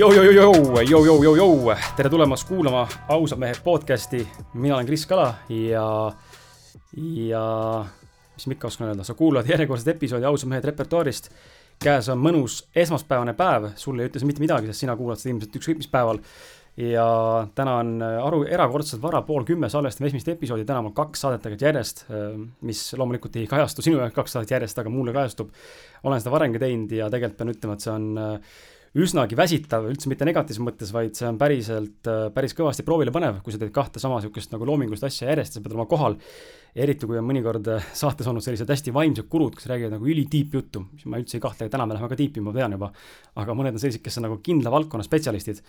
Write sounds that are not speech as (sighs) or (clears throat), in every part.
Jou-jou-jou-jou, tere tulemast kuulama Ausad mehed podcasti. mina olen Kris Kala ja, ja mis ma ikka oskan öelda, sa kuulad järjekordset episoodi Ausad mehed repertuaarist. käes on mõnus esmaspäevane päev, sulle ei ütle see mitte midagi, sest sina kuulad seda ilmselt ükskõik mis päeval. ja täna on aru, erakordselt vara, pool kümme, salvestame esimest episoodi, täna on kaks saadet tegelikult järjest, mis loomulikult ei kajastu sinu jaoks kaks saadet järjest, aga mulle kajastub. olen seda varemgi teinud ja tegelikult pean ütlema, et see on üsnagi väsitav, üldse mitte negatiivses mõttes, vaid see on päriselt, päris kõvasti proovile panev, kui sa teed kahte sama niisugust nagu loomingulist asja järjest, sa pead olema kohal. eriti, kui on mõnikord saates olnud sellised hästi vaimsed kurud, kes räägivad nagu ülitiip juttu, mis ma üldse ei kahtle, täna me läheme ka tiipi, ma tean juba. aga mõned on sellised, kes on nagu kindla valdkonna spetsialistid.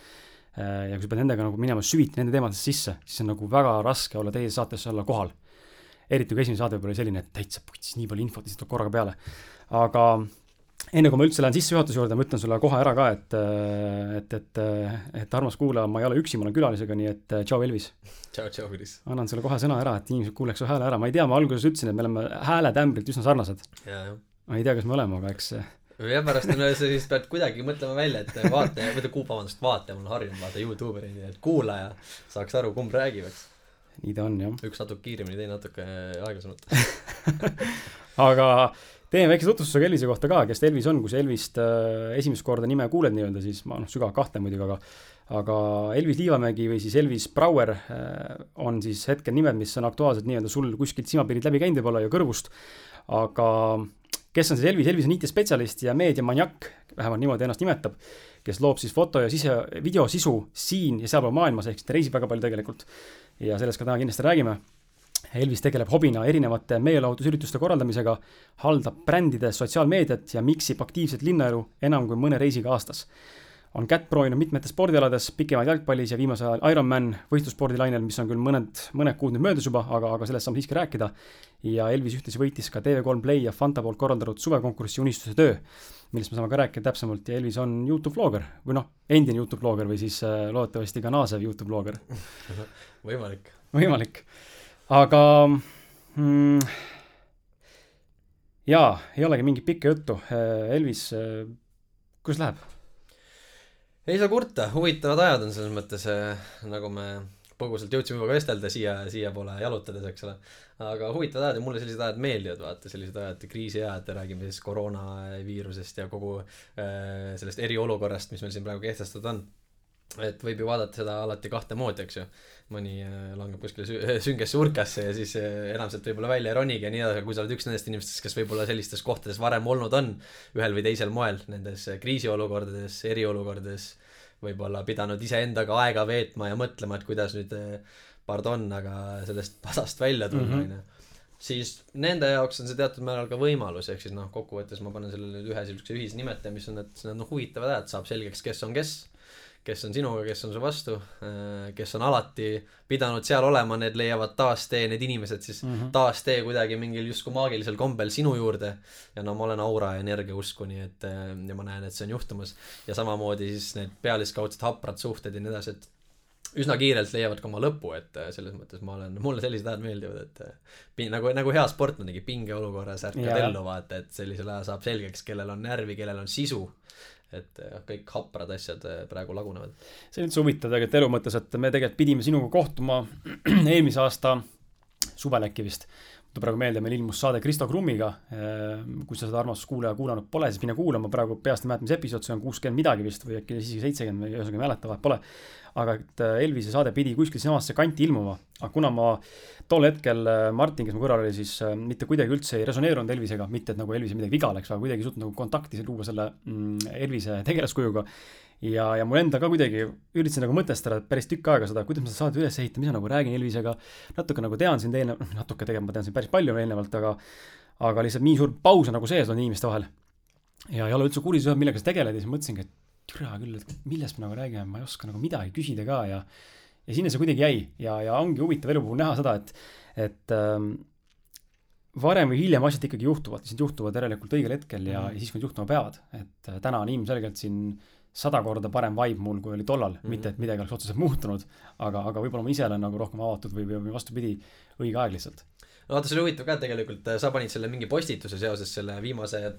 ja kui sa pead nendega nagu minema süviti nende teemadesse sisse, siis on nagu väga raske olla teises saates olla kohal. eriti kui esimene saade võib-olla oli selline, et täitsa putsis, nii palju infot lihtsalt tuleb korraga peale. aga enne kui ma üldse lähen sissejuhatuse juurde, ma ütlen sulle kohe ära ka, et, et, et, et armas kuulaja, ma ei ole üksi, ma olen külalisega, nii et tšau, Elvis. tšau, tšau, Kris. annan sulle kohe sõna ära, et inimesed kuuleks su hääle ära, ma ei tea, ma alguses ütlesin, et me oleme hääletämbrilt üsna sarnased. ma ei tea, kas me oleme, aga eks ja pärast on sa siis pead kuidagi mõtlema välja, et vaataja, või kuu, vabandust, vaataja, mul on harjunud vaata Youtube'i, et kuulaja saaks aru, kumb räägib, eks. nii ta on, jah. üks natuke kiiremini, teine natuke aeglasemalt (laughs) aga teen väikese tutvustuse Elvise kohta ka, kes ta Elvis on, kui sa Elvist äh, esimest korda nime kuuled nii-öelda, siis ma noh, sügavalt kahtlen muidugi, aga aga Elvis Liivamägi või siis Elvis Brouer äh, on siis hetkel nimed, mis on aktuaalsed nii-öelda sul kuskilt silmapiirid läbi käinud võib-olla ja kõrvust, aga kes on siis Elvis, Elvis on IT-spetsialist ja meediamaniak, vähemalt niimoodi ennast nimetab, kes loob siis foto- ja sise, videosisu siin ja sealpool maailmas, ehk siis ta reisib väga palju tegelikult. Ja sellest ka täna kindlasti räägime Elvis tegeleb hobina erinevate meelelahutusürituste korraldamisega, haldab brändide sotsiaalmeediat ja miksib aktiivset linnaelu enam kui mõne reisiga aastas. on kätt proovinud mitmetes spordialades, pikemalt jalgpallis ja viimasel ajal Ironman võistlusspordilainel, mis on küll mõned, mõned kuud nüüd möödas juba, aga, aga sellest saame siiski rääkida. ja Elvis ühtlasi võitis ka TV3 Play ja Fanta poolt korraldatud suvekonkurssi Unistuse töö, millest me saame ka rääkida täpsemalt ja Elvis on Youtube vlogger või noh, endine Youtube vlogger või siis äh, loodetavasti ka naasev Youtube vlogger (laughs) võimalik. võimalik aga mm, jaa, ei olegi mingit pikka juttu. Elvis, kuidas läheb? ei saa kurta, huvitavad ajad on selles mõttes, nagu me põgusalt jõudsime juba vestelda siia, siiapoole jalutades, eks ole. aga huvitavad ajad ja mulle sellised ajad meeldivad, vaata, sellised ajad, kriisiajad, räägime siis koroonaviirusest ja kogu äh, sellest eriolukorrast, mis meil siin praegu kehtestatud on et võib ju vaadata seda alati kahte moodi, eks ju. mõni äh, langeb kuskile sü (laughs) süngesse urkasse ja siis äh, enam sealt võib-olla välja ei ronigi ja nii edasi, aga kui sa oled üks nendest inimestest, kes võib-olla sellistes kohtades varem olnud on, ühel või teisel moel, nendes äh, kriisiolukordades, eriolukordades, võib-olla pidanud iseendaga aega veetma ja mõtlema, et kuidas nüüd, pardon, aga sellest (laughs) pasast välja tulla, mhm. on ju siis nende jaoks on see teatud määral ka võimalus, ehk siis noh, kokkuvõttes ma panen sellele ühe niisuguse ühisnimetaja, mis on, et need noh, huvitavad ajad, saab selgeks, kes on kes kes on sinuga, kes on su vastu, äh, kes on alati pidanud seal olema, need leiavad taas tee, need inimesed siis mm -hmm. taas tee kuidagi mingil justkui maagilisel kombel sinu juurde. ja no ma olen aura ja energia usku, nii et äh, ja ma näen, et see on juhtumas. ja samamoodi siis need pealiskaudsed haprad suhted ja nii edasi, et üsna kiirelt leiavad ka oma lõpu, et äh, selles mõttes ma olen, mulle sellised ajad meeldivad, et nagu, nagu hea sportlanegi pingeolukorras ärkad ellu, vaata, et sellisel ajal saab selgeks, kellel on närvi, kellel on sisu et jah, kõik haprad asjad eh, praegu lagunevad. see on üldse huvitav tegelikult elu mõttes, et me tegelikult pidime sinuga kohtuma (clears throat) eelmise aasta suvel äkki vist. Mul praegu meelde, meil ilmus saade Kristo Krummiga. Eh, kui sa seda armastus kuulaja kuulanud pole, siis mine kuulama, praegu peast ei mäleta, mis episood see on, kuuskümmend midagi vist või äkki isegi seitsekümmend või ühesõnaga ei mäleta, vahet pole aga et äh, Elvise saade pidi kuskil sinnasamasse kanti ilmuma, aga kuna ma tol hetkel äh, Martin, kes mu kõrval oli, siis mitte kuidagi üldse ei resoneerunud Elvisega, mitte et nagu Elvisel midagi viga oleks, aga kuidagi ei suutnud nagu kontakti luua selle mm, Elvise tegelaskujuga. Ja, ja mul enda ka kuidagi üritasin nagu mõtestada päris tükk aega seda, kuidas ma seda saadet üles ehitan, mis ma nagu räägin Elvisega. natuke nagu tean sind eelnevalt, noh natuke tegelikult ma tean sind päris palju eelnevalt, aga aga lihtsalt nii suur paus on nagu sees olnud inimeste vahel. ja ei ole üldse kursis, millega sa tegeled ja siis mõtlesingi, et türa küll, et millest me nagu räägime, ma ei oska nagu midagi küsida ka ja ja sinna see kuidagi jäi ja, ja ongi huvitav elu puhul näha seda, et, et ähm, varem või hiljem asjad ikkagi juhtuvad, lihtsalt juhtuvad järelikult õigel hetkel ja mm., ja siis, kui nad juhtuma peavad. et äh, täna on ilmselgelt siin sada korda parem vibe mul, kui oli tollal mm, -hmm. mitte et midagi oleks otseselt muutunud, aga, aga võib-olla ma ise olen nagu rohkem avatud või, või vastupidi, õige aeg lihtsalt. no vaata, see oli huvitav ka tegelikult, sa panid selle mingi postituse seoses selle viimase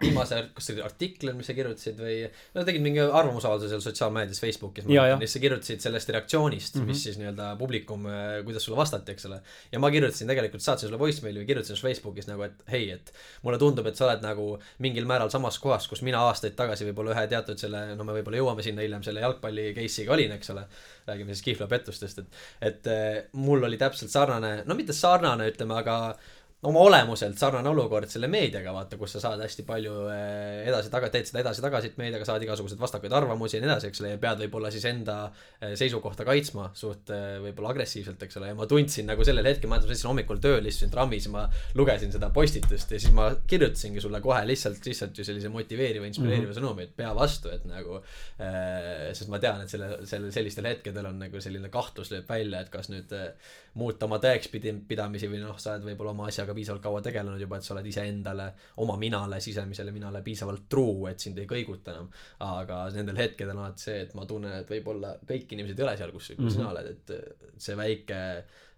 viimase, kas see oli artikkel, mis sa kirjutasid või no tegid mingi arvamusavalduse seal sotsiaalmeedias Facebookis ja. ja siis sa kirjutasid sellest reaktsioonist mm, -hmm. mis siis nii-öelda publikum, kuidas sulle vastati, eks ole. ja ma kirjutasin tegelikult, saatsin sulle voicemaili või kirjutasin sulle Facebookis nagu, et hei, et mulle tundub, et sa oled nagu mingil määral samas kohas, kus mina aastaid tagasi võib-olla ühe teatud selle, no me võib-olla jõuame sinna hiljem, selle jalgpalli case'iga olin, eks ole. räägime siis Kihla pettustest, et, et eh, mul oli täpselt sarnane, no mitte sarnane, ütleme, aga oma olemuselt sarnane olukord selle meediaga, vaata, kus sa saad hästi palju eh, edasi-taga, teed seda edasi-tagasi meediaga, saad igasuguseid vastakaid arvamusi ja nii edasi, eks ole, ja pead võib-olla siis enda eh, seisukohta kaitsma suht eh, võib-olla agressiivselt, eks ole, ja ma tundsin nagu sellel hetkel, ma mäletan, sõitsin hommikul tööl, istusin trammis ja ma lugesin seda postitust ja siis ma kirjutasingi sulle kohe lihtsalt, lihtsalt ju sellise motiveeriva, inspireeriva mm -hmm. sõnumi, et pea vastu, et nagu eh, sest ma tean, et selle, selle, sellistel hetkedel on nagu selline kahtlus lööb välja, et kas nüüd eh, muuta oma tõekspidamisi või noh, sa oled võib-olla oma asjaga piisavalt kaua tegelenud juba, et sa oled iseendale, oma minale, sisemisele minale piisavalt truu, et sind ei kõiguta enam. aga nendel hetkedel on alati see, et ma tunnen, et võib-olla kõik inimesed ei ole seal, kus, mm -hmm. sina oled, et see väike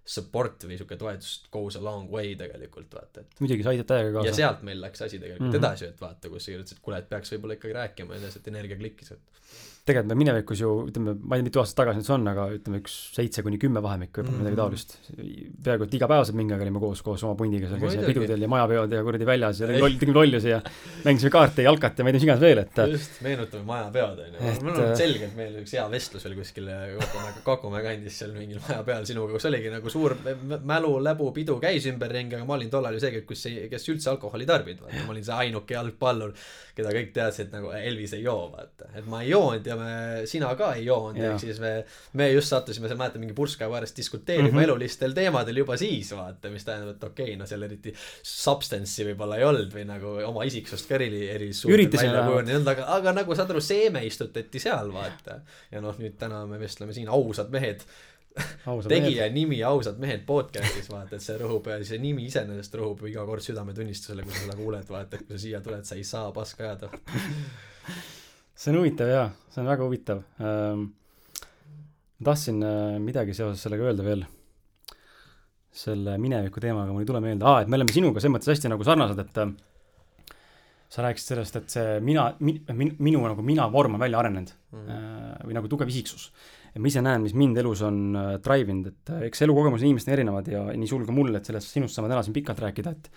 support või sihuke toetus goes a long way tegelikult vaata, et muidugi, sa aitad täiega ja kaasa. sealt meil läks asi tegelikult mm Mhm. -hmm. edasi, et vaata, kus sa kirjutasid, kuule, et peaks võib-olla ikkagi rääkima ja nii edasi, et energia klikkis, et tegelikult me minevikus ju, ütleme, ma ei tea, mitu aastat tagasi nüüd see on, aga ütleme üks seitse kuni kümme vahemik võib-olla mm -hmm. midagi Mhm. taolist. peaaegu et igapäevaselt mingi aeg olime koos, koos oma pundiga seal, käisime pidudel ja majapeod ja kuradi väljas ja loll, tegime lollusi ja mängisime kaarte ja jalkat ja ma ei tea, mis iganes veel, et just, meenutame majapeod onju Et,, mul on äh, selgelt meil üks hea vestlus veel kuskil Kokumäe, Kokumäe kandis seal mingil maja peal sinuga, kus oligi nagu suur m- mälu, läbu, pidu käis ümberringi, aga ma olin tollal ju see, kus ei, kes üldse alkoholi tarbinud, vaata, ma olin see ainuke jalgpallur, keda kõik teadsid nagu Elvis ei joo, vaata, et ma ei joonud ja me, sina ka ei joonud, ehk siis me, me just sattusime seal, mäletan, mingi purskkaevu ääres diskuteerima mm. -hmm. elulistel teemadel juba siis, vaata, mis tähendab, et okei okay,, no seal eriti substance'i võib-olla ei olnud või nagu oma isiksust ka eri, eri Üritasime välja kujunenud, aga, aga nagu saad aru, seeme istutati seal, vaata. ja noh, nüüd täna me vestleme siin ausad mehed, ausalt tegija nimi Ausad mehed podcast'is, vaata, et see rõhub, see nimi iseenesest rõhub iga kord südametunnistusele, kui sa seda kuuled, vaata, et kui sa siia tuled, sa ei saa paska ajada. (laughs) see on huvitav jaa, see on väga huvitav ähm,. tahtsin äh, midagi seoses sellega öelda veel. selle mineviku teemaga mul ei tule meelde, aa, et me oleme sinuga selles mõttes hästi nagu sarnased, et äh, sa rääkisid sellest, et see mina mi,, min, minu nagu mina vorm on välja arenenud Mhm. äh, või nagu tugev isiksus. ja ma ise näen, mis mind elus on äh, drive inud, et äh, eks elukogemused inimestel on erinevad ja nii sul kui mul, et sellest sinust saame täna siin pikalt rääkida, et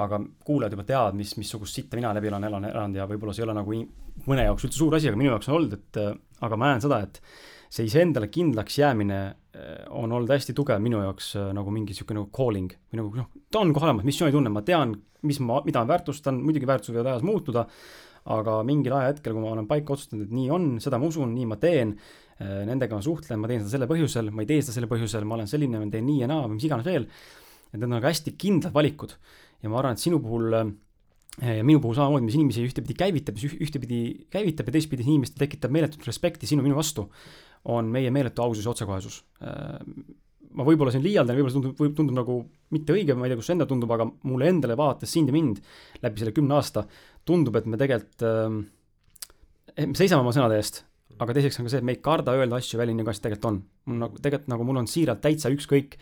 aga kuulajad juba teavad, mis, missugust sitta mina läbi olen elanud, elanud ja võib-olla see ei ole nagu mõne jaoks üldse suur asi, aga minu jaoks on olnud, et äh, aga ma näen seda, et see iseendale kindlaks jäämine äh, on olnud hästi tugev minu jaoks äh, nagu mingi niisugune nagu calling või nagu noh, ta on kohe olemas, missioonitunne, ma tean, mis ma, mida ma väärtustan, muidugi väärtused võivad ajas muutuda, aga mingil ajahetkel, kui ma olen paika otsustanud, et nii on, seda ma usun, nii ma teen, nendega ma suhtlen, ma teen seda selle põhjusel, ma ei tee seda selle põhjusel, ma olen selline, ma teen nii ja naa või mis iganes veel, et need on nagu hästi kindlad valikud. Ja ma arvan, et sinu puhul äh, ja minu puhul samamoodi, mis inimesi ühtepidi käivitab, üh- ühtepidi käivitab ja teistpidi inimestel tekitab meeletut respekti sinu minu vastu, on meie meeletu ausus ja otsekohesus. ma võib-olla siin liialdan, võib-olla see tundub, võib tundub nagu mitte õige, ma ei tea, see endale tundub, aga mulle endale vaadates sind ja mind läbi selle kümne aasta, tundub, et me tegelikult äh,, me seisame oma sõnade eest, aga teiseks on ka see, et me ei karda öelda asju välja, nii nagu asjad tegelikult on. mul nagu tegelikult nagu mul on siiralt täitsa ükskõik,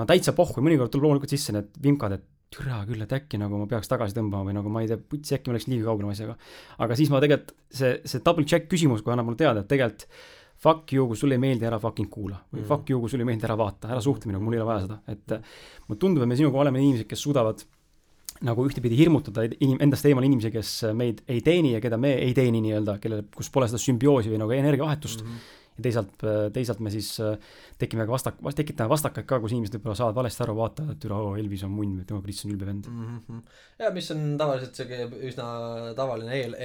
no täitsa pohhu, mõnikord tuleb loomulikult sisse need vimkad, et türa küll, et äkki nagu ma peaks tagasi tõmbama või nagu ma ei tea, putsi äkki ma läks liiga kaugele asjaga. aga siis ma tegelikult, see, see double check küsimus kohe annab mulle teada, et tegelikult fuck you, kui sulle ei meeldi, ära fucking kuula. või Mhm. fuck you, kui sulle ei meeldi, ära vaata, ära suhtle minuga, mul ei ole vaja seda, et mulle tundub, et me sinuga oleme inimesed, kes suudavad nagu ühtepidi hirmutada inim-, endast eemal inimesi, kes meid ei teeni ja keda me ei teeni nii-öelda, kellel, kus pole seda sümbioosi või nagu energiavahetust mm. -hmm ja teisalt, teisalt me siis äh, tekime ka vastak, tekitame vastakaid ka, kus inimesed võib-olla saavad valesti aru, vaatavad, et üle, oo, Elvis on munn või tema Kristjan ülbe vend. mm. -hmm. ja mis on tavaliselt siuke üsna tavaline eel,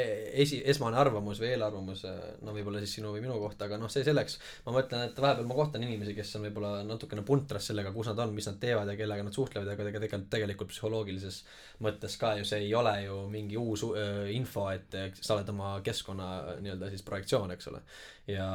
esi, esmane arvamus või eelarvamus, no võib-olla siis sinu või minu kohta, aga noh, see selleks. ma mõtlen, et vahepeal ma kohtan inimesi, kes on võib-olla natukene puntras sellega, kus nad on, mis nad teevad ja kellega nad suhtlevad, aga tegelikult, tegelikult psühholoogilises mõttes ka ju see ei ole ju mingi uus öö, info, et sa oled oma keskkonna nii-öelda siis projektsioon, eks ole. ja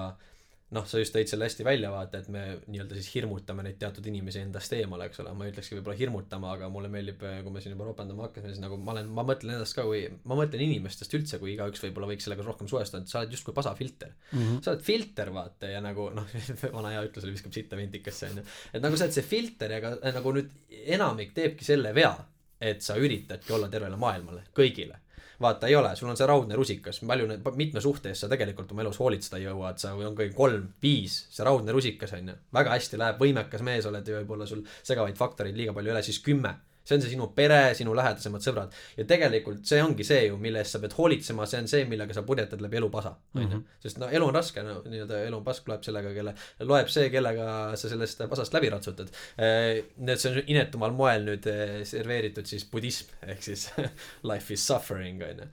noh, sa just tõid selle hästi välja, vaata, et me nii-öelda siis hirmutame neid teatud inimesi endast eemale, eks ole, ma ei ütlekski võib-olla hirmutama, aga mulle meeldib, kui me siin juba ropendama hakkasime, siis nagu ma olen, ma mõtlen endast ka kui, ma mõtlen inimestest üldse, kui igaüks võib-olla võiks sellega rohkem suhestuda, et sa oled justkui pasafilter. Mm -hmm. sa oled filter, vaata, ja nagu noh, (laughs) vana hea ütlus oli, viskab sitta ventikasse, onju. et nagu sa oled see filter ja ka nagu nüüd enamik teebki selle vea, et sa üritadki olla tervele maailmale, kõigile. vaata, ei ole, sul on see raudne rusikas, palju need, mitme suhte eest sa tegelikult oma elus hoolitseda jõuad, sa on kõik kolm, viis, see raudne rusikas on ju, väga hästi läheb, võimekas mees oled ja võib-olla sul segavaid faktoreid liiga palju ei ole, siis kümme see on see sinu pere, sinu lähedasemad sõbrad ja tegelikult see ongi see ju, mille eest sa pead hoolitsema, see on see, millega sa purjetad läbi elu pasa, onju. sest no elu on raske, no nii-öelda elu on pask, loeb sellega, kelle, loeb see, kellega sa sellest pasast läbi ratsutad. Need, see on inetumal moel nüüd eh, serveeritud siis budism ehk siis (laughs) life is suffering onju.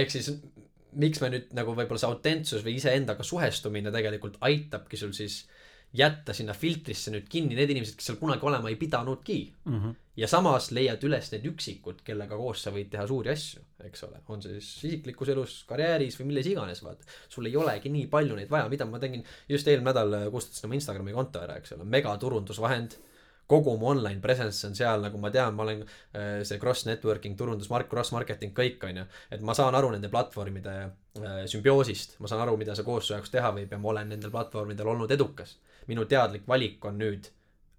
ehk siis miks me nüüd nagu võib-olla see autentsus või iseendaga suhestumine tegelikult aitabki sul siis jätta sinna filtrisse nüüd kinni need inimesed, kes seal kunagi olema ei pidanudki mm. -hmm. ja samas leiad üles need üksikud, kellega koos sa võid teha suuri asju, eks ole, on see siis isiklikus elus, karjääris või milles iganes, vaata. sul ei olegi nii palju neid vaja, mida ma tegin just eelmine nädal kustutasin oma Instagrami konto ära, eks ole, megaturundusvahend. kogu mu online presence on seal, nagu ma tean, ma olen äh, see cross networking, turundus, cross marketing, kõik on ju. et ma saan aru nende platvormide äh, sümbioosist, ma saan aru, mida see koos su jaoks teha võib ja ma olen nendel platvormidel olnud edukas. Minu teadlik valik on nüüd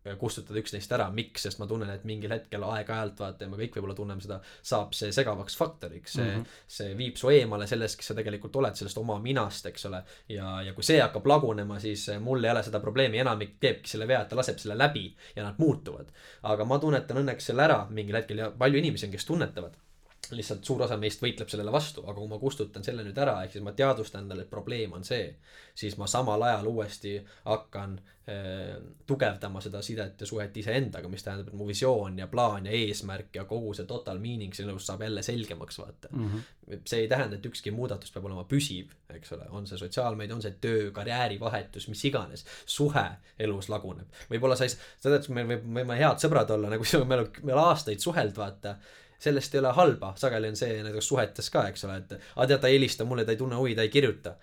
äh, kustutada üks neist ära, miks, sest ma tunnen, et mingil hetkel aeg-ajalt vaata ja me kõik võib-olla tunneme seda, saab see segavaks faktoriks, see mm. -hmm. see viib su eemale sellest, kes sa tegelikult oled, sellest oma minast, eks ole. ja, ja kui see hakkab lagunema, siis eh, mul ei ole seda probleemi, enamik teebki selle vea, et ta laseb selle läbi ja nad muutuvad. aga ma tunnetan õnneks selle ära mingil hetkel ja palju inimesi on, kes tunnetavad lihtsalt suur osa meist võitleb sellele vastu, aga kui ma kustutan selle nüüd ära, ehk siis ma teadvustan endale, et probleem on see, siis ma samal ajal uuesti hakkan äh, tugevdama seda sidet ja suhet iseendaga, mis tähendab, et mu visioon ja plaan ja eesmärk ja kogu see total meaning siin elus saab jälle selgemaks vaata Mm -hmm. see ei tähenda, et ükski muudatus peab olema püsiv, eks ole, on see sotsiaalmeedia, on see töö, karjäärivahetus, mis iganes, suhe elus laguneb. võib-olla sa ei, sa tead, meil võib, võime head sõbrad olla nagu me oleme, me oleme aastaid suhelnud, vaata sellest ei ole halba, sageli on see näiteks suhetes ka, eks ole, et aga tead, ta ei helista mulle, ta ei tunne huvi, ta ei kirjuta.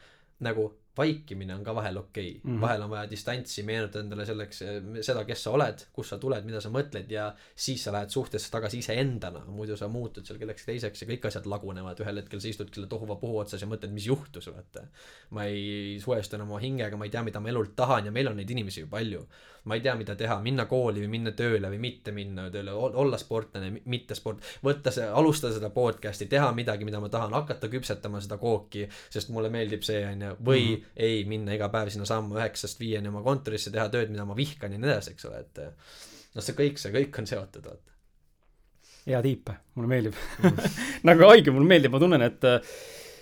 nagu vaikimine on ka vahel okei okay. mm. -hmm. vahel on vaja distantsi, meenutada endale selleks eh, seda, kes sa oled, kust sa tuled, mida sa mõtled ja siis sa lähed suhtesse tagasi iseendana, muidu sa muutud seal kellekski teiseks ja kõik asjad lagunevad, ühel hetkel sa istud selle tohuvapuhu otsas ja mõtled, mis juhtus, vaata. ma ei suhestu enam oma hingega, ma ei tea, mida ma elult tahan ja meil on neid inimesi ju palju. Ma ei tea, mida teha, minna kooli või minna tööle või mitte minna tööle, olla sportlane, mitte sport, võtta see, alustada seda podcast'i, teha midagi, mida ma tahan, hakata küpsetama seda kooki, sest mulle meeldib see, onju, või mm -hmm. ei minna iga päev sinna sammu üheksast viieni oma kontorisse, teha tööd, mida ma vihkan ja nii edasi, eks ole, et noh, see kõik, see kõik on seotud, vaata. hea tiip, mulle meeldib (laughs) nagu haige, mulle meeldib, ma tunnen, et äh,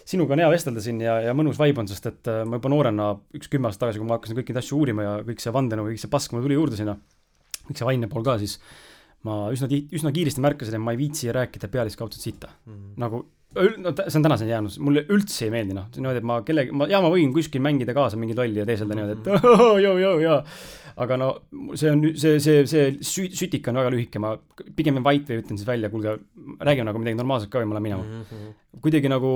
sinuga on hea vestelda siin ja, ja mõnus vibe on, sest et äh, ma juba noorena, üks kümme aastat tagasi, kui ma hakkasin kõiki neid asju uurima ja kõik see vandenõu, kõik see pask mulle tuli juurde sinna, kõik see vaimne pool ka, siis ma üsna ti-, üsna kiiresti märkasin, et ma ei viitsi rääkida pealiskaudset sitta. Mm. nagu öl- no see on tänaseni jäänud, mulle üldse ei meeldi noh, niimoodi, et ma kellegi, ma, jaa, ma võin kuskil mängida kaasa mingi lolli ja teeselda niimoodi, et joo, joo, jaa. aga no see on, see, see, see sü-, sütik on väga lühike, ma pigem vait või ütlen siis välja, kuulge, räägime nagu midagi normaalset ka või ma lähen minema. Mhm. kuidagi nagu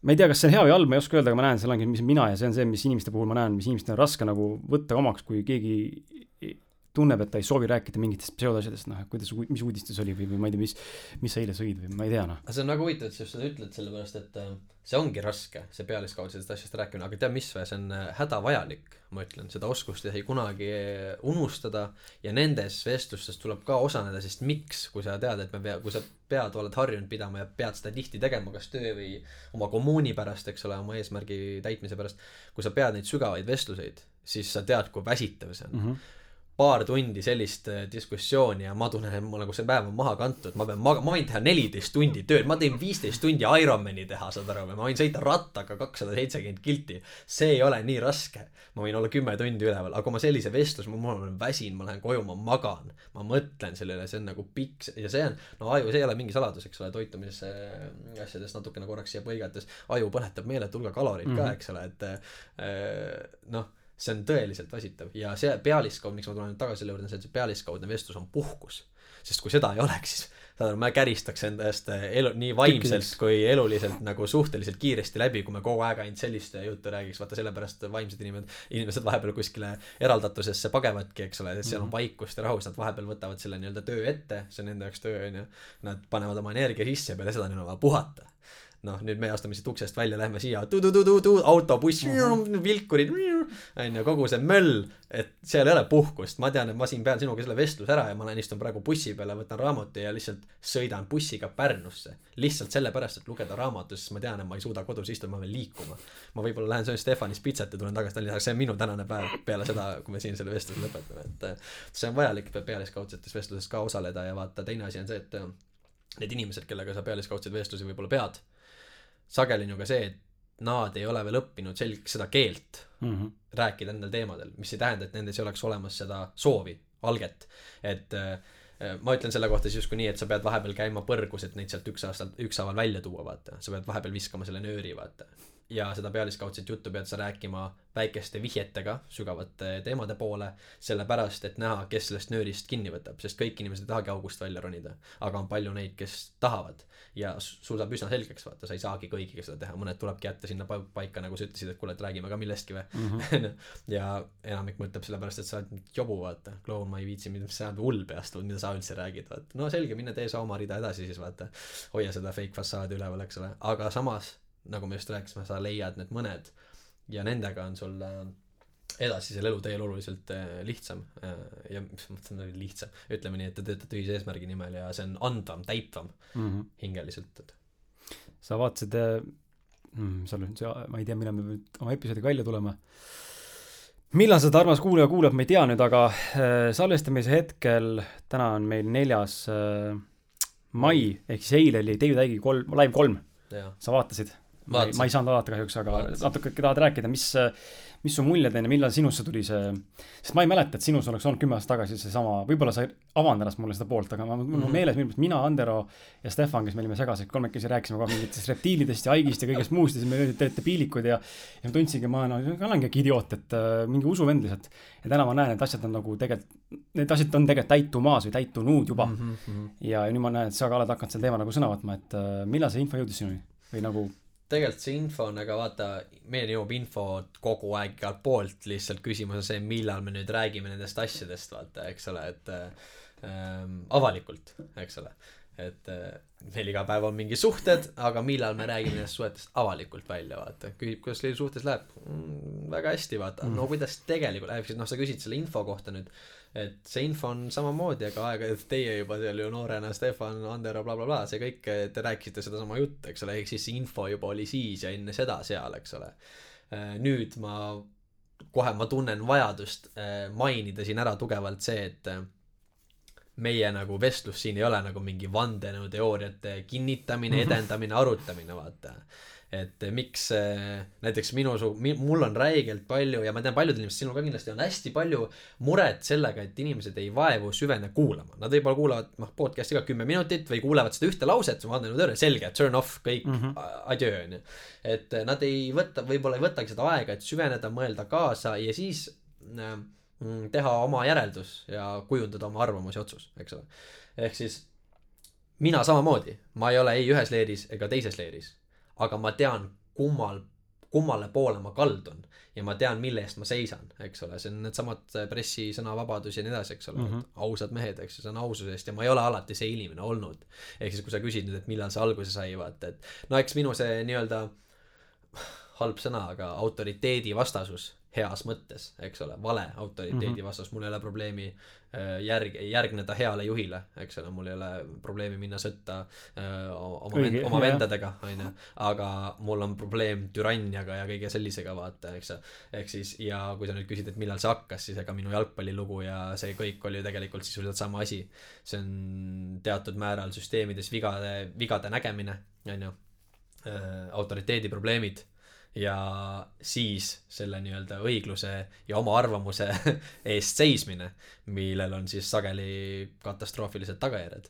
ma ei tea, kas see on hea või halb, ma ei oska öelda, aga ma näen, seal ongi, mis mina ja see on see, mis inimeste puhul ma näen, mis inimestel on raske nagu võtta omaks, kui keegi tunneb, et ta ei soovi rääkida mingitest pseudoasjadest, noh, kuidas, mis uudistes oli või, või ma ei tea, mis, mis sa eile sõid või ma ei tea, noh. aga see on väga huvitav, et sa just seda ütled, sellepärast et äh, see ongi raske, see pealiskaudsetest asjast rääkimine, aga tead mis või, see on äh, hädavajalik, ma ütlen, seda oskust ei tohi kunagi unustada ja nendes vestlustes tuleb ka osaneda, sest miks, kui sa tead, et me pea, kui sa pead, oled harjunud pidama ja pead seda tihti tegema, kas töö või oma kommuuni pärast, eks ole, oma eesmärgi täitmise pärast, kui sa pead neid sügavaid vestluseid, siis sa tead, kui väsitav see on Mm -hmm. Paar tundi sellist äh, diskussiooni ja ma tunnen, et mul nagu see päev on maha kantud, ma pean maga-, ma võin teha neliteist tundi tööd, ma teen viisteist tundi Ironmani teha, saad aru, ma võin sõita rattaga kakssada seitsekümmend kilti. see ei ole nii raske. ma võin olla kümme tundi üleval, aga kui ma sellise vestluse, ma olen väsinud, ma lähen koju, ma magan, ma mõtlen selle üle, see on nagu pikk ja see on, no aju, see ei ole mingi saladus, eks ole, toitumise äh, asjadest natukene korraks siia põigates, aju põletab meeletu hulga kaloreid mm -hmm. ka, Mhm. eks ole, et äh, noh see on tõeliselt väsitav ja see pealiskaud, miks ma tulen nüüd tagasi selle juurde, on see, et see pealiskaudne vestlus on puhkus. sest kui seda ei oleks, siis saad aru, ma käristaks endast elu nii vaimselt kui eluliselt nagu suhteliselt kiiresti läbi, kui me kogu aeg ainult sellist juttu räägiks, vaata sellepärast vaimsed inimesed, inimesed vahepeal kuskile eraldatusesse pagevadki, eks ole, et seal on Mhm. vaikust ja rahu, siis nad vahepeal võtavad selle nii-öelda töö ette, see on nende jaoks töö onju. Nad panevad oma energia sisse ja peale seda neil on vaja puhata noh, nüüd me astume siit uksest välja, lähme siia, tu-tu-tu-tu-tu, auto, buss, vilkurid, onju, kogu see möll, et seal ei ole puhkust, ma tean, et ma siin pean sinuga selle vestluse ära ja ma lähen istun praegu bussi peale, võtan raamatu ja lihtsalt sõidan bussiga Pärnusse. lihtsalt sellepärast, et lugeda raamatut, sest ma tean, et ma ei suuda kodus istuda, ma pean liikuma. ma võib-olla lähen söön Stefanis pitsat ja tulen tagasi Tallinna, see on minu tänane päev peale seda, kui me siin selle vestluse lõpetame, et äh, see on vajalik pealiskaudsetes vestluses ka osaleda ja vaata, teine asi on see, et äh, need inimesed, kellega sa pealiskaudseid vestlusi võib-olla pead, sageli on ju ka see, et nad ei ole veel õppinud selg-, seda keelt mm. -hmm. rääkida nendel teemadel, mis ei tähenda, et nendes ei oleks olemas seda soovi, alget, et äh, ma ütlen selle kohta siis justkui nii, et sa pead vahepeal käima põrgus, et neid sealt üks aasta, ükshaaval välja tuua, vaata, sa pead vahepeal viskama selle nööri, vaata. Ja seda pealiskaudset juttu pead sa rääkima väikeste vihjetega sügavate teemade poole, sellepärast et näha, kes sellest nöörist kinni võtab, sest kõik inimesed ei tahagi august välja ronida, aga on palju neid, kes tahavad ja sul saab üsna selgeks vaata, sa ei saagi kõigiga seda teha, mõned tulebki jätta sinna pa- paika, nagu sa ütlesid, et kuule, et räägime ka millestki või Mhm. onju. (laughs) ja enamik mõtleb sellepärast, et sa oled jobu, vaata, kloun, ma ei viitsi, mida sa hull peast, mida sa üldse räägid, vaata. no selge, mine tee sa oma rida edasi siis vaata. hoia seda fake fassaadi üleval, eks ole, aga samas nagu me just rääkisime, sa leiad need mõned ja nendega on sul äh, edasisel eluteel oluliselt äh, lihtsam äh, ja mis ma mõtlen, lihtsam, ütleme nii, et te töötate ühise eesmärgi nimel ja see on andvam, täitvam Mm -hmm. hingeliselt, et sa vaatasid mm,, seal on see, ma ei tea, millal me nüüd oma episoodiga välja tuleme. millal seda armas kuulaja kuulab, ma ei tea nüüd, aga salvestamise hetkel, täna on meil neljas mai, ehk siis eile oli David Icke'i kolm, live kolm, sa vaatasid? Ma ei, ma ei saanud vaadata kahjuks, aga Vaatasin. natuke tahad rääkida, mis, mis su muljed on ja millal sinusse tuli see, sest ma ei mäleta, et sinus oleks olnud kümme aastat tagasi seesama, võib-olla sa avanud ennast mulle seda poolt, aga ma, mul on Mhm. meeles, minu meelest mina, Andero ja Stefan, kes me olime segased, kolmekesi rääkisime kogu aeg mingitest reptiilidest ja haigist ja kõigest muust ja siis me olime, te olete piilikud ja ja ma tundsingi, ma ma olengi äkki idioot, et äh, mingi usuvend lihtsalt. ja täna ma näen, et asjad on nagu tegelikult, need asjad on tegelikult täitumas või täitunud juba mm. mm. -hmm. ja nüüd ma näen, et sa ka oled hakanud sel teemal nagu sõna võtma, et äh, millal see info jõudis sinuni või nagu tegelikult see info on, aga vaata, meieni jõuab info kogu aeg igalt poolt, lihtsalt küsimus on see, millal me nüüd räägime nendest asjadest, vaata, eks ole, et ähm, avalikult, eks ole. et äh, meil iga päev on mingi suhted, aga millal me räägime nendest suhetest avalikult välja, vaata. küsib, kuidas teil suhtes läheb mm,? väga hästi, vaata. no kuidas tegelikult läheb, siis noh, sa küsid selle info kohta nüüd, et see info on samamoodi, aga aeg-ajalt teie juba seal ju noorena, Stefan, Andero bla,, blablabla, see kõik, te rääkisite sedasama juttu, eks ole, ehk siis see info juba oli siis ja enne seda seal, eks ole. nüüd ma, kohe ma tunnen vajadust äh, mainida siin ära tugevalt see, et äh, meie nagu vestlus siin ei ole nagu mingi vandenõuteooriate kinnitamine, edendamine, arutamine, vaata. Et eh, miks eh, näiteks minu su-, mul on räigelt palju ja ma tean, paljudel inimestel, sinul ka kindlasti on hästi palju muret sellega, et inimesed ei vaevu süvene kuulama. Nad võib-olla kuulavad, noh, podcast'i ka kümme minutit või kuulevad seda ühte lauset, vandenõuteooria, selge, turn off, kõik mm. -hmm. adjöö, onju. et eh, nad ei võta, võib-olla ei võtagi seda aega, et süveneda, mõelda kaasa ja siis äh, teha oma järeldus ja kujundada oma arvamus ja otsus, eks ole. ehk siis mina samamoodi, ma ei ole ei ühes leeris ega teises leeris, aga ma tean, kummal, kummale poole ma kaldun ja ma tean, mille eest ma seisan, eks ole, see on needsamad pressi sõnavabadus ja nii edasi, eks ole mm. -hmm. ausad mehed, eks ju, see on aususe eest ja ma ei ole alati see inimene olnud. ehk siis, kui sa küsid nüüd, et millal see alguse sai, vaata, et no eks minu see nii-öelda (sighs) halb sõna, aga autoriteedi vastasus heas mõttes, eks ole, vale autoriteedi mm. -hmm. vastus, mul ei ole probleemi äh, järg, järgneda heale juhile, eks ole, mul ei ole probleemi minna sõtta öö, oma vend, oma vendadega, onju, aga mul on probleem türanniaga ja kõige sellisega, vaata, eks ole. ehk siis ja kui sa nüüd küsid, et millal see hakkas, siis ega minu jalgpallilugu ja see kõik oli ju tegelikult sisuliselt sama asi. see on teatud määral süsteemides vigade, vigade nägemine, onju, autoriteedi probleemid ja siis selle nii-öelda õigluse ja oma arvamuse (laughs) eest seismine, millel on siis sageli katastroofilised tagajärjed.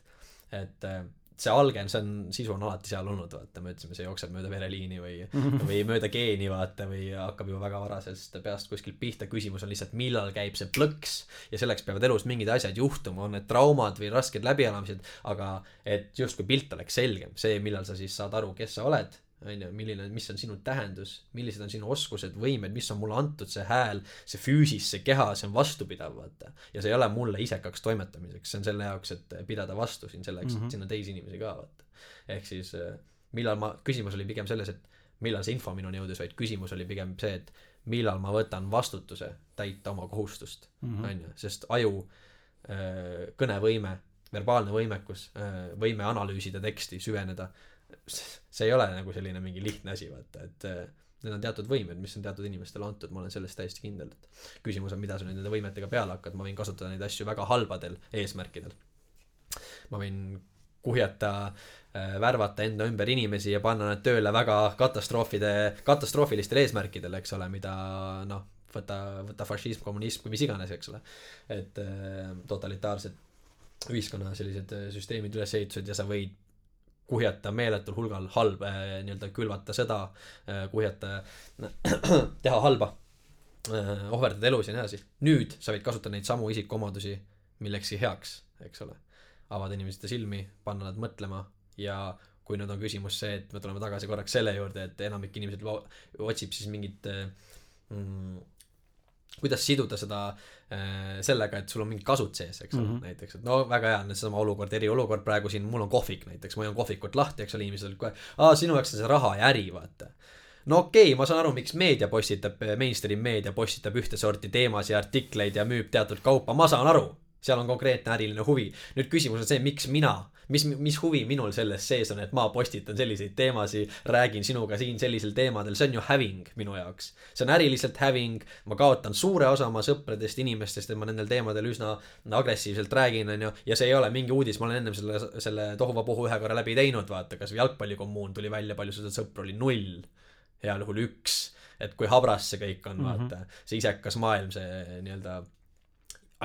et äh, see algen, see on, sisu on alati seal olnud, vaata, me ütlesime, see jookseb mööda vereliini või, (laughs) või mööda geeni, vaata, või hakkab juba väga varasest peast kuskilt pihta, küsimus on lihtsalt, millal käib see plõks ja selleks peavad elus mingid asjad juhtuma, on need traumad või rasked läbielamised, aga et justkui pilt oleks selgem, see, millal sa siis saad aru, kes sa oled, on ju, milline, mis on sinu tähendus, millised on sinu oskused, võimed, mis on mulle antud, see hääl, see füüsis, see keha, see on vastupidav, vaata. ja see ei ole mulle isekaks toimetamiseks, see on selle jaoks, et pidada vastu siin selleks mm, -hmm. Mhm. et sinna teisi inimesi ka vaata. ehk siis äh, millal ma, küsimus oli pigem selles, et millal see info minuni jõudis, vaid küsimus oli pigem see, et millal ma võtan vastutuse täita oma kohustust, on ju, sest aju äh, kõnevõime, verbaalne võimekus, äh, võime analüüsida teksti, süveneda, see ei ole nagu selline mingi lihtne asi, vaata, et äh, need on teatud võimed, mis on teatud inimestele antud, ma olen selles täiesti kindel, et küsimus on, mida sa nüüd nende võimetega peale hakkad, ma võin kasutada neid asju väga halbadel eesmärkidel. ma võin kuhjata äh,, värvata enda ümber inimesi ja panna nad tööle väga katastroofide, katastroofilistel eesmärkidel, eks ole, mida noh, võta, võta fašism, kommunism või mis iganes, eks ole. et äh, totalitaarsed ühiskonna sellised süsteemid, ülesehitused ja sa võid kuhjata meeletul hulgal halba äh,, nii-öelda külvata sõda äh,, kuhjata äh,, (clears throat) teha halba äh,, ohverdada elusid ja nii edasi. nüüd sa võid kasutada neid samu isikuomadusi millekski heaks, eks ole avada inimeste silmi, panna nad mõtlema ja kui nüüd on küsimus see, et me tuleme tagasi korraks selle juurde, et enamik inimesed otsib siis mingit mm, kuidas siduda seda äh, sellega, et sul on mingid kasud sees, eks ole mm -hmm., näiteks, et no väga hea on seesama olukord, eriolukord praegu siin, mul on kohvik näiteks, ma hoian kohvikut lahti, eks ole, inimesed kohe, aa, sinu jaoks on see raha ja äri, vaata no okei okay,, ma saan aru, miks meedia postitab, mainstream meedia postitab ühte sorti teemasid ja artikleid ja müüb teatud kaupa, ma saan aru seal on konkreetne äriline huvi. nüüd küsimus on see, miks mina, mis, mis huvi minul selles sees on, et ma postitan selliseid teemasid, räägin sinuga siin sellisel teemadel, see on ju häving minu jaoks. see on äriliselt häving, ma kaotan suure osa oma sõpradest, inimestest, et ma nendel teemadel üsna agressiivselt räägin, on ju, ja see ei ole mingi uudis, ma olen ennem selle, selle tohuvapohu ühe korra läbi teinud, vaata, kas või jalgpallikommuun tuli välja, palju seda sõpru oli, null. heal juhul üks, et kui habras see kõik on mm, -hmm. vaata, see isekas maailm, see nii-öelda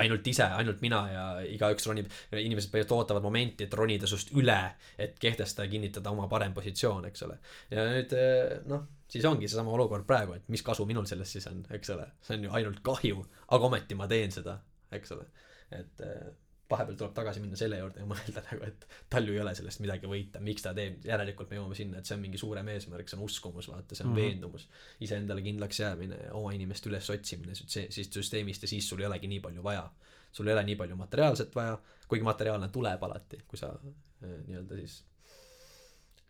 ainult ise, ainult mina ja igaüks ronib, inimesed põhimõtteliselt ootavad momenti, et ronida sust üle, et kehtestada ja kinnitada oma parem positsioon, eks ole. ja nüüd eh, noh, siis ongi seesama olukord praegu, et mis kasu minul sellest siis on, eks ole, see on ju ainult kahju, aga ometi ma teen seda, eks ole, et eh, vahepeal tuleb tagasi minna selle juurde ja mõelda nagu, et tal ju ei ole sellest midagi võita, miks ta teeb, järelikult me jõuame sinna, et see on mingi suurem eesmärk, see on uskumus, vaata, see on mm -hmm. veendumus. iseendale kindlaks jäämine, oma inimeste ülesotsimine siis süsteemist ja siis sul ei olegi nii palju vaja. sul ei ole nii palju materiaalset vaja, kuigi materiaalne tuleb alati, kui sa äh, nii-öelda siis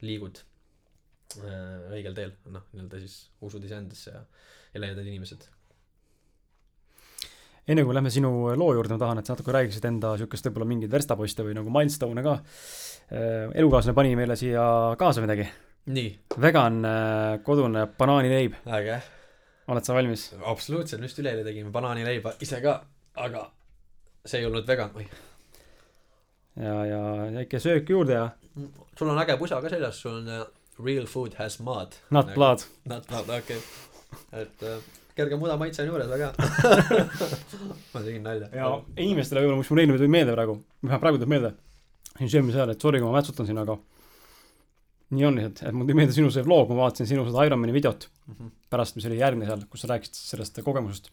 liigud äh, õigel teel, noh, nii-öelda siis usud iseendasse ja, ja leiad need inimesed enne kui lähme sinu loo juurde, ma tahan, et sa natuke räägiksid enda niisugust võib-olla mingeid verstaposte või nagu milstone'e ka. Äh, elukaaslane pani meile siia kaasa midagi. nii. vegan äh, kodune banaanileib. äge. oled sa valmis? absoluutselt, me just üleeile tegime banaanileiba ise ka, aga see ei olnud vegan, oi. ja, ja väike söök juurde ja. sul on äge pusa ka seljas, sul on real food has mud. Not blood. Not blood, okei okay., et kerge muda maitse on juures, väga hea (laughs) ma tegin nalja. ja inimestele võib-olla, mis mul eelmine tuli meelde praegu, vähemalt praegu tuleb meelde, siin söömise ajal, et sorry, kui ma mätsutan siin, aga nii on lihtsalt, et mul tuli meelde sinu see vlog, ma vaatasin sinu seda Ironmani videot mm -hmm. pärast, mis oli järgmine seal, kus sa rääkisid sellest kogemusest.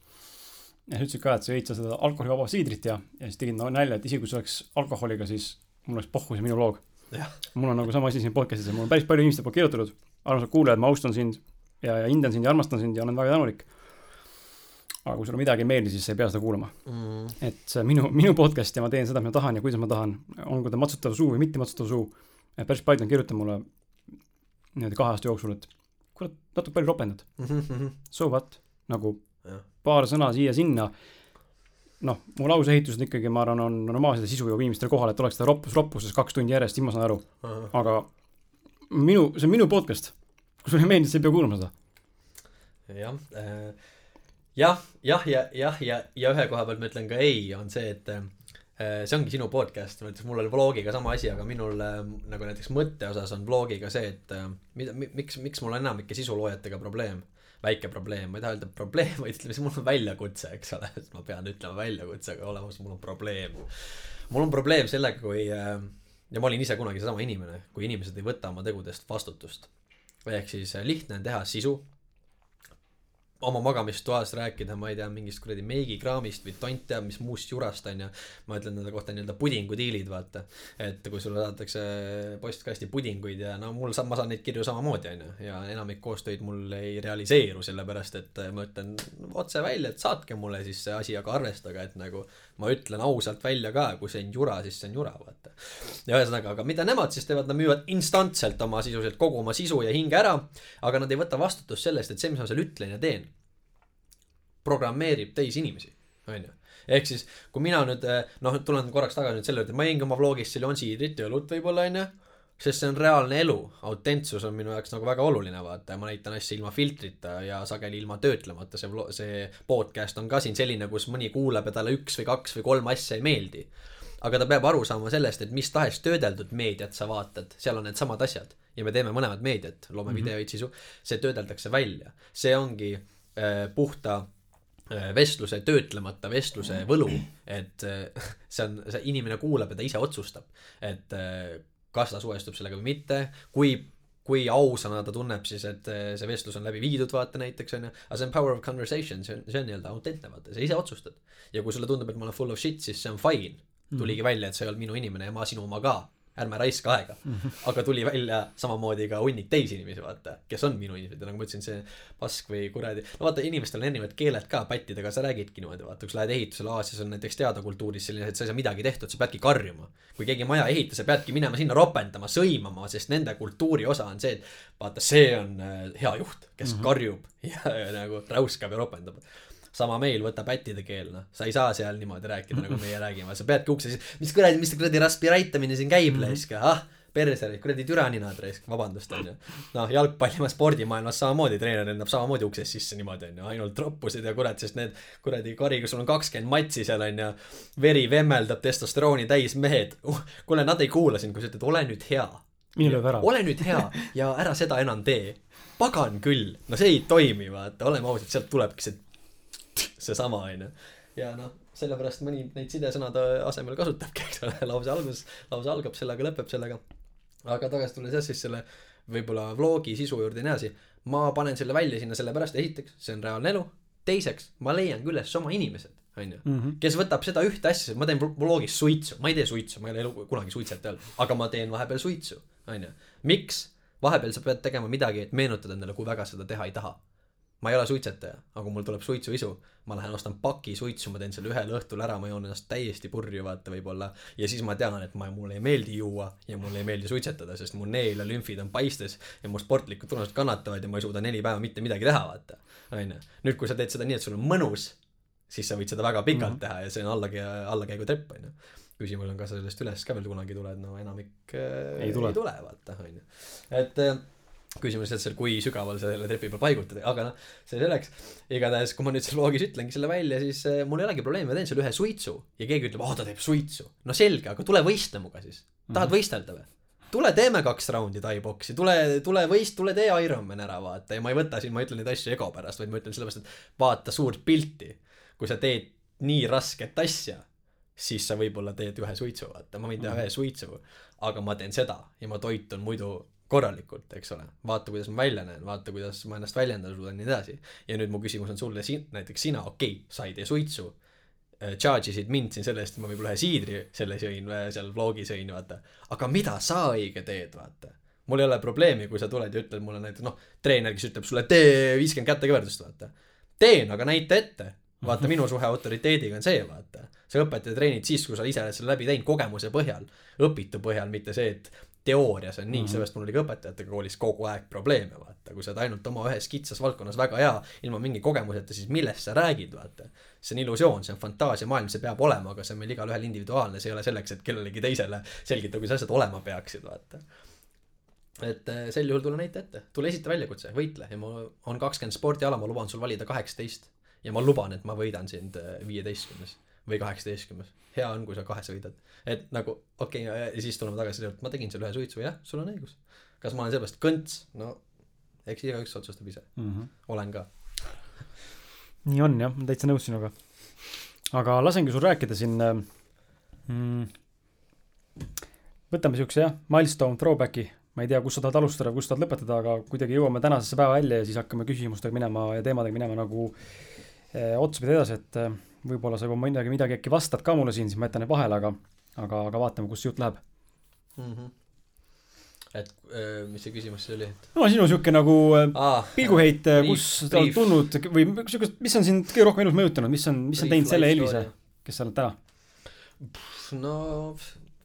ja sa ütlesid ka, et sa jõid seda alkoholivaba siidrit ja, ja siis tegid nalja, et isegi kui see oleks alkoholiga, siis mul oleks pohhu see minu vlog. mul on nagu sama asi siin podcast'is ja mul on päris palju inimeste poolt kirjutatud, armsad kuulajad, ma austan sind ja, ja hindan sind ja armastan sind ja olen väga tänulik aga kui sulle midagi ei meeldi, siis sa ei pea seda kuulama mm.. et see on minu, minu podcast ja ma teen seda, mida ma tahan ja kuidas ma tahan, olgu ta matsutav suu või mitte matsutav suu. päris paljud on kirjutanud mulle niimoodi kahe aasta jooksul, et kurat, natuke palju ropendad mm. -hmm. So what, nagu ja. paar sõna siia-sinna. noh, mu lauseehitused ikkagi, ma arvan, on normaalse sisu jõuab inimestele kohale, et oleks ta roppus roppuses kaks tundi järjest, siis ma saan aru. aga minu, see on minu podcast. kui sulle ei meeldi, siis ei pea kuulama seda. jah äh jah, jah, ja jah, ja, ja ühe koha pealt ma ütlen ka ei, on see, et äh, see ongi sinu podcast, ma ütleks, mul oli vlogiga sama asi, aga minul äh, nagu näiteks mõtte osas on vlogiga see, et äh, mida, miks, miks mul enamike sisuloojatega probleem. väike probleem, ma ei taha öelda probleem, (laughs) vaid ütleme, mul on väljakutse, eks ole, et (laughs) ma pean ütlema väljakutsega olemas, mul on probleem. mul on probleem sellega, kui ja ma olin ise kunagi seesama inimene, kui inimesed ei võta oma tegudest vastutust. ehk siis lihtne on teha sisu oma magamistoas rääkida, ma ei tea, mingist kuradi meigikraamist või tont teab mis muust jurast onju. ma ütlen nende kohta nii-öelda pudingudiilid, vaata. et kui sulle saadetakse postkasti pudinguid ja no mul saab, ma saan neid kirju samamoodi onju ja enamik koostöid mul ei realiseeru, sellepärast et ma ütlen otse välja, et saatke mulle siis see asi, aga arvestage, et nagu ma ütlen ausalt välja ka, kui see on jura, siis see on jura, vaata. ja ühesõnaga, aga mida nemad siis teevad, nad müüvad instantselt oma sisuliselt kogu oma sisu ja hinge ära, aga nad ei võta vastutust sellest, et see, mis ma seal ütlen ja teen, programmeerib teisi inimesi, onju. ehk siis, kui mina nüüd noh, tulen korraks tagasi nüüd selle juurde, ma jõin ka oma vlogis Ceylon siidrit ja õlut võib-olla onju, sest see on reaalne elu, autentsus on minu jaoks nagu väga oluline, vaata, ma näitan asju ilma filtrita ja sageli ilma töötlemata, see see podcast on ka siin selline, kus mõni kuulab ja talle üks või kaks või kolm asja ei meeldi. aga ta peab aru saama sellest, et mis tahes töödeldud meediat sa vaatad, seal on needsamad asjad. Ja me teeme mõlemat meediat, loome mm -hmm. videoid, sisu, see töödeldakse välja, see ongi äh, puhta äh, vestluse, töötlemata vestluse võlu, et äh, (laughs) see on, see inimene kuulab ja ta ise otsustab, et äh, kas ta suhestub sellega või mitte, kui kui ausana ta tunneb siis, et äh, see vestlus on läbi viidud, vaata näiteks onju, aga see on power of conversation, see on, see on nii-öelda autentne, vaata, sa ise otsustad. ja kui sulle tundub, et ma olen full of shit, siis see on fine. tuligi välja, et sa ei olnud minu inimene ja ma sinu oma ka, ärme raiska aega. aga tuli välja samamoodi ka hunnik teisi inimesi, vaata, kes on minu inimesed ja nagu ma ütlesin, see pask või kuradi, no vaata, inimestel on erinevad keeled ka pättidega, sa räägidki niimoodi, vaata, kui sa lähed ehitusele Aasias on näiteks teadukultuuris selline, et sa ei saa midagi tehtud, sa peadki karjuma. kui keegi maja ei ehita, sa peadki minema sinna ropendama, sõimama, sest nende kultuuri osa on see, et vaata, see on äh, hea juht, kes mm -hmm. karjub (laughs) ja, ja nagu räuskab ja ropendab sama meil, võta pättide keel, noh, sa ei saa seal niimoodi rääkida, nagu meie (laughs) räägime, sa peadki ukse siis, mis kuradi, mis kuradi raspiraitamine siin käib, raisk, ah, perse, kuradi türaninad, raisk, vabandust, onju. noh, jalgpalli spordimaailmas samamoodi, treener lendab samamoodi uksest sisse niimoodi, onju, ainult roppusid ja kurat, sest need kuradi kariga, sul on kakskümmend matsi seal, onju, veri vemmeldab, testosterooni täis mehed. Uh,, kuule, nad ei kuula sind, kui sa ütled, ole nüüd hea. mine lööb ära. ole nüüd hea ja ära seda enam tee. pagan küll, no see ei toimi, vaata, oleme ausad, sealt tulebki see seesama onju ja noh sellepärast mõni neid sidesõnade asemel kasutabki eks ole lause algus lause algab sellega lõpeb sellega aga tagasi tulles jah siis selle võib-olla vlogi sisu juurde ja nii edasi ma panen selle välja sinna sellepärast esiteks see on reaalne elu teiseks ma leiangi üles oma inimesed onju Mhm. kes võtab seda ühte asja ma teen vlogis suitsu ma ei tee suitsu ma ei ole elu kunagi suitsetanud aga ma teen vahepeal suitsu onju miks vahepeal sa pead tegema midagi et meenutada endale kui väga seda teha ei taha ma ei ole suitsetaja, aga kui mul tuleb suitsuisu, ma lähen ostan paki suitsu, ma teen selle ühel õhtul ära, ma joon ennast täiesti purju, vaata võib-olla. ja siis ma tean, et ma, mulle ei meeldi juua ja mulle ei meeldi suitsetada, sest mu neel ja lümfid on paistes ja mu sportlikud tunnused kannatavad ja ma ei suuda neli päeva mitte midagi teha, vaata. onju, nüüd kui sa teed seda nii, et sul on mõnus, siis sa võid seda väga pikalt mm -hmm. teha ja see on allakäi, allakäigutrepp, onju. küsimus on, kas sa sellest üles ka veel kunagi tuled, no enamik äh, Ei tule. ei tule, vaata, onju. et äh, küsimus lihtsalt kui sügaval sa selle trepi peal paigutad, aga noh, see selleks. igatahes, kui ma nüüd seal vlogis ütlengi selle välja, siis äh, mul ei olegi probleemi, ma teen seal ühe suitsu ja keegi ütleb, aa ta teeb suitsu. no selge, aga tule võistle minuga siis. tahad võistelda või? tule teeme kaks raundi tai-boksi, tule, tule võist-, tule tee Ironman ära vaata ja ma ei võta siin, ma ei ütle neid asju ego pärast, vaid ma ütlen sellepärast, et vaata suurt pilti. kui sa teed nii rasket asja, siis sa võib-olla teed ühe suitsu, vaata, ma võin teha ühe suitsu, aga ma teen seda ja ma toitun muidu korralikult, eks ole, vaata, kuidas ma välja näen, vaata, kuidas ma ennast väljendada suudan ja nii edasi. ja nüüd mu küsimus on sulle siin, näiteks sina, okei okay,, sa ei tee suitsu, charge isid mind siin selle eest, et ma võib-olla ühe siidri selle sõin, seal vlogis sõin, vaata. aga mida sa õige teed, vaata. mul ei ole probleemi, kui sa tuled ja ütled mulle näiteks noh, treener, kes ütleb sulle, tee viiskümmend kätekõverdust, vaata. teen, aga näita ette. vaata, minu suhe autoriteediga on see, vaata. sa õpetad ja treenid siis, kui sa ise oled selle läbi teinud kogemuse põhjal, õpitu põhjal, mitte see, et teoorias on nii mm, -hmm. seepärast mul oli ka õpetajatega koolis kogu aeg probleeme, vaata, kui sa oled ainult oma ühes kitsas valdkonnas väga hea, ilma mingi kogemuseta, siis millest sa räägid, vaata. see on illusioon, see on fantaasiamaailm, see peab olema, aga see on meil igalühel individuaalne, see ei ole selleks, et kellelegi teisele selgitada, kuidas asjad olema peaksid, vaata. et äh, sel juhul tule näita ette, tule esita väljakutse, võitle ja mul on kakskümmend spordiala, ma luban sul valida kaheksateist ja ma luban, et ma võidan sind äh, viieteistkümnes või kaheksateistkümnes. hea on, kui sa kahes võidad. et nagu okei okay,, ja siis tuleme tagasi selle juurde, ma tegin selle ühe suitsu, jah, sul on õigus. kas ma olen sellepärast kõnts, no eks igaüks otsustab ise, mm. -hmm. olen ka. nii on jah, ma täitsa nõus sinuga. aga lasengi sul rääkida siin mm,. võtame siukse jah, milstone throwback'i ma ei tea, kus sa tahad alustada, kus sa tahad lõpetada, aga kuidagi jõuame tänasesse päeva välja ja siis hakkame küsimustega minema ja teemadega minema nagu eh, otsapidi edasi, et eh, võib-olla sa juba midagi, midagi äkki vastad ka mulle siin, siis ma jätan need vahele, aga aga, aga vaatame, kus see jutt läheb mm. -hmm. et öö, mis see küsimus oli? no sinu sihuke nagu ah, pilguheit, kus sa oled tulnud või siukest, mis on sind kõige rohkem elus mõjutanud, mis on, mis on teinud selle Elvise, kes sa oled täna? no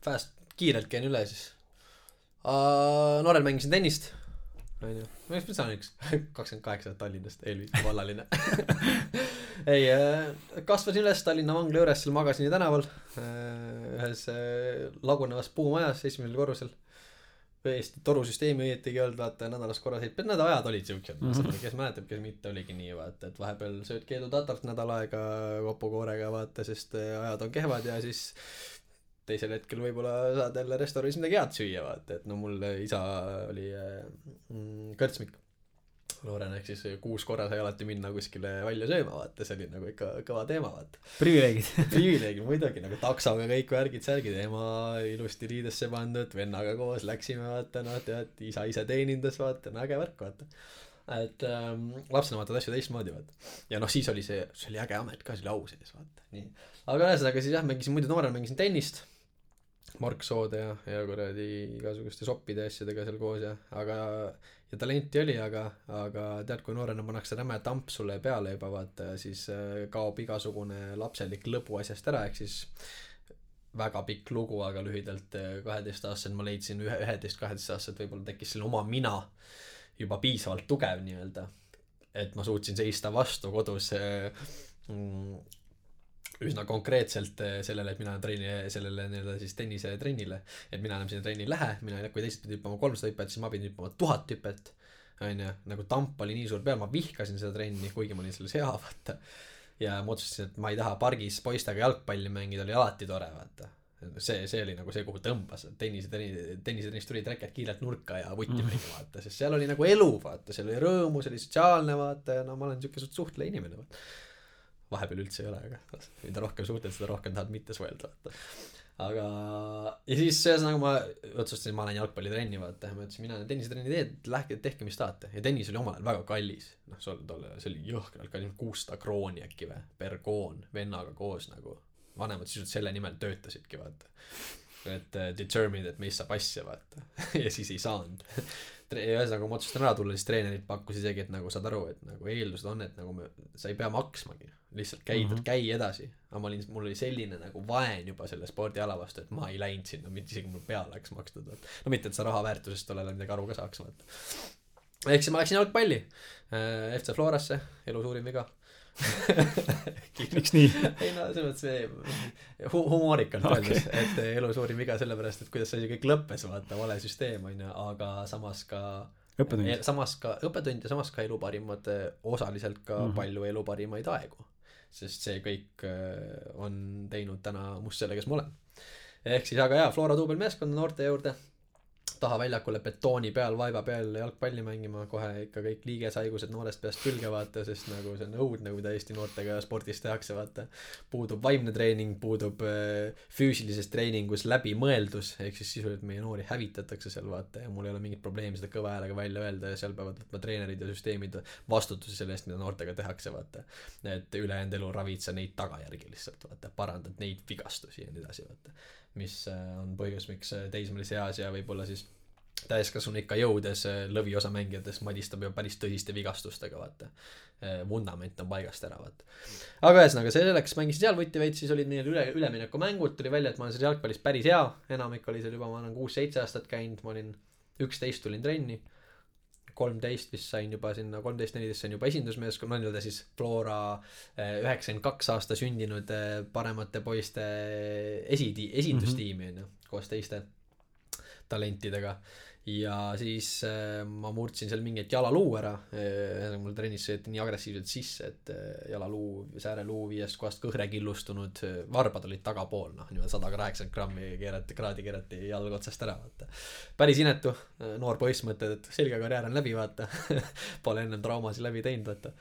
fast, kiirelt käin üle siis uh,. noorel mängisin tennist, onju, ma just saan üks (laughs) kakskümmend kaheksa Tallinnast, Elvise vallaline. (laughs) Ei, kasvasin üles Tallinna vangla juures, seal magasin ju tänaval ühes lagunevas puumajas esimesel korrusel. Eesti torusüsteemi õietigi olnud, vaata nädalas korra sõit, need ajad olid siuksed mm, -hmm. kes mäletab, kes mitte, oligi nii, vaata, et vahepeal sööd Keedu tatart nädal aega kopukoorega, vaata, sest ajad on kehvad ja siis teisel hetkel võib-olla saad jälle restoranis midagi head süüa, vaata, et no mul isa oli mm, kõrtsmik. Noorena, ehk siis kuus korra sai alati minna kuskile välja sööma, vaata, see oli nagu ikka kõva teema, vaata. privileegid. (laughs) Privileegid muidugi, nagu taksoga kõik värgid-särgid, ema ilusti riidesse pandud, vennaga koos läksime, vaata, noh, tead, isa ise teenindas, vaata, no äge värk, vaata. Et ähm, lapsena vaatad asju teistmoodi, vaata. ja noh, siis oli see, see oli äge amet ka, see oli au sees, vaata, nii. aga ühesõnaga siis jah, mängisin muidu noorena, mängisin tennist Mark Soode ja, ja kuradi igasuguste soppide asjadega seal koos ja, aga ja talenti oli, aga, aga tead, kui noorena pannakse räme tamp sulle peale juba vaata, siis äh, kaob igasugune lapselik lõbu asjast ära, ehk siis väga pikk lugu, aga lühidalt äh, kaheteistaastasena ma leidsin ühe, üheteist, kaheteistaastaselt võib-olla tekkis selline oma mina juba piisavalt tugev nii-öelda, et ma suutsin seista vastu kodus äh, mm, üsna konkreetselt eh, sellele, et mina trenni, sellele nii-öelda siis tennisetrennile. et mina enam sinna trenni ei lähe, mina ei kui teised pidid hüppama kolmsada hüpet, siis ma pidin hüppama tuhat hüpet. onju, nagu tamp oli nii suur peal, ma vihkasin seda trenni, kuigi ma olin selles hea, vaata. ja ma otsustasin, et ma ei taha pargis poistega jalgpalli mängida, oli alati tore, vaata see, see oli nagu see, kuhu tõmbas, tennise, tennisetrennis tulid reked kiirelt nurka ja vutti mängima mm., vaata, sest seal oli nagu elu, vaata, seal oli rõõmu, see oli sotsiaalne, vaata, ja no ma olen suht suhtleja inimene, vaata vahepeal üldse ei ole, aga mida rohkem suhtled, seda rohkem tahad mitte suhelda, vaata. aga, ja siis ühesõnaga ma otsustasin, ma lähen jalgpallitrenni, vaata, ma ütlesin, mina lähen tennisetrenni teed, lähke tehke, mis tahate. ja tennis oli omal ajal väga kallis, noh, sul tolle, see oli jõhkralt kallis, kuussada krooni äkki või, per koon, vennaga koos nagu. vanemad sisuliselt selle nimel töötasidki, vaata. et uh, determined, et meist saab asja, vaata (laughs) ja siis ei saanud ühesõnaga, kui ma otsustasin ära tulla, siis treenerid pakkus isegi, et nagu saad aru, et nagu eeldused on, et nagu me, sa ei pea maksmagi lihtsalt käid mm, -hmm. käi edasi. aga ma olin, mul oli selline nagu vaen juba selle spordiala vastu, et ma ei läinud sinna, mitte isegi mul pea läks makstud, vaata. no mitte, et sa raha väärtusest tollel ajal midagi aru ka saaks, vaata. ehk siis ma läksin jalgpalli äh, FC Florasse, elu suurim viga (laughs) miks nii? (laughs) ei no selles mõttes hu humoorikalt okay. öeldes, et elu suurim viga sellepärast, et kuidas see asi kõik lõppes, vaata, vale süsteem on ju, aga samas ka õppetund. samas ka õppetund ja samas ka elu parimad, osaliselt ka mm -hmm. palju elu parimaid aegu sest see kõik äh, on teinud täna must selle, kes ma olen. ehk siis, aga jaa, Flora duubelmeeskond noorte juurde taha väljakule betooni peal, vaiba peal jalgpalli mängima, kohe ikka kõik liigeshaigused noorest peast külge vaata, sest nagu see on õudne, mida Eesti noortega spordis tehakse, vaata. puudub vaimne treening, puudub äh, füüsilises treeningus läbimõeldus, ehk siis sisuliselt meie noori hävitatakse seal vaata ja mul ei ole mingit probleemi seda kõva häälega välja öelda ja seal peavad võtma treenerid ja süsteemid vastutuse selle eest, mida noortega tehakse, vaata. et ülejäänud elu ravid sa neid tagajärgi lihtsalt, vaata, parandad neid vigastusi ja nii edasi, vaata mis äh, on põhjus, miks äh, teismelise eas ja võib-olla siis täiskasvanu ikka jõudes äh, lõviosa mängijatest madistab ju päris tõsiste vigastustega, vaata. vundament on paigast ära, vaata. aga ühesõnaga, selleks mängisin seal vutti veits, siis olid meil üle, üleminekumängud, tuli välja, et ma olen seal jalgpallis päris hea, enamik oli seal juba, ma olen kuus-seitse aastat käinud, ma olin, üksteist tulin trenni kolmteist vist sain juba sinna, kolmteist, neliteist sain juba esindusmeeskonna, no nii-öelda siis Flora eh, üheksakümmend kaks aasta sündinud eh, paremate poiste eh, esi-, esindustiimi on ju, koos teiste talentidega ja siis äh, ma murdsin seal mingi hetk jalaluu ära. Äh,, mul trennis sõeti nii agressiivselt sisse, et äh, jalaluu, sääreluu viiest kohast kõhre killustunud, varbad olid tagapool, noh, niimoodi sada kaheksakümmend grammi keerati, kraadi keerati jalg otsast ära, vaata. päris inetu, noor poiss, mõtled, et selge karjäär on läbi, vaata. (laughs) Pole ennem traumasid läbi teinud, vaata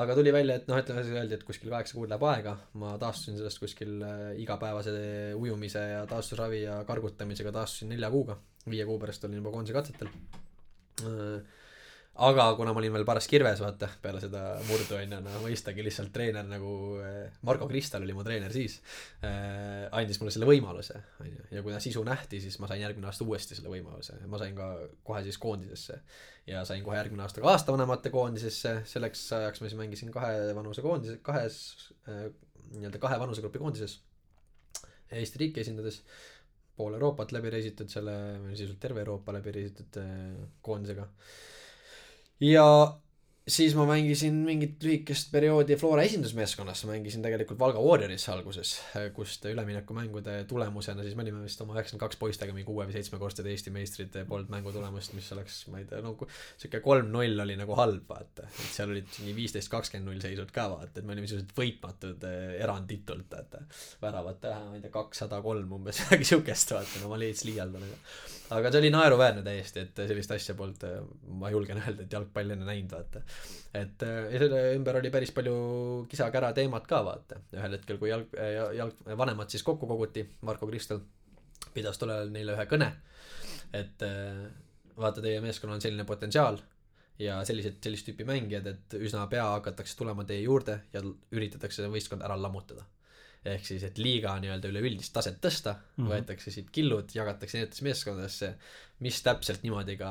aga tuli välja, et noh, ütleme öeldi, et kuskil kaheksa kuud läheb aega, ma taastusin sellest kuskil äh, igapäevase ujumise ja taastusravi ja kargutamisega taastusin nelja kuuga, viie kuu pärast olin juba koondise katsetel. Äh, aga kuna ma olin veel paras kirves, vaata, peale seda murdu onju, no mõistagi lihtsalt treener nagu eh, Margo Kristal oli mu treener siis äh,, andis mulle selle võimaluse, onju. ja kuna sisu nähti, siis ma sain järgmine aasta uuesti selle võimaluse, ma sain ka kohe siis koondisesse. ja sain kohe järgmine aasta ka aastavanemate koondisesse, selleks ajaks ma siis mängisin kahe vanuse koondise, kahes äh, nii-öelda kahe vanusegrupi koondises. Eesti riiki esindades pool Euroopat läbi reisitud selle, sisuliselt terve Euroopa läbi reisitud äh, koondisega ja siis ma mängisin mingit lühikest perioodi Flora esindusmeeskonnas, mängisin tegelikult Valga Warriorisse alguses, kust üleminekumängude tulemusena siis me olime vist oma üheksakümmend kaks poistega mingi kuue või seitsmekordsed Eesti meistrid, polnud mängu tulemust, mis oleks, ma ei tea, no sihuke kolm-null oli nagu halb, vaata. et seal olid mingi viisteist, kakskümmend null seisud ka, vaata, et me olime sisuliselt võitmatud eh, eranditult, vaata. väravat, ma ei tea, kakssada kolm umbes, (laughs) midagi siukest, vaata, no ma veits liialdan, aga aga see oli naeruväärne täiesti, et sellist asja polnud, ma julgen öelda, et jalgpalli enne näinud, vaata. Et ja selle ümber oli päris palju kisa-kära teemat ka, vaata. ühel hetkel, kui jalg, jalg, vanemad siis kokku koguti, Marko Kristel pidas tollel ajal neile ühe kõne, et vaata, teie meeskonnal on selline potentsiaal ja sellised, sellist tüüpi mängijad, et üsna pea hakatakse tulema teie juurde ja üritatakse võistkonda ära lammutada ehk siis, et liiga nii-öelda üleüldist taset tõsta mm, -hmm. võetakse siit killud, jagatakse erinevatesse meeskondadesse, mis täpselt niimoodi ka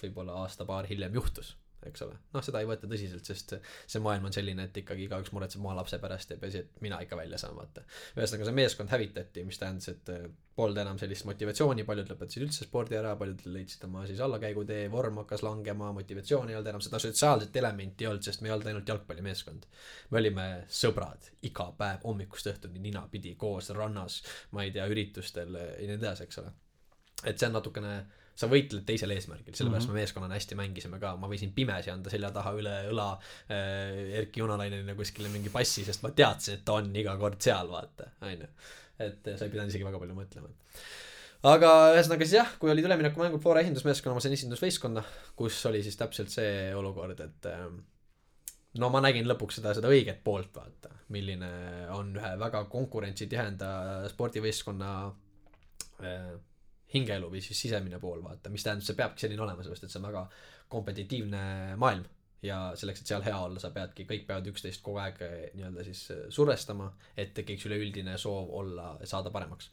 võib-olla aasta-paar hiljem juhtus eks ole. noh, seda ei võeta tõsiselt, sest see maailm on selline, et ikkagi igaüks muretseb oma lapse pärast ja peaasi, et mina ikka välja saan, vaata. ühesõnaga, see meeskond hävitati, mis tähendas, et äh, polnud enam sellist motivatsiooni, paljud lõpetasid üldse spordi ära, paljud leidsid oma siis allakäigutee, vorm hakkas langema, motivatsiooni ei olnud enam, seda sotsiaalset elementi ei olnud, sest me ei olnud ainult jalgpallimeeskond. me olime sõbrad iga päev hommikust õhtuni ninapidi koos rannas, ma ei tea, üritustel ja nii edasi, eks ole. et see on natukene sa võitled teisel eesmärgil, sellepärast mm -hmm. me meeskonnana hästi mängisime ka, ma võisin pimesi anda selja taha üle õla äh, Erki Junalainenile kuskile mingi passi, sest ma teadsin, et ta on iga kord seal, vaata, onju. et sa ei pidanud isegi väga palju mõtlema. aga ühesõnaga siis jah, kui olid üleminekumängud Flora esindusmeeskonna, ma sain esindusvõistkonda, kus oli siis täpselt see olukord, et äh, no ma nägin lõpuks seda, seda õiget poolt, vaata, milline on ühe väga konkurentsitihenda spordivõistkonna äh, hingeelu või siis sisemine pool, vaata, mis tähendab, see peabki selline olema, sellepärast et see on väga kompetitiivne maailm ja selleks, et seal hea olla, sa peadki, kõik peavad üksteist kogu aeg eh, nii-öelda siis eh, survestama, et tekiks üleüldine soov olla, saada paremaks.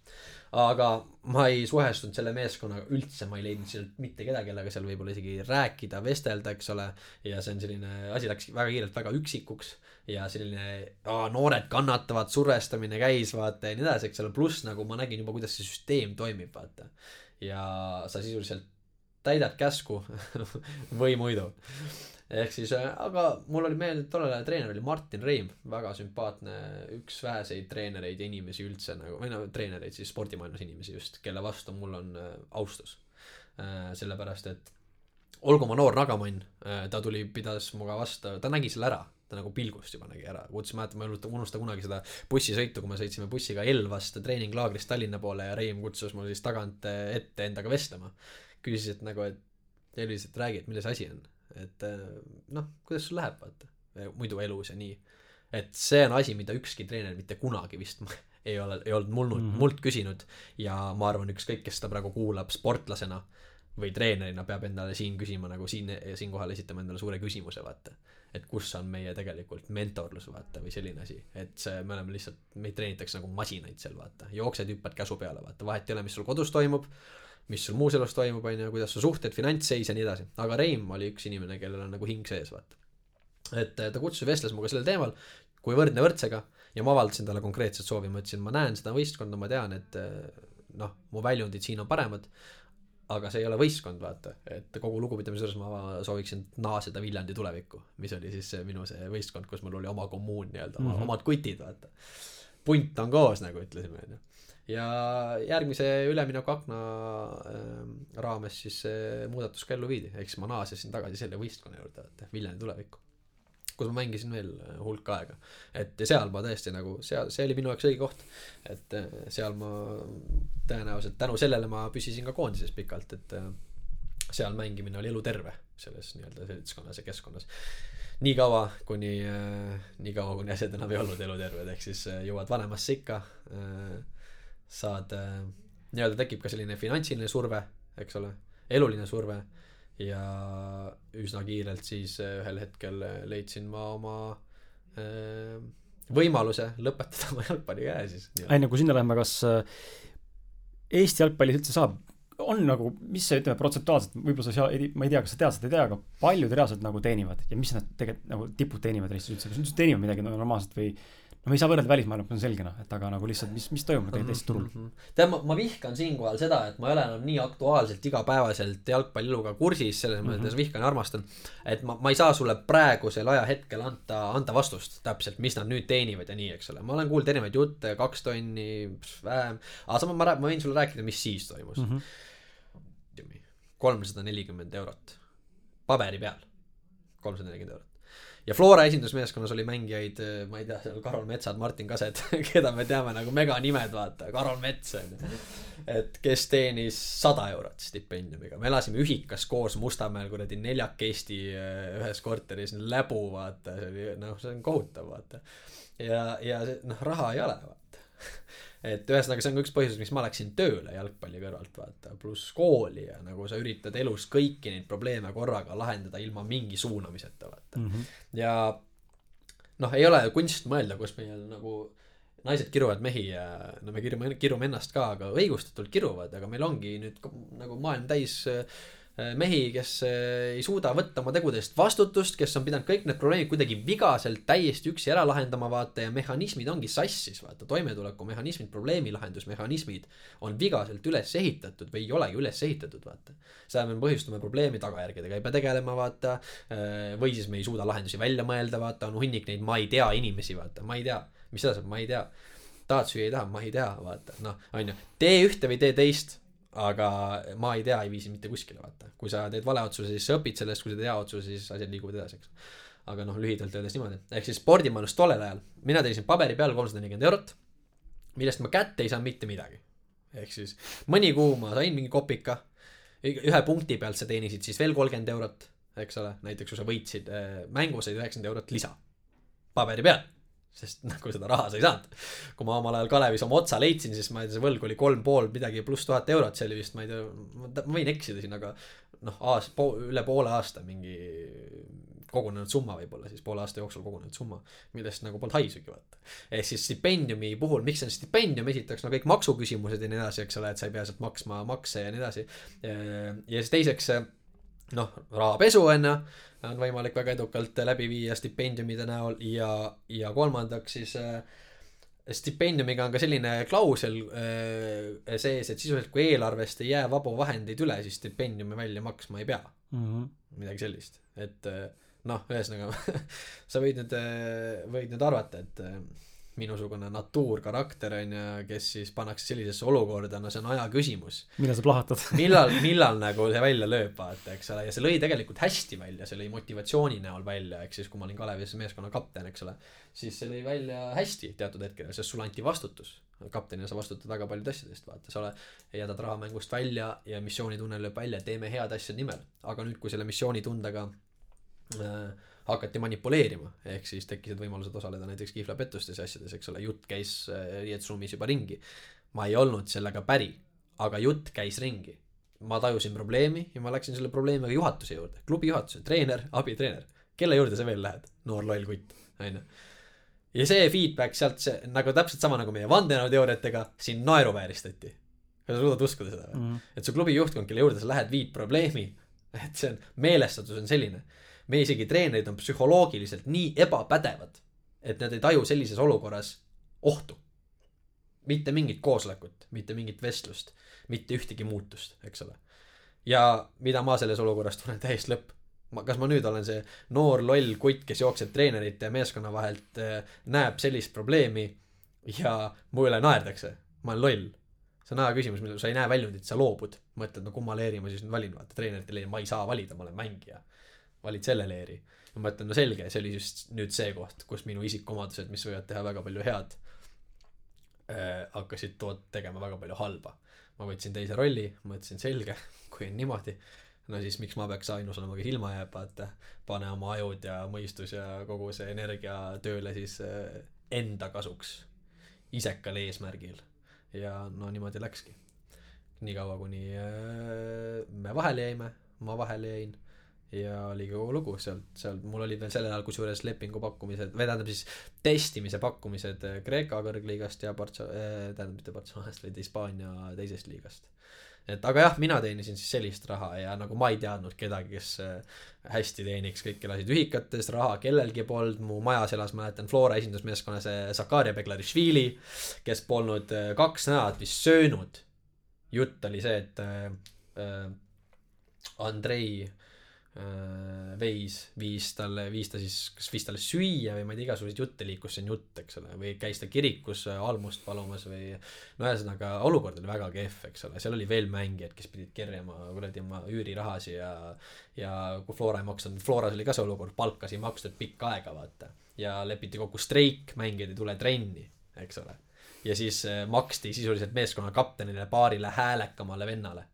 aga ma ei suhestunud selle meeskonnaga üldse, ma ei leidnud sealt mitte kedagi, kellega seal võib-olla isegi rääkida, vestelda, eks ole, ja see on selline, asi läks väga kiirelt väga üksikuks ja selline aa, noored kannatavad, survestamine käis, vaata, ja nii edasi, eks ole, pluss nagu ma nägin juba, kuidas see süsteem toimib, vaata. ja sa sisuliselt täidad käsku (laughs) või muidu ehk siis, äh, aga mul oli meelde, tollel ajal treener oli Martin Reim, väga sümpaatne, üks väheseid treenereid ja inimesi üldse nagu, või no treenereid siis spordimaailmas inimesi just, kelle vastu mul on äh, austus äh,. sellepärast, et olgu ma noor nagamann äh,, ta tuli, pidas muga vastu, ta nägi selle ära ta nagu pilgust juba nägi ära, kutsus, mäletan, ma ei unusta kunagi seda bussisõitu, kui me sõitsime bussiga Elvast treeninglaagrist Tallinna poole ja Reim kutsus mul siis tagant ette endaga vestlema. küsis, et nagu, et Elis, et räägi, et milles asi on et äh, noh, kuidas sul läheb, vaata, muidu elus ja nii. et see on asi, mida ükski treener mitte kunagi vist (laughs) ei ole, ei olnud mulnud mm, -hmm. mult küsinud ja ma arvan, ükskõik, kes seda praegu kuulab sportlasena või treenerina, peab endale siin küsima nagu siin, siinkohal esitama endale suure küsimuse, vaata. et kus on meie tegelikult mentorlus, vaata, või selline asi, et see, me oleme lihtsalt, meid treenitakse nagu masinaid seal, vaata, jooksed, hüppad käsu peale, vaata, vahet ei ole, mis sul kodus toimub mis sul muus elus toimub, on ju, kuidas su suhted, finantsseis ja nii edasi. aga Reim oli üks inimene, kellel on nagu hing sees, vaata. et ta kutsus ja vestles minuga sellel teemal, kui võrdne võrdsega, ja ma avaldasin talle konkreetset soovi, ma ütlesin, ma näen seda võistkonda, ma tean, et noh, mu väljundid siin on paremad, aga see ei ole võistkond, vaata, et kogu lugupidamise juures ma sooviksin naaseda Viljandi tulevikku, mis oli siis minu see võistkond, kus mul oli oma kommuun nii-öelda mm, -hmm. omad kutid, vaata. Punt on koos, nagu ütlesime, onju ja järgmise üleminekuakna äh, raames siis see muudatus ka ellu viidi, ehk siis ma naasesin tagasi selle võistkonna juurde, et Viljandi tulevikku. kus ma mängisin veel äh, hulk aega. et seal ma tõesti nagu, seal, see oli minu jaoks õige koht. et äh, seal ma tõenäoliselt tänu sellele ma püsisin ka koondises pikalt, et äh, seal mängimine oli eluterve selles nii-öelda seltskonnas ja keskkonnas nii kaua, kuni äh,, nii kaua, kuni asjad enam ei olnud eluterved, ehk siis äh, jõuad vanemasse ikka äh,, saad äh,, nii-öelda tekib ka selline finantsiline surve, eks ole, eluline surve ja üsna kiirelt siis äh, ühel hetkel äh, leidsin ma oma äh, võimaluse lõpetada oma jalgpallikäe siis. enne kui sinna läheme, kas äh, Eesti jalgpallis üldse saab on nagu, mis see, ütleme, protsentuaalselt, võib-olla sa seal, ma ei tea, kas sa tead seda, ei tea, aga paljud reaalselt nagu teenivad ja mis nad tegelikult nagu tipud teenivad Eestis üldse, kas nad üldse teenivad midagi normaalset või no me ei saa võrrelda välismaailmaga, see on selge noh, et aga nagu lihtsalt, mis, mis toimub tegelikult Eesti turul mm -hmm.? tead, ma, ma vihkan siinkohal seda, et ma ei ole enam nii aktuaalselt igapäevaselt jalgpallieluga kursis, selles mm -hmm. mõttes vihkan ja armastan. et ma, ma ei saa sulle praegusel ajahetkel anda, anda vastust täpselt, mis nad nüüd teenivad ja nii, eks ole, ma olen kuulnud erinevaid jutte, kaks tonni, vähem, aga samas ma, ma võin sulle rääkida, mis siis toimus mm. -hmm kolmsada nelikümmend eurot paberi peal, kolmsada nelikümmend eurot. ja Flora esindusmeeskonnas oli mängijaid, ma ei tea, seal Karol Metsad, Martin Kased, (laughs) keda me teame nagu meganimed, vaata, Karol Mets on ju. et kes teenis sada eurot stipendiumiga, me elasime ühikas koos Mustamäel kuradi neljakesti eh, ühes korteris, läbu vaata, see oli noh, see on kohutav vaata. ja, ja noh, raha ei ole vaata (laughs) et ühesõnaga, see on ka üks põhjus, miks ma läksin tööle jalgpalli kõrvalt, vaata, pluss kooli ja nagu sa üritad elus kõiki neid probleeme korraga lahendada ilma mingi suunamiseta, vaata mm. -hmm. ja noh, ei ole kunst mõelda, kus meil nagu naised kiruvad mehi ja no me kirume, kirume ennast ka, aga õigustatult kiruvad, aga meil ongi nüüd nagu maailm täis äh, mehi, kes äh, ei suuda võtta oma tegude eest vastutust, kes on pidanud kõik need probleemid kuidagi vigaselt täiesti üksi ära lahendama, vaata, ja mehhanismid ongi sassis, vaata, toimetulekumehhanismid, probleemi lahendusmehhanismid on vigaselt üles ehitatud või ei olegi üles ehitatud, vaata. seda me põhjustame probleemi tagajärgedega, ei pea tegelema, vaata, äh, või siis me ei suuda lahendusi välja mõelda, vaata, on hunnik neid ma ei tea inimesi, vaata, ma ei tea, mis seda saab, ma ei tea. Tahad süüa, ei taha, ma ei tea, vaata, noh, on ju, tee ühte või tee teist aga ma ei tea, ei vii sind mitte kuskile, vaata. kui sa teed vale otsuse, siis sa õpid sellest, kui sa teed hea otsuse, siis asjad liiguvad edasi, eks. aga noh, lühidalt öeldes niimoodi, ehk siis spordimajandus tollel ajal, mina teenisin paberi peal kolmsada nelikümmend eurot, millest ma kätte ei saanud mitte midagi. ehk siis mõni kuu ma sain mingi kopika, ühe punkti pealt sa teenisid siis veel kolmkümmend eurot, eks ole, näiteks kui sa võitsid äh, mängu, said üheksakümmend eurot lisa. paberi peal sest (laughs) nagu seda raha sa ei saanud. kui ma omal ajal Kalevis oma otsa leidsin, siis ma ei tea, see võlg oli kolm pool midagi pluss tuhat eurot, see oli vist, ma ei tea, ma võin eksida siin, aga noh, aasta po,, üle poole aasta mingi kogunenud summa võib-olla siis poole aasta jooksul kogunenud summa, millest nagu polnud haisugi vaata. ehk siis stipendiumi puhul, miks on stipendium, esiteks no kõik maksuküsimused ja nii edasi, eks ole, et sa ei pea sealt maksma makse ja nii edasi. ja siis teiseks noh, rahapesu on ju on võimalik väga edukalt läbi viia stipendiumide näol ja, ja kolmandaks siis äh, stipendiumiga on ka selline klausel äh, sees, et sisuliselt kui eelarvest ei jää vabu vahendeid üle, siis stipendiumi välja maksma ei pea mm. -hmm. midagi sellist, et äh, noh, ühesõnaga (laughs) sa võid nüüd võid nüüd arvata, et minusugune natuurkarakter on ju, kes siis pannakse sellisesse olukorda, no see on aja küsimus. millal sa plahvatad (laughs) millal, millal nagu see välja lööb, vaata, eks ole, ja see lõi tegelikult hästi välja, see lõi motivatsiooni näol välja, ehk siis kui ma olin Kalevis meeskonna kapten, eks ole, siis see lõi välja hästi teatud hetkedel, sest sulle anti vastutus. kaptenina sa vastutad väga paljude asjade eest, vaata, sa ole, jätad raha mängust välja ja missioonitunne lööb välja, teeme head asja nimel. aga nüüd, kui selle missioonitundega äh, hakati manipuleerima, ehk siis tekkisid võimalused osaleda näiteks kihvlapettustes ja asjades, eks ole, jutt käis äh, riietusruumis juba ringi. ma ei olnud sellega päri, aga jutt käis ringi. ma tajusin probleemi ja ma läksin selle probleemiga juhatuse juurde, klubi juhatuse, treener, abitreener. kelle juurde sa veel lähed, noor loll kutt, onju. ja see feedback sealt, see nagu täpselt sama nagu meie vandenõuteooriatega, sind naeruvääristati. kas sa suudad uskuda seda või mm? -hmm. et su klubi juhtkond, kelle juurde sa lähed, viid probleemi, et see on, meelestatus on selline meie isegi treenerid on psühholoogiliselt nii ebapädevad, et nad ei taju sellises olukorras ohtu. mitte mingit koosolekut, mitte mingit vestlust, mitte ühtegi muutust, eks ole. ja mida ma selles olukorras tunnen täiesti lõpp. ma, kas ma nüüd olen see noor loll kutt, kes jookseb treenerite ja meeskonna vahelt äh,, näeb sellist probleemi ja mu üle naerdakse, ma olen loll see on aja küsimus, sa ei näe väljundit, sa loobud, mõtled, no kumma leeri ma siis nüüd valin, vaata treenerite leeri ma ei saa valida, ma olen mängija valid selle leeri. ja ma ütlen, no selge, see oli just nüüd see koht, kus minu isikuomadused, mis võivad teha väga palju head äh,, hakkasid toot-, tegema väga palju halba. ma võtsin teise rolli, mõtlesin selge, (laughs) kui on niimoodi, no siis miks ma peaks ainus olema, kes ilma jääb, vaata. pane oma ajud ja mõistus ja kogu see energia tööle siis äh, enda kasuks, isekal eesmärgil. ja no niimoodi läkski. niikaua, kuni äh, me vahele jäime, ma vahele jäin ja oligi kogu lugu sealt, sealt mul olid veel sellel ajal kusjuures lepingu pakkumised, või tähendab siis testimise pakkumised äh, Kreeka kõrgliigast ja Partsa- äh,, tähendab mitte Barcelonast, vaid Hispaania teisest liigast. et aga jah, mina teenisin siis sellist raha ja nagu ma ei teadnud kedagi, kes äh, hästi teeniks, kõik elasid ühikates, raha kellelgi polnud, mu majas elas, mäletan, Flora esindusmeeskonnas Zakaria Beglarišvili, kes polnud kaks nädalat vist söönud. jutt oli see, et äh Andrei Äh, veis, viis talle, viis ta siis, kas viis talle süüa või ma ei tea, igasuguseid jutte liikus, see on jutt, eks ole, või käis ta kirikus äh, almust palumas või no ühesõnaga, olukord oli väga kehv, eks ole, seal oli veel mängijaid, kes pidid kerjama kuradi oma üürirahasi ja ja kui Flora ei maksnud, Floras oli ka see olukord, palkasid ei makstud pikka aega, vaata. ja lepiti kokku streik, mängijad ei tule trenni, eks ole. ja siis äh, maksti sisuliselt meeskonna kaptenile, paarile häälekamale vennale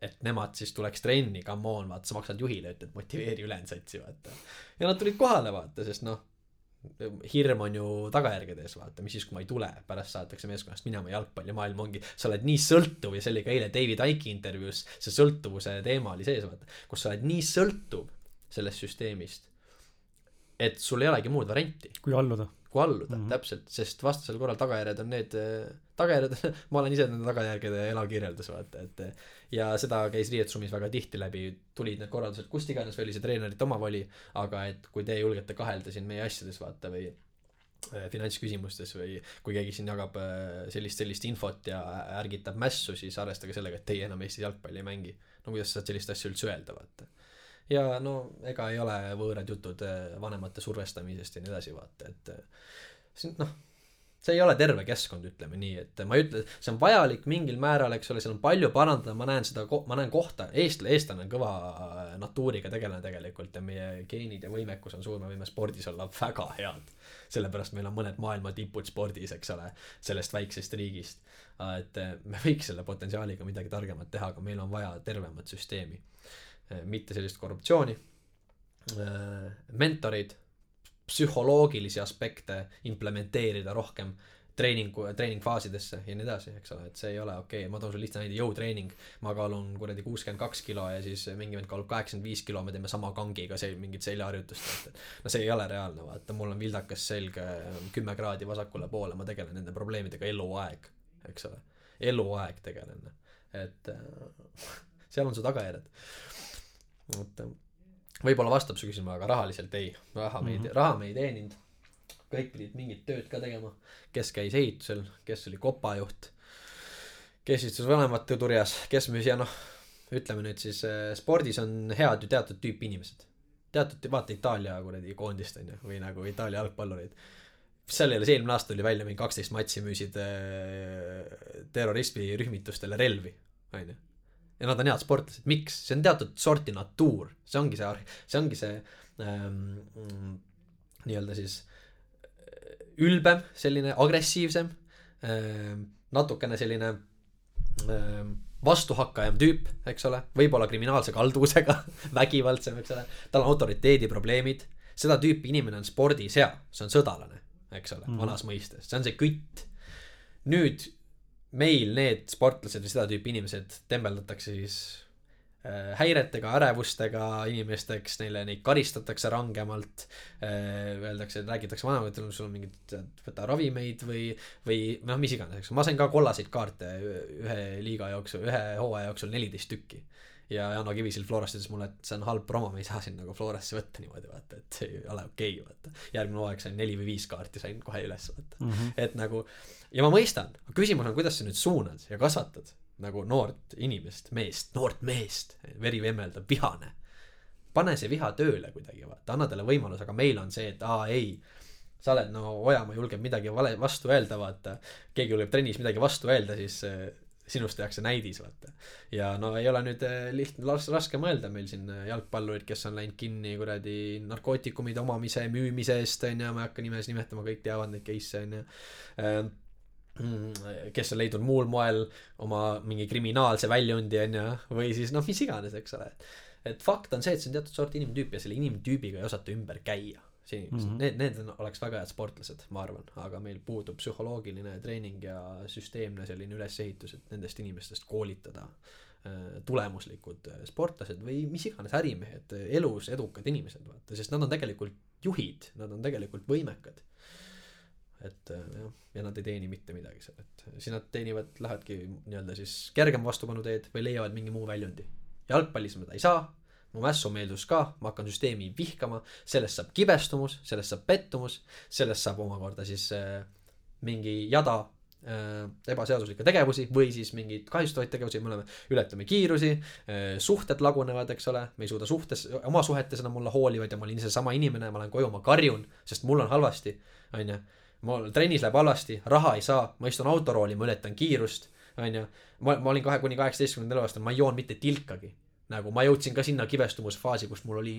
et nemad siis tuleks trenni, come on, vaata, sa maksad juhile, ütled motiveeri ülejäänud satsi, vaata. ja nad tulid kohale, vaata, sest noh, hirm on ju tagajärgede ees, vaata, mis siis, kui ma ei tule, pärast saadetakse meeskonnast minema, jalgpallimaailm ongi, sa oled nii sõltuv ja see oli ka eile David Icke'i intervjuus, see sõltuvuse teema oli sees, vaata, kus sa oled nii sõltuv sellest süsteemist, et sul ei olegi muud varianti. kui alluda kui alluda mm, -hmm. täpselt, sest vastasel korral tagajärjed on need, tagajärjed (laughs) ma olen ise nende tagajärgede elakirjeldus, vaata, et ja seda käis riietusruumis väga tihti läbi, tulid need korraldused kust iganes või oli see treenerite omavoli, aga et kui te julgete kahelda siin meie asjades, vaata, või äh, finantsküsimustes või kui keegi siin jagab sellist, sellist infot ja ärgitab mässu, siis arvestage sellega, et teie enam Eestis jalgpalli ei mängi. no kuidas sa saad sellist asja üldse öelda, vaata. Ja no ega ei ole võõrad jutud äh, vanemate survestamisest ja nii edasi, vaata, et siin noh see ei ole terve keskkond, ütleme nii, et ma ei ütle, see on vajalik mingil määral, eks ole, seal on palju parandada, ma näen seda, ma näen kohta, eestlane, eestlane on kõva äh, natuuriga tegelane tegelikult ja meie geenid ja võimekus on suur, me võime spordis olla väga head. sellepärast meil on mõned maailma tipud spordis, eks ole, sellest väiksest riigist. Äh, et äh, me võiks selle potentsiaaliga midagi targemat teha, aga meil on vaja tervemat süsteemi. Mitte sellist korruptsiooni, mentoreid psühholoogilisi aspekte implementeerida rohkem treeningu, treeningfaasidesse ja nii edasi, eks ole, et see ei ole okei okay., ma toon sulle lihtsa näide, jõutreening. ma kaalun kuradi kuuskümmend kaks kilo ja siis mingi vend kaalub kaheksakümmend viis kilo, me teeme sama kangiga see mingit seljaharjutust, et no see ei ole reaalne, vaata, mul on vildakas selg kümme kraadi vasakule poole, ma tegelen nende probleemidega eluaeg, eks ole. eluaeg tegelen, et (laughs) seal on su tagajärjed. Et võib-olla vastab su küsimusele, aga rahaliselt ei, raha me ei mm -hmm., raha me ei teeninud. kõik pidid mingit tööd ka tegema, kes käis ehitusel, kes oli kopajuht, kes istus vanemate turjas, kes müüs ja noh, ütleme nüüd siis äh, spordis on head ju teatud tüüpi inimesed. teatud, vaata Itaalia kuradi koondist on ju, või nagu Itaalia jalgpallurid seal ei ole, see eelmine aasta tuli välja mingi kaksteist matši müüsid äh, terrorismirühmitustele relvi, onju ja nad on head sportlased, miks, see on teatud sorti natuur, see ongi see, see ongi see ähm, nii-öelda siis äh, ülbem, selline agressiivsem ähm,, natukene selline ähm, vastuhakkajam tüüp, eks ole, võib-olla kriminaalse kalduvusega (laughs) vägivaldsem, eks ole, tal on autoriteediprobleemid, seda tüüpi inimene on spordis hea, see on sõdalane, eks ole mm., vanas mõistes, see on see kütt. nüüd meil need sportlased või seda tüüpi inimesed tembeldatakse siis äh, häiretega, ärevustega inimesteks, neile neid karistatakse rangemalt äh,. Öeldakse, räägitakse vanematele, sul on mingid, võta ravimeid või, või noh, mis iganes, eks ma sain ka kollaseid kaarte ühe liiga jooksul, ühe hooaja jooksul neliteist tükki ja Jano Kivisil Florast ütles mulle, et see on halb promo, me ei saa sind nagu Florasse võtta niimoodi, vaata, et see ei ole okei okay,, vaata. järgmine hooaeg sain neli või viis kaarti, sain kohe üles, vaata mm. -hmm. et nagu, ja ma mõistan, küsimus on, kuidas sa nüüd suunad ja kasvatad nagu noort inimest, meest, noort meest, veri vemmeldab, vihane. pane see viha tööle kuidagi, vaata, anna talle võimalus, aga meil on see, et aa ei, sa oled no Ojamaa julgeb midagi vale vastu öelda, vaata. keegi julgeb trennis midagi vastu öelda, siis sinust tehakse näidis, vaata. ja no ei ole nüüd äh, lihtne, raske mõelda meil siin äh, jalgpallurid, kes on läinud kinni kuradi narkootikumide omamise, müümise eest, on ju, ma ei hakka nimesid nimetama, kõik teavad neid case'e, on ju ähm, mm, kes on leidnud muul moel oma mingi kriminaalse väljundi, on ju, või siis noh, mis iganes, eks ole. et fakt on see, et see on teatud sorti inimtüüp ja selle inimtüübiga ei osata ümber käia inimesed mm. -hmm. need, need on, oleks väga head sportlased, ma arvan, aga meil puudub psühholoogiline treening ja süsteemne selline ülesehitus, et nendest inimestest koolitada äh, tulemuslikud äh, sportlased või mis iganes ärimehed, elus edukad inimesed, vaata, sest nad on tegelikult juhid, nad on tegelikult võimekad. et äh, jah, ja nad ei teeni mitte midagi seal, et siis nad teenivad, lähevadki nii-öelda siis kergema vastupanuteed või leiavad mingi muu väljundi. jalgpallis seda ei saa, mu mässumeeldus ka, ma hakkan süsteemi vihkama, sellest saab kibestumus, sellest saab pettumus, sellest saab omakorda siis äh, mingi jada äh, ebaseaduslikke tegevusi või siis mingeid kahjustavaid tegevusi, me oleme, ületame kiirusi äh,, suhted lagunevad, eks ole, me ei suuda suhtes, oma suhetes enam olla hoolivad ja ma olin seesama inimene, ma lähen koju, ma karjun, sest mul on halvasti, onju. mul trennis läheb halvasti, raha ei saa, ma istun autorooli, ma ületan kiirust, onju. ma, ma olin kahe kuni kaheksateistkümnendal eluaastal, ma ei joonud mitte tilkagi. Nagu ma jõudsin ka sinna kibestumusfaasi, kus mul oli,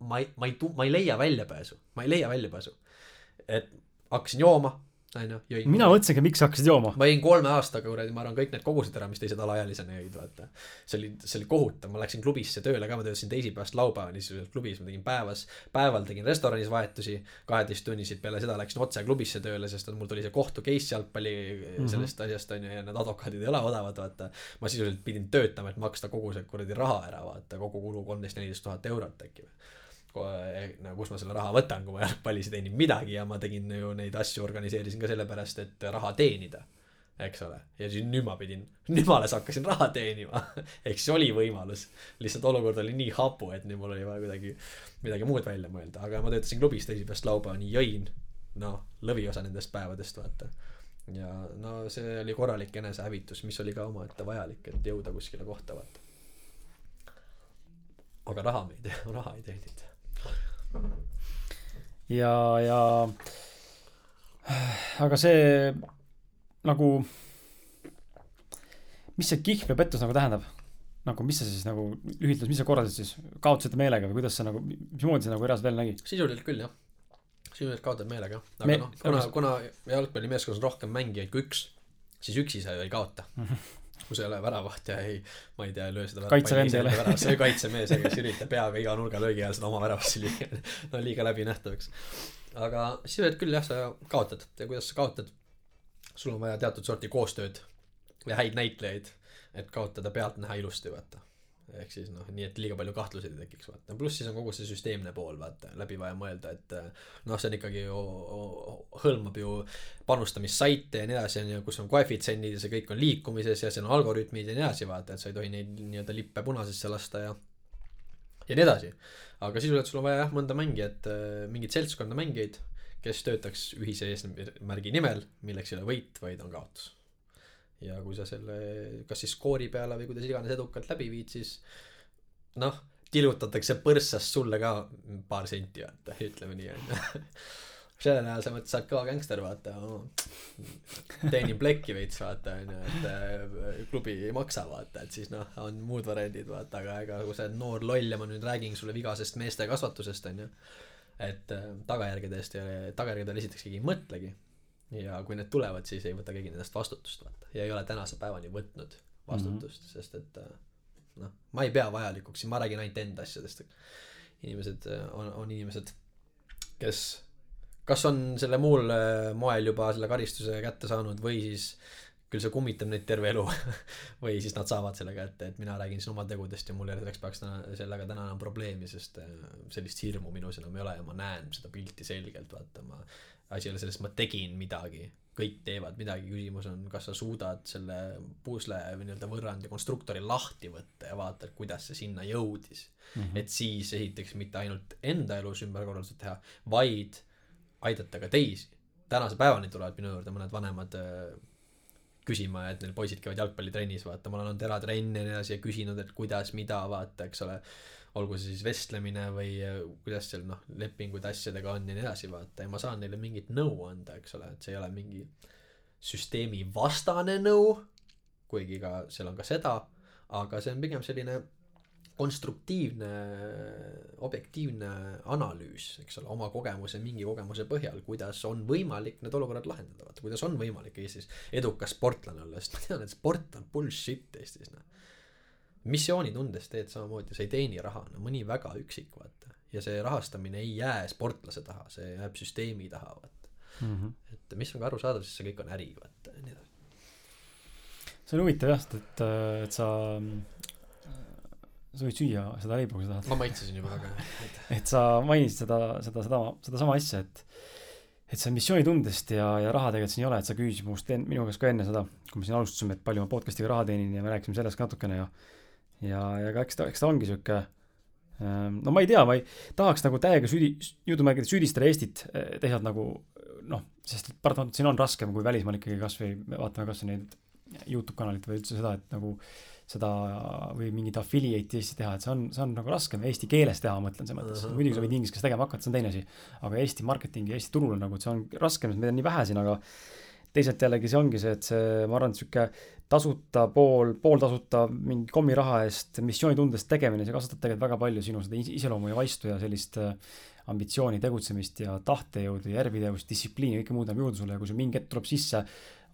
ma ei, ma ei ma ei leia väljapääsu, ma ei leia väljapääsu. et hakkasin jooma, onju, jõin. mina mõtlesingi, miks sa hakkasid jooma. ma jõin kolme aastaga kuradi, ma arvan, kõik need kogused ära, mis teised alaealisena jõid, vaata. see oli, see oli kohutav, ma läksin klubisse tööle ka, ma töötasin teisipäevast laupäevani siis klubis, ma tegin päevas, päeval tegin restoranis vahetusi, kaheteisttunniseid, peale seda läksin otse klubisse tööle, sest et mul tuli see kohtu case jalgpalli sellest asjast onju ja need advokaadid ei ole odavad, vaata. ma sisuliselt pidin töötama, et maksta kogu see kuradi raha ära, vaata, kogu kulu kolmteist, neliteist tuhat eurot äkki või kus ma selle raha võtan, kui ma jalgpallis ei teeninud midagi ja ma tegin ju neid asju organiseerisin ka sellepärast, et raha teenida. eks ole, ja siis nüüd ma pidin, nüüd ma alles hakkasin raha teenima. (laughs) ehk siis oli võimalus, lihtsalt olukord oli nii hapu, et nüüd mul oli vaja kuidagi midagi muud välja mõelda, aga ma töötasin klubis teisipäevast laupäevani, jõin, noh, lõviosa nendest päevadest, vaata. ja no see oli korralik enesehävitus, mis oli ka omaette vajalik, et jõuda kuskile kohta, vaata. aga raha me ei tee, (laughs) raha ei teeninud ja, ja aga see nagu, mis see kihlv ja pettus nagu tähendab? nagu mis sa siis nagu lühidalt, mis sa korraldasid siis, kaotasite meelega või kuidas sa nagu, mismoodi see nagu eras veel nägi? sisuliselt küll jah sisuliselt kaotad meelega aga Me- noh kuna kuna jalgpallimeeskonnas on rohkem mängijaid kui üks siis üksi sa ju ei kaota (laughs) kui sa ei ole väravaht ja ei ma ei tea löö seda Kaitsevend ei ole. see kaitsemees kes üritab peaga iga nurgalöögi ajal seda oma väravasse lüüa. (laughs) No liiga läbinähtavaks. Aga sisuliselt küll jah sa kaotad. Ja kuidas sa kaotad? Sul on vaja teatud sorti koostööd ja häid näitlejaid et kaotada pealtnäha ilusti vaata ehk siis noh nii et liiga palju kahtluseid ei tekiks vaata. Pluss siis on kogu see süsteemne pool vaata. Läbi vaja mõelda et eh, noh see on ikkagi ju hõlmab ju panustamissaite ja nii edasi on ju kus on koefitsiendid ja see kõik on liikumises ja seal on algoritmid ja nii edasi vaata. Et sa ei tohi neid nii-öelda lippe punasesse lasta ja ja nii edasi. Aga sisuliselt sul on vaja jah mõnda mängijat mingit seltskonda mängijaid kes töötaks ühise eesmärgi nimel milleks ei ole võit vaid on kaotus ja kui sa selle kas siis skoori peale või kuidas iganes edukalt läbi viid siis noh tilgutatakse põrssast sulle ka paar senti vaata ütleme nii onju (laughs) sellel ajal sa mõtled sa oled kõva gängster vaata teenin plekki veits vaata onju et äh, klubi ei maksa vaata et siis noh on muud variandid vaata aga ega kui sa oled noor loll ja ma nüüd räägin sulle vigasest meeste kasvatusest onju et äh, tagajärgedest ja tagajärgedele esiteks keegi ei mõtlegi ja kui need tulevad siis ei võta keegi nendest vastutust vaata ja ei ole tänase päevani võtnud vastutust mm -hmm. sest et äh, noh ma ei pea vajalikuks ja ma räägin ainult enda asjadest inimesed äh, on on inimesed kes kas on selle muul äh, moel juba selle karistuse kätte saanud või siis küll see kummitab neid terve elu (laughs) või siis nad saavad selle kätte et mina räägin siin oma tegudest ja mul ei ole selleks päevaks täna sellega täna enam probleemi sest sellist hirmu minus enam ei ole ja ma näen seda pilti selgelt vaata ma asi ei ole selles ma tegin midagi. kõik teevad midagi. Küsimus on kas sa suudad selle pusle või nii-öelda võrrandi konstruktori lahti võtta ja vaatad kuidas see sinna jõudis. Mm -hmm. et siis esiteks mitte ainult enda elus ümberkorraldused teha vaid aidata ka teisi. Tänase päevani tulevad minu juurde mõned vanemad äh, küsima et neil poisid käivad jalgpallitrennis vaata ma olen olnud eratrenn ja nii edasi ja küsinud et kuidas mida vaata eks ole olgu see siis vestlemine või äh, kuidas seal noh lepingud asjadega on ja nii edasi vaata ja ma saan neile mingit nõu anda eks ole et see ei ole mingi süsteemi vastane nõu kuigi ka seal on ka seda aga see on pigem selline konstruktiivne objektiivne analüüs eks ole oma kogemuse mingi kogemuse põhjal kuidas on võimalik need olukorrad lahendada vaata kuidas on võimalik Eestis edukas sportlane olla sest ma tean et sport on bullshit Eestis noh missioonitundes teed samamoodi sa ei teeni raha no mõni väga üksik vaata ja see rahastamine ei jää sportlase taha see jääb süsteemi taha vaata mm. -hmm. et mis on ka arusaadav sest see kõik on äri vaata ja nii edasi see on huvitav jah, sest et, et sa, sa võid süüa seda leiba, kui sa tahad. ma maitsesin juba väga (laughs) et sa mainisid seda, seda, seda, sedasama asja, et et see missioonitundest ja, ja raha tegelikult siin ei ole, et sa küsisid minust, minu käest ka enne seda, kui me siin alustasime, et palju ma podcast'iga raha teenin ja me rääkisime sellest ka natukene ja ja, ja ka eks ta, eks ta ongi sihuke ähm, no ma ei tea, ma ei tahaks nagu täiega süüdi, jutumärkides süüdistada Eestit äh, teisalt nagu noh, sest paratamatult siin on raskem kui välismaal ikkagi kasvõi, vaatame kasvõi neid Youtube kanalit või üldse seda, et nagu seda või mingit affiliate'i Eestis teha, et see on, see on nagu raskem eesti keeles teha, ma mõtlen selles mõttes uh -huh. muidugi sa võid inglise keeles tegema hakata, see on teine asi. aga Eesti marketingi, Eesti turul on nagu, et see on raskem, sest meid on nii vähe siin, aga teisalt jällegi see ongi see, et see, ma arvan, et sihuke tasuta pool, pooltasuta mingi kommiraha eest missioonitundest tegemine, see kasvatab tegelikult väga palju sinu seda iseloomu ja vaistu ja sellist äh, ambitsiooni, tegutsemist ja tahtejõudu ja järjepidevust, distsipliini, kõike muud läheb juurde sulle ja kui sul mingi hetk tuleb sisse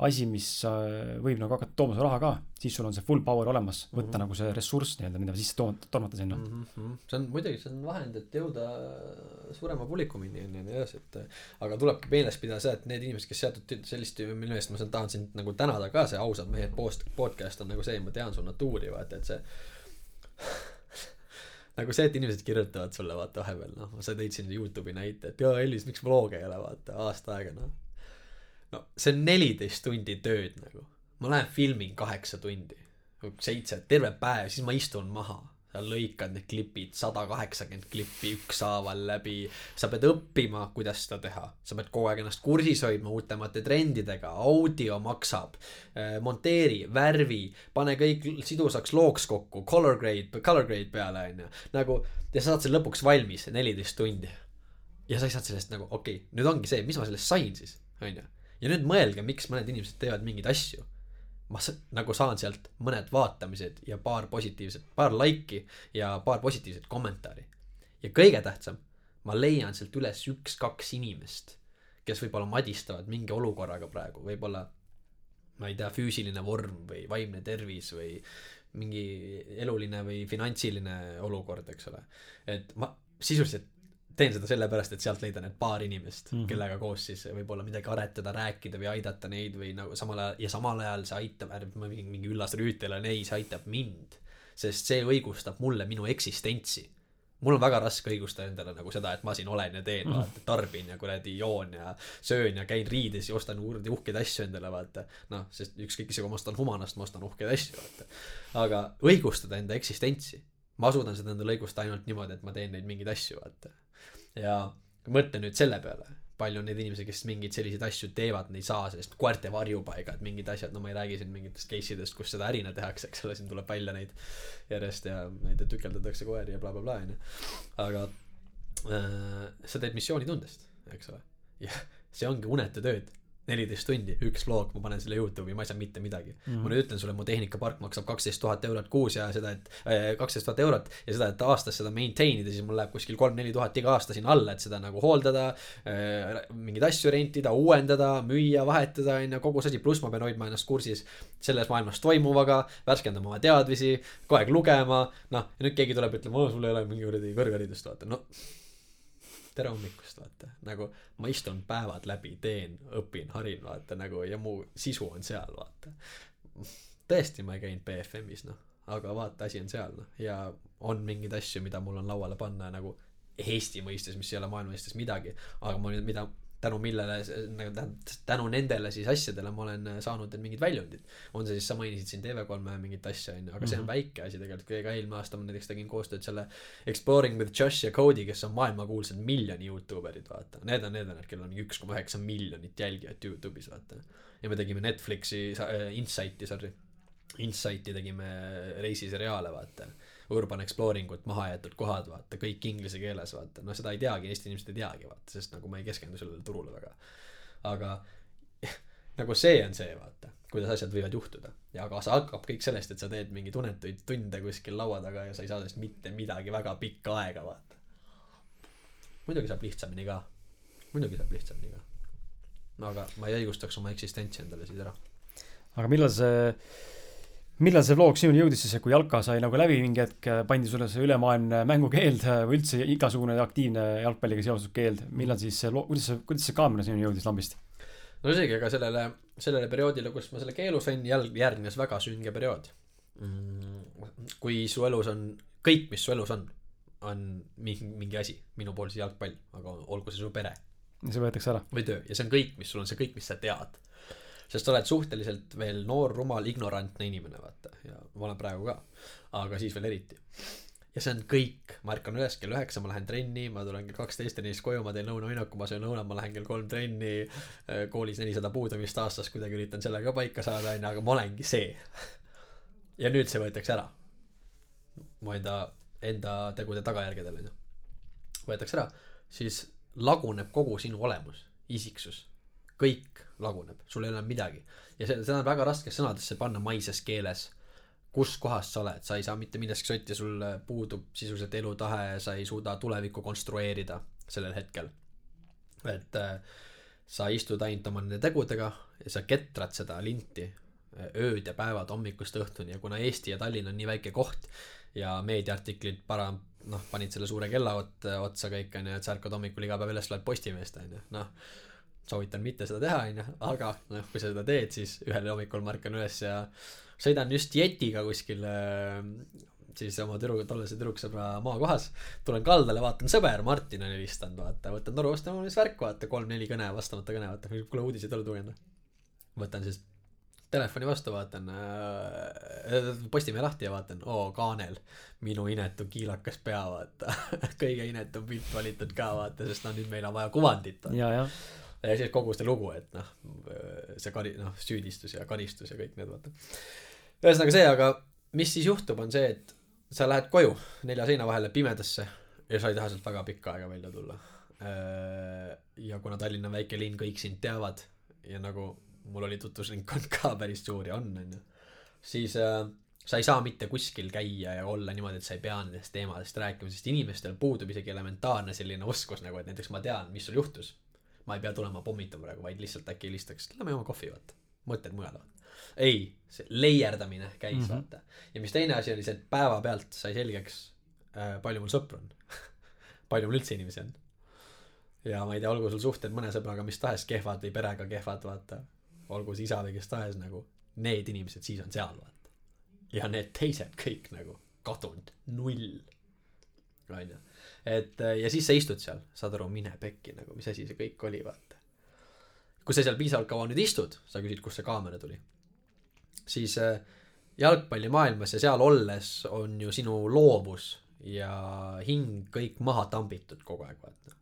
asi, mis äh, võib nagu hakata tooma sulle raha ka, siis sul on see full power olemas, võtta mm -hmm. nagu see ressurss nii-öelda, mida sisse toomata, tormata sinna mm. -hmm. see on muidugi, see on vahend, et jõuda suurema publikumini ja nii edasi, et aga tulebki meeles pidada seda, et need inimesed, kes seatud sellist, mille eest ma siin tahan sind nagu tänada ka, see ausad mehed post-, podcast on nagu see, ma tean su natuuri, vaata, et see (laughs) nagu see, et inimesed kirjutavad sulle vaata vahepeal noh, sa tõid siin Youtube'i näite, et jaa Elvis, miks vlog'e ei ole vaata aasta aega noh no see on neliteist tundi tööd nagu. ma lähen filmin kaheksa tundi, seitse, terve päev, siis ma istun maha. Sa lõikad need klipid, sada kaheksakümmend klippi ükshaaval läbi, sa pead õppima, kuidas seda teha, sa pead kogu aeg ennast kursis hoidma uutemate trendidega, audio maksab, äh, monteeri, värvi, pane kõik sidusaks looks kokku, color grade, color grade peale, onju, nagu ja sa saad selle lõpuks valmis, neliteist tundi. ja sa saad sellest nagu, okei okay,, nüüd ongi see, mis ma sellest sain siis, onju ja nüüd mõelge, miks mõned inimesed teevad mingeid asju. ma nagu saan sealt mõned vaatamised ja paar positiivset, paar laiki ja paar positiivset kommentaari. ja kõige tähtsam, ma leian sealt üles üks-kaks inimest, kes võib-olla madistavad mingi olukorraga praegu, võib-olla ma ei tea, füüsiline vorm või vaimne tervis või mingi eluline või finantsiline olukord, eks ole. et ma sisuliselt teen seda sellepärast, et sealt leida need paar inimest mm, -hmm. kellega koos siis võib-olla midagi aretada, rääkida või aidata neid või nagu samal ajal ja samal ajal see aitab, ärme mingi, mingi üllas rüütel on, ei, see aitab mind. sest see õigustab mulle minu eksistentsi. mul on väga raske õigustada endale nagu seda, et ma siin olen ja teen mm, -hmm. vaata, tarbin ja kuradi joon ja söön ja käin riides ja ostan kuradi uhkeid asju endale, vaata. noh, sest ükskõik isegi kui ma ostan Humanast, ma ostan uhkeid asju, vaata. aga õigustada enda eksistentsi ma suudan seda endale õigustada ainult niimoodi, et ma teen neid mingeid asju, vaata ja mõtle nüüd selle peale, palju on neid inimesi, kes mingeid selliseid asju teevad, ei saa sellist koerte varjupaigad, mingid asjad, no ma ei räägi siin mingitest case idest, kus seda ärina tehakse, eks ole, siin tuleb välja neid järjest ja neid tükeldatakse koeri ja blablabla onju. aga äh, sa teed missioonitundest, eks ole, ja see ongi unetu tööd neliteist tundi, üks vlog, ma panen selle Youtube'i, ma ei saa mitte midagi mm. -hmm. ma nüüd ütlen sulle, mu tehnikapark maksab kaksteist tuhat eurot kuus ja seda, et äh, kaksteist tuhat eurot ja seda, et aastas seda maintain ida, siis mul läheb kuskil kolm-neli tuhat iga aasta sinna alla, et seda nagu hooldada äh,, mingeid asju rentida, uuendada, müüa, vahetada, on ju, kogu see asi, pluss ma pean hoidma ennast kursis selles maailmas toimuvaga, värskendama oma teadmisi, kogu aeg lugema, noh, ja nüüd keegi tuleb ütlema, sul ei ole mingi kuradi kõrgharidust, vaata, no tere hommikust, vaata, nagu ma istun päevad läbi, teen, õpin, harin, vaata nagu ja mu sisu on seal, vaata. tõesti, ma ei käinud BFM-is, noh, aga vaata, asi on seal, noh, ja on mingeid asju, mida mul on lauale panna nagu Eesti mõistes, mis ei ole maailma mõistes midagi, aga ma nüüd, mida tänu millele, nagu tähendab, tänu nendele siis asjadele ma olen äh, saanud need mingid väljundid. on see siis, sa mainisid siin TV3 mingit asja, on ju, aga see on mm -hmm. väike asi tegelikult, ka eelmine aasta ma näiteks tegin koostööd selle Exploring with Josh ja Cody, kes on maailmakuulsad miljoni Youtube erid, vaata. Need on need vennad, kellel on mingi üks koma üheksa miljonit jälgijat Youtube'is, vaata. ja me tegime Netflixi äh,, Insight'i, sorry. Insight'i tegime reisiseriaale, vaata urban exploring ut, mahajäetud kohad, vaata, kõik inglise keeles, vaata, no seda ei teagi, Eesti inimesed ei teagi, vaata, sest nagu ma ei keskendu sellele turule väga. aga (laughs) nagu see on see, vaata, kuidas asjad võivad juhtuda. ja aga see hakkab kõik sellest, et sa teed mingeid unetuid tunde kuskil laua taga ja sa ei saa sellest mitte midagi väga pikka aega, vaata. muidugi saab lihtsamini ka, muidugi saab lihtsamini ka. aga ma ei õigustaks oma eksistentsi endale siis ära. aga millal see millal see vlog sinuni jõudis siis, kui jalka sai nagu läbi mingi hetk, pandi sulle see ülemaailmne mängukeeld või üldse igasugune aktiivne jalgpalliga seotud keeld, millal siis see loo-, kuidas see, kuidas see kaamera sinuni jõudis lambist? no isegi, aga sellele, sellele perioodile, kus ma selle keelu sain, jälg-, järgnes väga sünge periood mm,. kui su elus on, kõik, mis su elus on, on mingi, mingi asi, minu puhul siis jalgpall, aga olgu see su pere. see võetakse ära. või töö ja see on kõik, mis sul on see kõik, mis sa tead sest sa oled suhteliselt veel noor, rumal, ignorantne inimene, vaata, ja ma olen praegu ka, aga siis veel eriti. ja see on kõik, ma ärkan üles kell üheksa, ma lähen trenni, ma tulen kell kaksteist ja neist koju, ma teen lõunavõinaku, ma söön lõuna, ma lähen kell kolm trenni, äh, koolis nelisada puudumist aastas, kuidagi üritan sellega ka paika saada, onju, aga ma olengi see. ja nüüd see võetakse ära. mu enda, enda tegude tagajärgedel, onju. võetakse ära, siis laguneb kogu sinu olemus, isiksus kõik laguneb, sul ei ole midagi. ja see, seda on väga raske sõnadesse panna maises keeles. kus kohas sa oled, sa ei saa mitte millestki sotti, sul puudub sisuliselt elutahe, sa ei suuda tulevikku konstrueerida sellel hetkel. et äh, sa istud ainult oma nende tegudega ja sa ketrad seda linti äh, ööd ja päevad hommikust õhtuni ja kuna Eesti ja Tallinn on nii väike koht ja meediaartiklid para-, noh, panid selle suure kella otsa kõik onju, et sa ärkad hommikul iga päev üles, loed Postimeest onju, noh soovitan mitte seda teha, onju, aga noh, kui sa seda teed, siis ühel hommikul ma ärkan üles ja sõidan just jetiga kuskil siis oma tüdruku, tollase tüdruksõbra maakohas, tulen kaldale, vaatan, sõber Martin on helistanud, vaata, võtan toru vastu, mul on siis värk, vaata, kolm-neli kõne, vastamata kõne, vaata, kuule uudiseid ei ole tulnud. võtan siis telefoni vastu, vaatan äh,, Postimehe lahti ja vaatan, oo, kaanel, minu inetu kiilakas pea, vaata. (laughs) Kõige inetum pilt valitud ka, vaata, sest no nüüd meil on vaja kuvandit. jah ja siis kogu seda lugu, et noh, see kari-, noh, süüdistus ja karistus ja kõik need, vaata. ühesõnaga see, aga mis siis juhtub, on see, et sa lähed koju nelja seina vahele pimedasse ja sa ei taha sealt väga pikka aega välja tulla. ja kuna Tallinn on väike linn, kõik sind teavad ja nagu mul oli tutvusringkond ka päris suur ja on, on ju, siis äh, sa ei saa mitte kuskil käia ja olla niimoodi, et sa ei pea nendest teemadest rääkima, sest inimestel puudub isegi elementaarne selline oskus nagu, et näiteks ma tean, mis sul juhtus ma ei pea tulema pommitama praegu, vaid lihtsalt äkki helistaks, lähme joome kohvi, vaata. mõtted mujale, vaata. ei, see leierdamine käis mm, -hmm. vaata. ja mis teine asi oli see, et päevapealt sai selgeks äh,, palju mul sõpru on (laughs) palju mul üldse inimesi on. ja ma ei tea, olgu sul suhted mõne sõbraga mis tahes kehvad või perega kehvad, vaata. olgu see isa või kes tahes nagu, need inimesed siis on seal, vaata. ja need teised kõik nagu kadunud, null. onju et äh, ja siis sa istud seal, saad aru, mine pekki nagu, mis asi see kõik oli, vaata. kui sa seal piisavalt kaua nüüd istud, sa küsid, kust see kaamera tuli, siis äh, jalgpallimaailmas ja seal olles on ju sinu loovus ja hing kõik maha tambitud kogu aeg, vaata.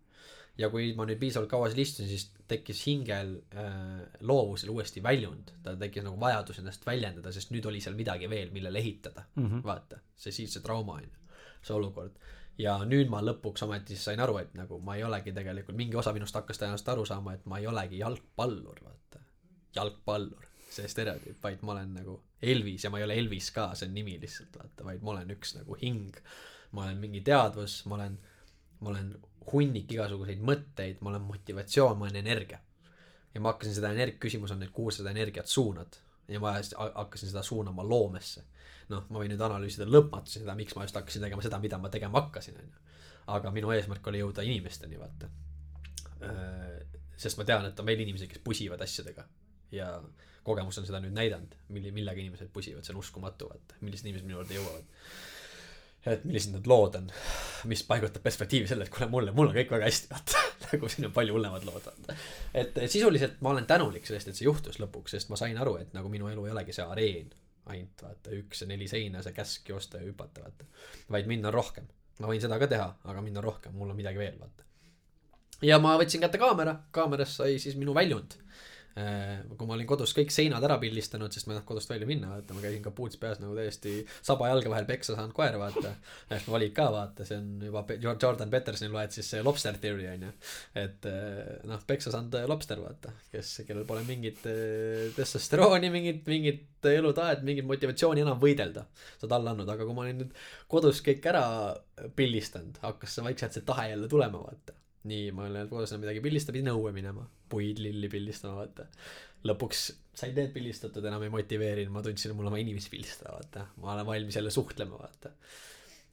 ja kui ma nüüd piisavalt kaua seal istusin, siis tekkis hingel äh, loovusel uuesti väljund, ta tekkis nagu vajadus ennast väljendada, sest nüüd oli seal midagi veel, millele ehitada mm, -hmm. vaata, see siis see trauma on ju, see olukord ja nüüd ma lõpuks ometi sain aru, et nagu ma ei olegi tegelikult, mingi osa minust hakkas tõenäoliselt aru saama, et ma ei olegi jalgpallur, vaata. jalgpallur, see stereotüüp, vaid ma olen nagu Elvis ja ma ei ole Elvis ka, see on nimi lihtsalt, vaata, vaid ma olen üks nagu hing. ma olen mingi teadvus, ma olen, ma olen hunnik igasuguseid mõtteid, ma olen motivatsioon, ma olen energia. ja ma hakkasin seda energia, küsimus on, et kuhu sa seda energiat suunad. ja ma hakkasin seda suunama loomesse noh, ma võin nüüd analüüsida lõpmatusi seda, miks ma just hakkasin tegema seda, mida ma tegema hakkasin, on ju. aga minu eesmärk oli jõuda inimesteni, vaata. Äh, sest ma tean, et on veel inimesi, kes pusivad asjadega ja kogemus on seda nüüd näidanud, mille, millega inimesed pusivad, see on uskumatu, vaata, millised inimesed minu juurde jõuavad. et millised need lood on, mis paigutab perspektiivi selle, et kuule, mulle, mul on kõik väga hästi, vaata (laughs) nagu siin on palju hullemad lood, vaata. et sisuliselt ma olen tänulik sellest, et see juhtus lõpuks, sest ma sain aru, et nagu minu elu ei olegi see areen ainult vaata üks ja neli seina, see käsk joosta ja hüpata, vaata. vaid mind on rohkem. ma võin seda ka teha, aga mind on rohkem, mul on midagi veel, vaata. ja ma võtsin kätte kaamera, kaamerast sai siis minu väljund kui ma olin kodus kõik seinad ära pildistanud, sest ma ei tahtnud kodust välja minna, vaata, ma käisin kapuuts peas nagu täiesti saba jalge vahel peksa saanud koer, vaata. eks ma valid ka, vaata, see on juba Jordan Petersoni loed siis see lobster theory on ju. et äh, noh, peksa saanud lobster, vaata, kes, kellel pole mingit äh, testosterooni, mingit, mingit elutahet, mingit motivatsiooni enam võidelda. sa alla andnud, aga kui ma olin nüüd kodus kõik ära pildistanud, hakkas see vaikselt see tahe jälle tulema, vaata nii, ma olen enam midagi pildistada, pidin õue minema, puid, lilli pildistama, vaata. lõpuks sain need pildistatud, enam ei motiveerinud, ma tundsin, et mul on vaja inimesi pildistada, vaata. ma olen valmis jälle suhtlema, vaata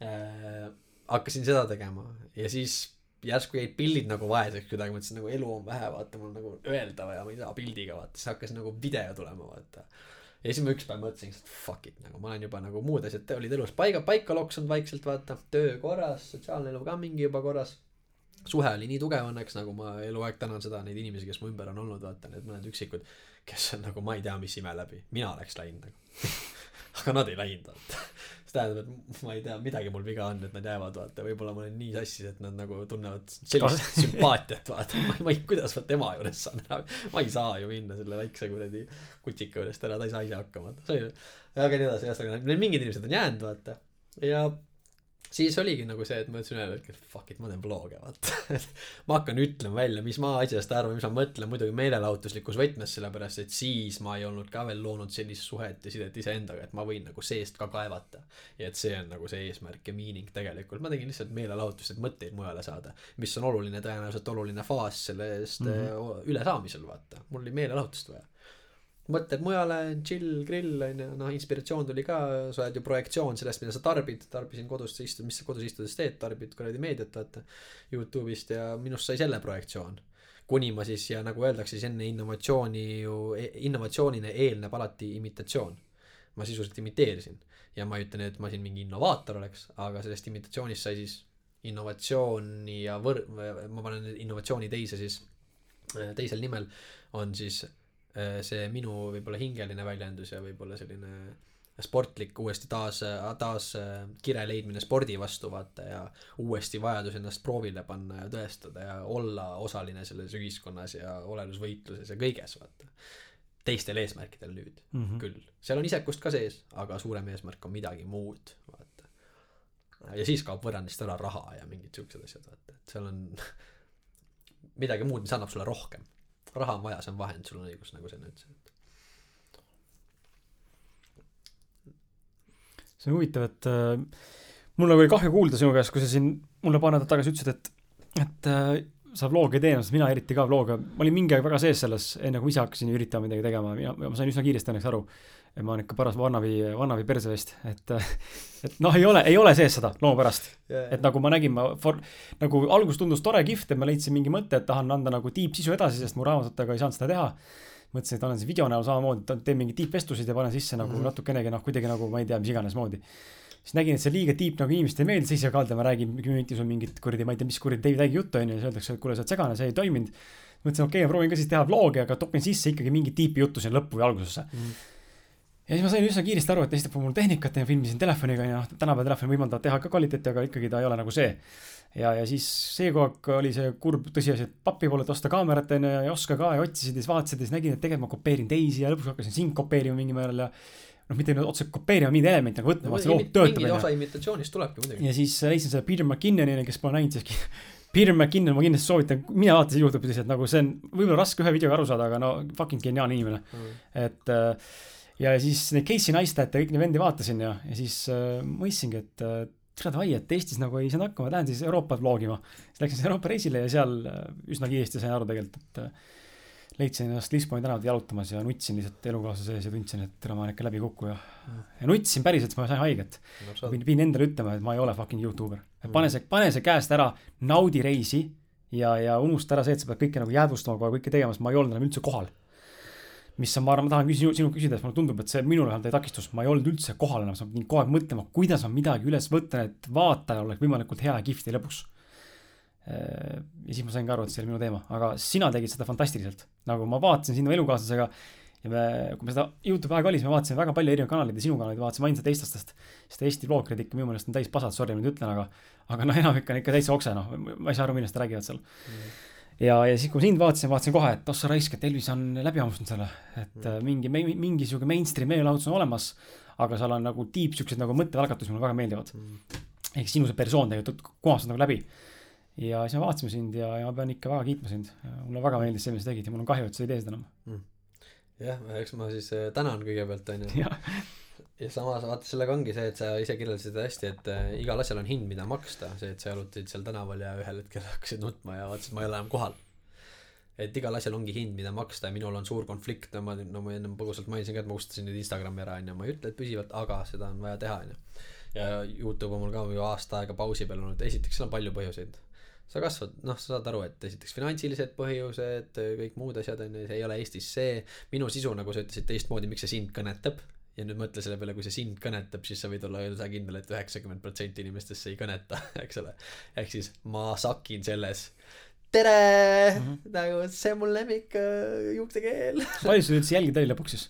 äh,. hakkasin seda tegema ja siis järsku jäid pildid nagu vaeseks kuidagi, mõtlesin nagu elu on vähe, vaata, mul nagu öelda vaja, ma ei saa pildiga, vaata, siis hakkas nagu video tulema, vaata ja siis ma üks päev mõtlesin, et fuck it, nagu ma olen juba nagu muud asjad olid elus paiga, paika loksunud vaikselt, vaata, töö korras, sotsiaalne elu ka mingi juba korras. Suhe oli nii tugev õnneks, nagu ma eluaeg tänan seda, neid inimesi, kes mu ümber on olnud, vaata, need mõned üksikud, kes on nagu ma ei tea, mis ime läbi, mina oleks läinud nagu. (laughs) aga nad ei läinud, vaata. see tähendab, et ma ei tea, midagi mul viga on, et nad jäävad, vaata, võib-olla ma olen nii sassis, et nad nagu tunnevad sellist (laughs) sümpaatiat, vaata, ma, ma ei, kuidas ma tema juures saan ära, ma ei saa ju minna selle väikse kuradi kutsika juurest ära, ta ei saa ise hakkama, see oli, aga nii edasi, ühesõnaga need mingid inimesed on jäänud, vaata, ja siis oligi nagu see, et ma ütlesin ühel hetkel fuck it, ma teen vlog'e, vaata. (laughs) ma hakkan ütlema välja, mis ma asjast arvan, mis ma mõtlen, muidugi meelelahutuslikus võtmes, sellepärast et siis ma ei olnud ka veel loonud sellist suhet ja sidet iseendaga, et ma võin nagu seest ka kaevata. ja et see on nagu see eesmärk ja meaning tegelikult, ma tegin lihtsalt meelelahutust, et mõtteid mujale saada, mis on oluline, tõenäoliselt oluline faas sellest mm. -hmm. ülesaamisel, vaata, mul oli meelelahutust vaja mõtted mujale, chill, grill on ju, noh, inspiratsioon tuli ka, sa oled ju projektsioon sellest, mida sa tarbid, tarbisin kodus, istud, mis sa kodus istudes teed, tarbid kuradi meediat, vaata, Youtube'ist ja minust sai selle projektsioon. kuni ma siis ja nagu öeldakse, siis enne innovatsiooni ju, innovatsioonile eelneb alati imitatsioon. ma sisuliselt imiteerisin ja ma ei ütle nüüd, et ma siin mingi innovaator oleks, aga sellest imitatsioonist sai siis innovatsiooni ja võr-, ma panen innovatsiooni teise siis, teisel nimel on siis see minu võib-olla hingeline väljendus ja võib-olla selline sportlik uuesti taas, taas äh, kire leidmine spordi vastu vaata ja uuesti vajadus ennast proovile panna ja tõestada ja olla osaline selles ühiskonnas ja olelusvõitluses ja kõiges vaata. teistel eesmärkidel nüüd mm. -hmm. küll, seal on isekust ka sees, aga suurem eesmärk on midagi muud, vaata. ja siis kaob võrrandist ära raha ja mingid siuksed asjad, vaata, et seal on (laughs) midagi muud, mis annab sulle rohkem. Raha on vaja, see on vahend, sul on õigus, nagu sa enne ütlesid. see on huvitav, et äh, mul nagu oli kahju kuulda sinu käest, kui sa siin mulle paar nädalat tagasi ütlesid, et, et äh, sa vlog'i ei enam, sest mina eriti ka vlog'e, ma olin mingi aeg väga sees selles, enne kui ma ise hakkasin üritama midagi tegema ja ma sain üsna kiiresti õnneks aru, et ma olen ikka paras vannavi, vannavi persevest, et äh, et noh, ei ole, ei ole sees seda loo pärast. et nagu ma nägin, ma for, nagu algus tundus tore, kihvt, et ma leidsin mingi mõtte, et tahan anda nagu tiibsisu edasi, sest mu raamatutega ei saanud seda teha. mõtlesin, et annan siis video näol samamoodi, teen mingeid tiibvestlusid ja panen sisse nagu mm. -hmm. natukenegi noh, kuidagi nagu ma ei tea, mis iganes moodi. siis nägin, et see liiga tiib nagu inimestele ei meeldi, siis ei kalda, ma räägin minti sul mingit kuradi, ma ei tea, mis kuradi David Icke juttu on ju, siis öeldakse, et kuule, sa oled segane, see ei toiminud. mõtlesin, okei okay,, ma proovin ka siis teha vlogi, aga topin sisse ikkagi mingi tiipi juttu sinna lõppu või algusesse. Mhm. Ja siis ma sain üsna kiiresti aru, et esiteks mul tehnikat ja filmisin telefoniga ja noh, tänapäeval telefon võimaldavad teha ka kvaliteeti, aga ikkagi ta ei ole nagu see. ja, ja siis see kogu aeg oli see kurb tõsiasi, et papi poole, et osta kaamerat onju ja ei oska ka ja otsisid ja siis vaatasid ja siis nägin, et tegelikult ma kopeerin teisi ja lõpuks hakkasin sind kopeerima mingil määral ja noh, mitte otseselt kopeerima mingeid elemente, aga võtma, vaatasin, oo, töötab mingi osa imitatsioonist tulebki muidugi. ja siis leidsin selle Peter McKinnoni, kes pole näinud siiski. (laughs) Peter McKinnon, ma kindlasti soovitan, mine vaata seda Youtube'i lihtsalt nagu see on võib-olla raske ühe videoga aru saada, aga no fucking geniaalne inimene. et äh, ja siis neid Casey Neistat ja kõik neid vendi vaatasin ja, ja siis äh, mõistsingi, et äh, tere davai, et Eestis nagu ei saanud hakkama, lähen siis Euroopat vlogima. siis läksin siis Euroopa reisile ja seal äh, üsna kiiresti sain aru tegelikult, et äh, leidsin ennast Lisboni tänavatel jalutamas ja nutsin lihtsalt elukaaslase sees ja tundsin, et tere, ma olen ikka läbikukkuja. ja nutsin päriselt, ma sain haiget. pidin, pidin endale ütlema, et ma ei ole fucking Youtuber. Mm. pane see, pane see käest ära, naudi reisi ja, ja unusta ära see, et sa pead kõike nagu jäädvustama kogu aeg, kõike tegema, sest ma ei olnud enam üldse kohal. Mis on, ma arvan, ma tahan küsida, sinu küsida, sest mulle tundub, et see minule vähemalt oli takistus, ma ei olnud üldse kohal enam, sa pidin kogu aeg mõtlema, kuidas ma midagi üles võtan, et vaatajal oleks võimalikult hea ja kihvti lõpuks. ja siis ma sain ka aru, et see oli minu teema, aga sina tegid seda fantastiliselt. nagu ma vaatasin sinu elukaaslasega ja me, kui me seda Youtube'i aega oli, siis me vaatasime väga palju erinevaid kanaleid ja sinu kanalit vaatasime ainult eestlastest. sest Eesti vloggerid ikka minu meelest on täis pasad, sorry, ma nüüd ütlen, aga, aga noh, enamik on ikka täitsa okse, noh, ma ei saa aru, millest nad räägivad seal. ja, ja siis, kui sind vaatasin, vaatasin kohe, et oh sa raisk, et Elvis on läbi hammustanud selle, et mm. mingi, mingi sihuke mainstream meelelahutus on olemas, aga seal on nagu tiib siuksed nagu mõttevälgatusi mulle väga meeldivad. ehk sinu see persoon tegelikult kohastab nagu läbi. ja siis me vaatasime sind ja, ja ma pean ikka väga kiitma sind. mulle väga meeldis see, mis sa tegid ja mul on kahju, et sa ei tee seda enam. jah, eks ma siis äh, tänan kõigepealt onju. (laughs) ja samas vaata sellega ongi see, et sa ise kirjeldasid seda hästi, et äh, igal asjal on hind, mida maksta, see, et sa jalutasid seal tänaval ja ühel hetkel (laughs) hakkasid nutma ja vaatasid, ma ei ole enam kohal. et igal asjal ongi hind, mida maksta ja minul on suur konflikt, no ma, no ma ennem põgusalt mainisin ka, et ma kustusin nüüd Instagrami ära, onju, ma ei ütle, et püsivalt, aga seda on vaja teha, onju. ja Youtube on mul ka ju aasta aega pausi peal olnud, esiteks seal on palju põhjuseid. Sa kasvad, noh, sa saad aru, et esiteks finantsilised põhjused, kõik muud asjad on ju, see ei ole Eestis see, minu sisu, nagu sa ütlesid teistmoodi, miks see sind kõnetab ja nüüd mõtle selle peale, kui see sind kõnetab, siis sa võid olla üsna kindel et, et üheksakümmend protsenti inimestest see ei kõneta, (laughs) eks ole. ehk siis ma sakin selles tere mm, -hmm. nagu see on mu lemmik äh, juuksekeel. palju sul üldse jälgijaid oli lõpuks siis?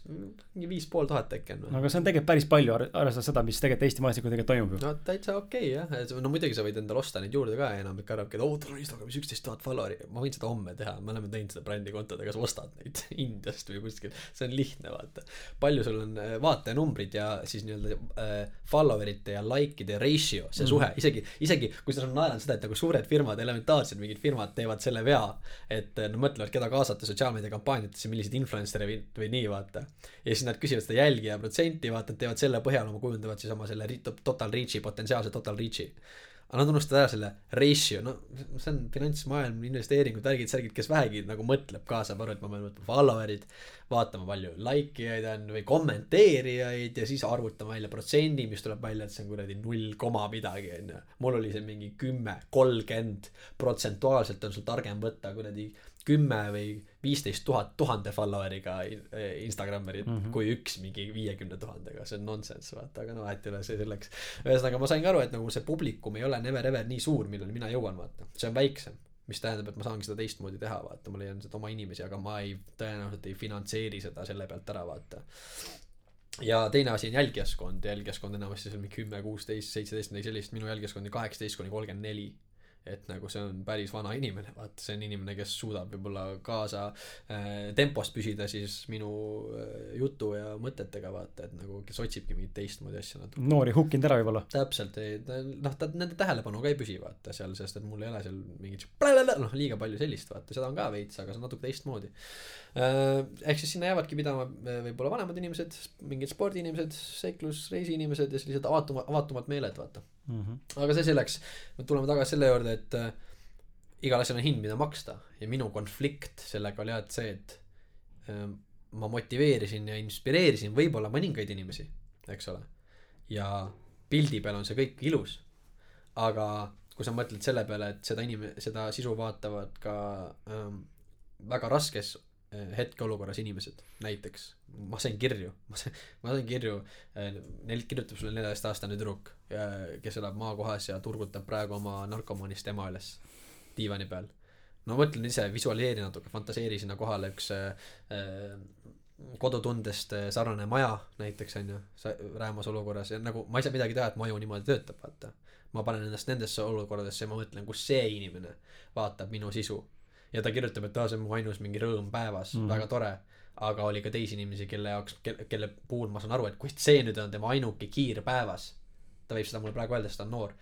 mingi viis pool tuhat äkki on. no aga see on tegelikult päris palju, arvestades seda, mis tegelikult Eesti maastikul tegelikult toimub ju. no täitsa okei okay, jah, no muidugi sa võid endale osta neid juurde ka ja enamik arvabki, et oo, tal on Instagramis üksteist tuhat follower'i, ma võin seda homme teha, me oleme teinud seda brändikontodega, sa ostad neid (laughs) Indiast või kuskilt, see on lihtne vaata. palju sul on äh, vaatajanumbrid ja siis nii-öelda äh, follower ite ja like'ide ratio, see mm. suhe, isegi, isegi kui sa naerad seda, et nagu suured firmad, elementaarsed mingid firmad teevad teevad selle vea, et nad mõtlevad, keda kaasata sotsiaalmeedia kampaaniatesse, milliseid influencer'e või, või nii, vaata. ja siis nad küsivad seda jälgija protsenti, vaata, et teevad selle põhjal oma, kujundavad siis oma selle total reach'i, potentsiaalse total reach'i aga nad unustavad ära selle ratio, no see on finantsmaailm, investeeringud, värgid, särgid, kes vähegi nagu mõtleb ka, saab aru, et ma pean võtma follower'id, vaatama palju like ijaid on või kommenteerijaid ja siis arvutama välja protsendi, mis tuleb välja, et see on kuradi null koma midagi, onju. mul oli see mingi kümme, kolmkümmend, protsentuaalselt on sul targem võtta kuradi kümme või viisteist tuhat tuhande follower'iga Instagrammerit mm -hmm. kui üks mingi viiekümne tuhandega, see on nonsense vaata, aga no vahet ei ole, see selleks. ühesõnaga ma sain ka aru, et nagu see publikum ei ole never ever nii suur, milleni mina jõuan, vaata, see on väiksem. Mis tähendab, et ma saangi seda teistmoodi teha, vaata, ma leian seda oma inimesi, aga ma ei, tõenäoliselt ei finantseeri seda selle pealt ära, vaata. ja teine asi on jälgijaskond, jälgijaskond enamasti seal mingi kümme, kuusteist, seitseteist, midagi sellist, minu jälgijaskond on kaheksateist kuni kolmkümmend neli et nagu see on päris vana inimene, vaata, see on inimene, kes suudab võib-olla kaasa äh, tempos püsida siis minu äh, jutu ja mõtetega, vaata, et nagu kes otsibki mingit teistmoodi asja natuke. noori hukkinud ära võib-olla. täpselt, ei, noh, ta, nende tähelepanu ka ei püsi, vaata, seal, sest et mul ei ole seal mingit noh, liiga palju sellist, vaata, seda on ka veits, aga see on natuke teistmoodi. Ehk siis sinna jäävadki pidama äh, võib-olla vanemad inimesed, mingid spordiinimesed, seiklus, reisiinimesed ja sellised avatuma, avatumad meeled, vaata mm. -hmm. aga see selleks, me tuleme tagasi selle juurde, et äh, igal asjal on hind, mida maksta ja minu konflikt sellega oli et see, et äh, ma motiveerisin ja inspireerisin võib-olla mõningaid inimesi, eks ole. ja pildi peal on see kõik ilus. aga kui sa mõtled selle peale, et seda inim-, seda sisu vaatavad ka ähm, väga raskes äh, hetkeolukorras inimesed, näiteks ma sain kirju, ma sain, ma sain kirju, äh, neil kirjutab sulle neljateistaastane tüdruk, kes elab maakohas ja turgutab praegu oma narkomaanist ema üles diivani peal. no mõtlen ise, visualiseeri natuke, fantaseeri sinna kohale üks äh, kodutundest sarnane maja näiteks on ju, räämas olukorras ja nagu ma ei saa midagi teha, et mu aju niimoodi töötab, vaata. ma panen ennast nendesse olukordadesse ja ma mõtlen, kus see inimene vaatab minu sisu. Ja ta kirjutab, et aa, see on mu ainus mingi rõõm päevas mm, -hmm. väga tore aga oli ka teisi inimesi, kelle jaoks, kelle puhul ma saan aru, et kust see nüüd on tema ainuke kiir päevas. ta võib seda mulle praegu öelda, sest ta on noor.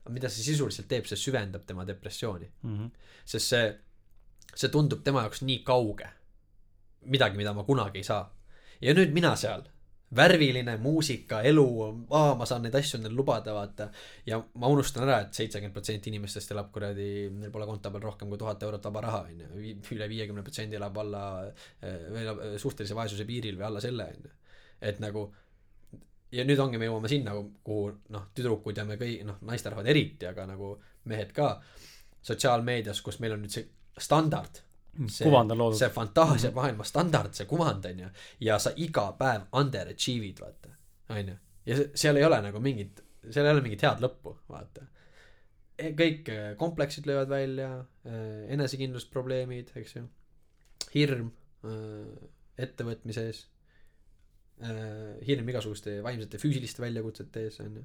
aga mida see sisuliselt teeb, see süvendab tema depressiooni mm. -hmm. sest see, see tundub tema jaoks nii kauge. midagi, mida ma kunagi ei saa. ja nüüd mina seal värviline muusika, elu, aa, ma saan neid asju endale lubada, vaata. ja ma unustan ära et, et seitsekümmend protsenti inimestest elab kuradi, neil pole konto peal rohkem kui tuhat eurot vaba raha, on ju. üle viiekümne protsendi elab alla, eh, või elab suhtelise vaesuse piiril või alla selle, on ju. et nagu, ja nüüd ongi, me jõuame sinna, kuhu noh, tüdrukud ja me kõik, noh, naisterahvad eriti, aga nagu mehed ka, sotsiaalmeedias, kus meil on nüüd see standard see, see fantaasia maailma standard, see kuvand on ju, ja sa iga päev underachieve'id, vaata, on ju. ja seal ei ole nagu mingit, seal ei ole mingit head lõppu, vaata. E, kõik äh, kompleksid löövad välja, äh, enesekindlusprobleemid, eks ju, hirm äh, ettevõtmise ees, hirm igasuguste vaimsete, füüsiliste väljakutsete ees, on ju.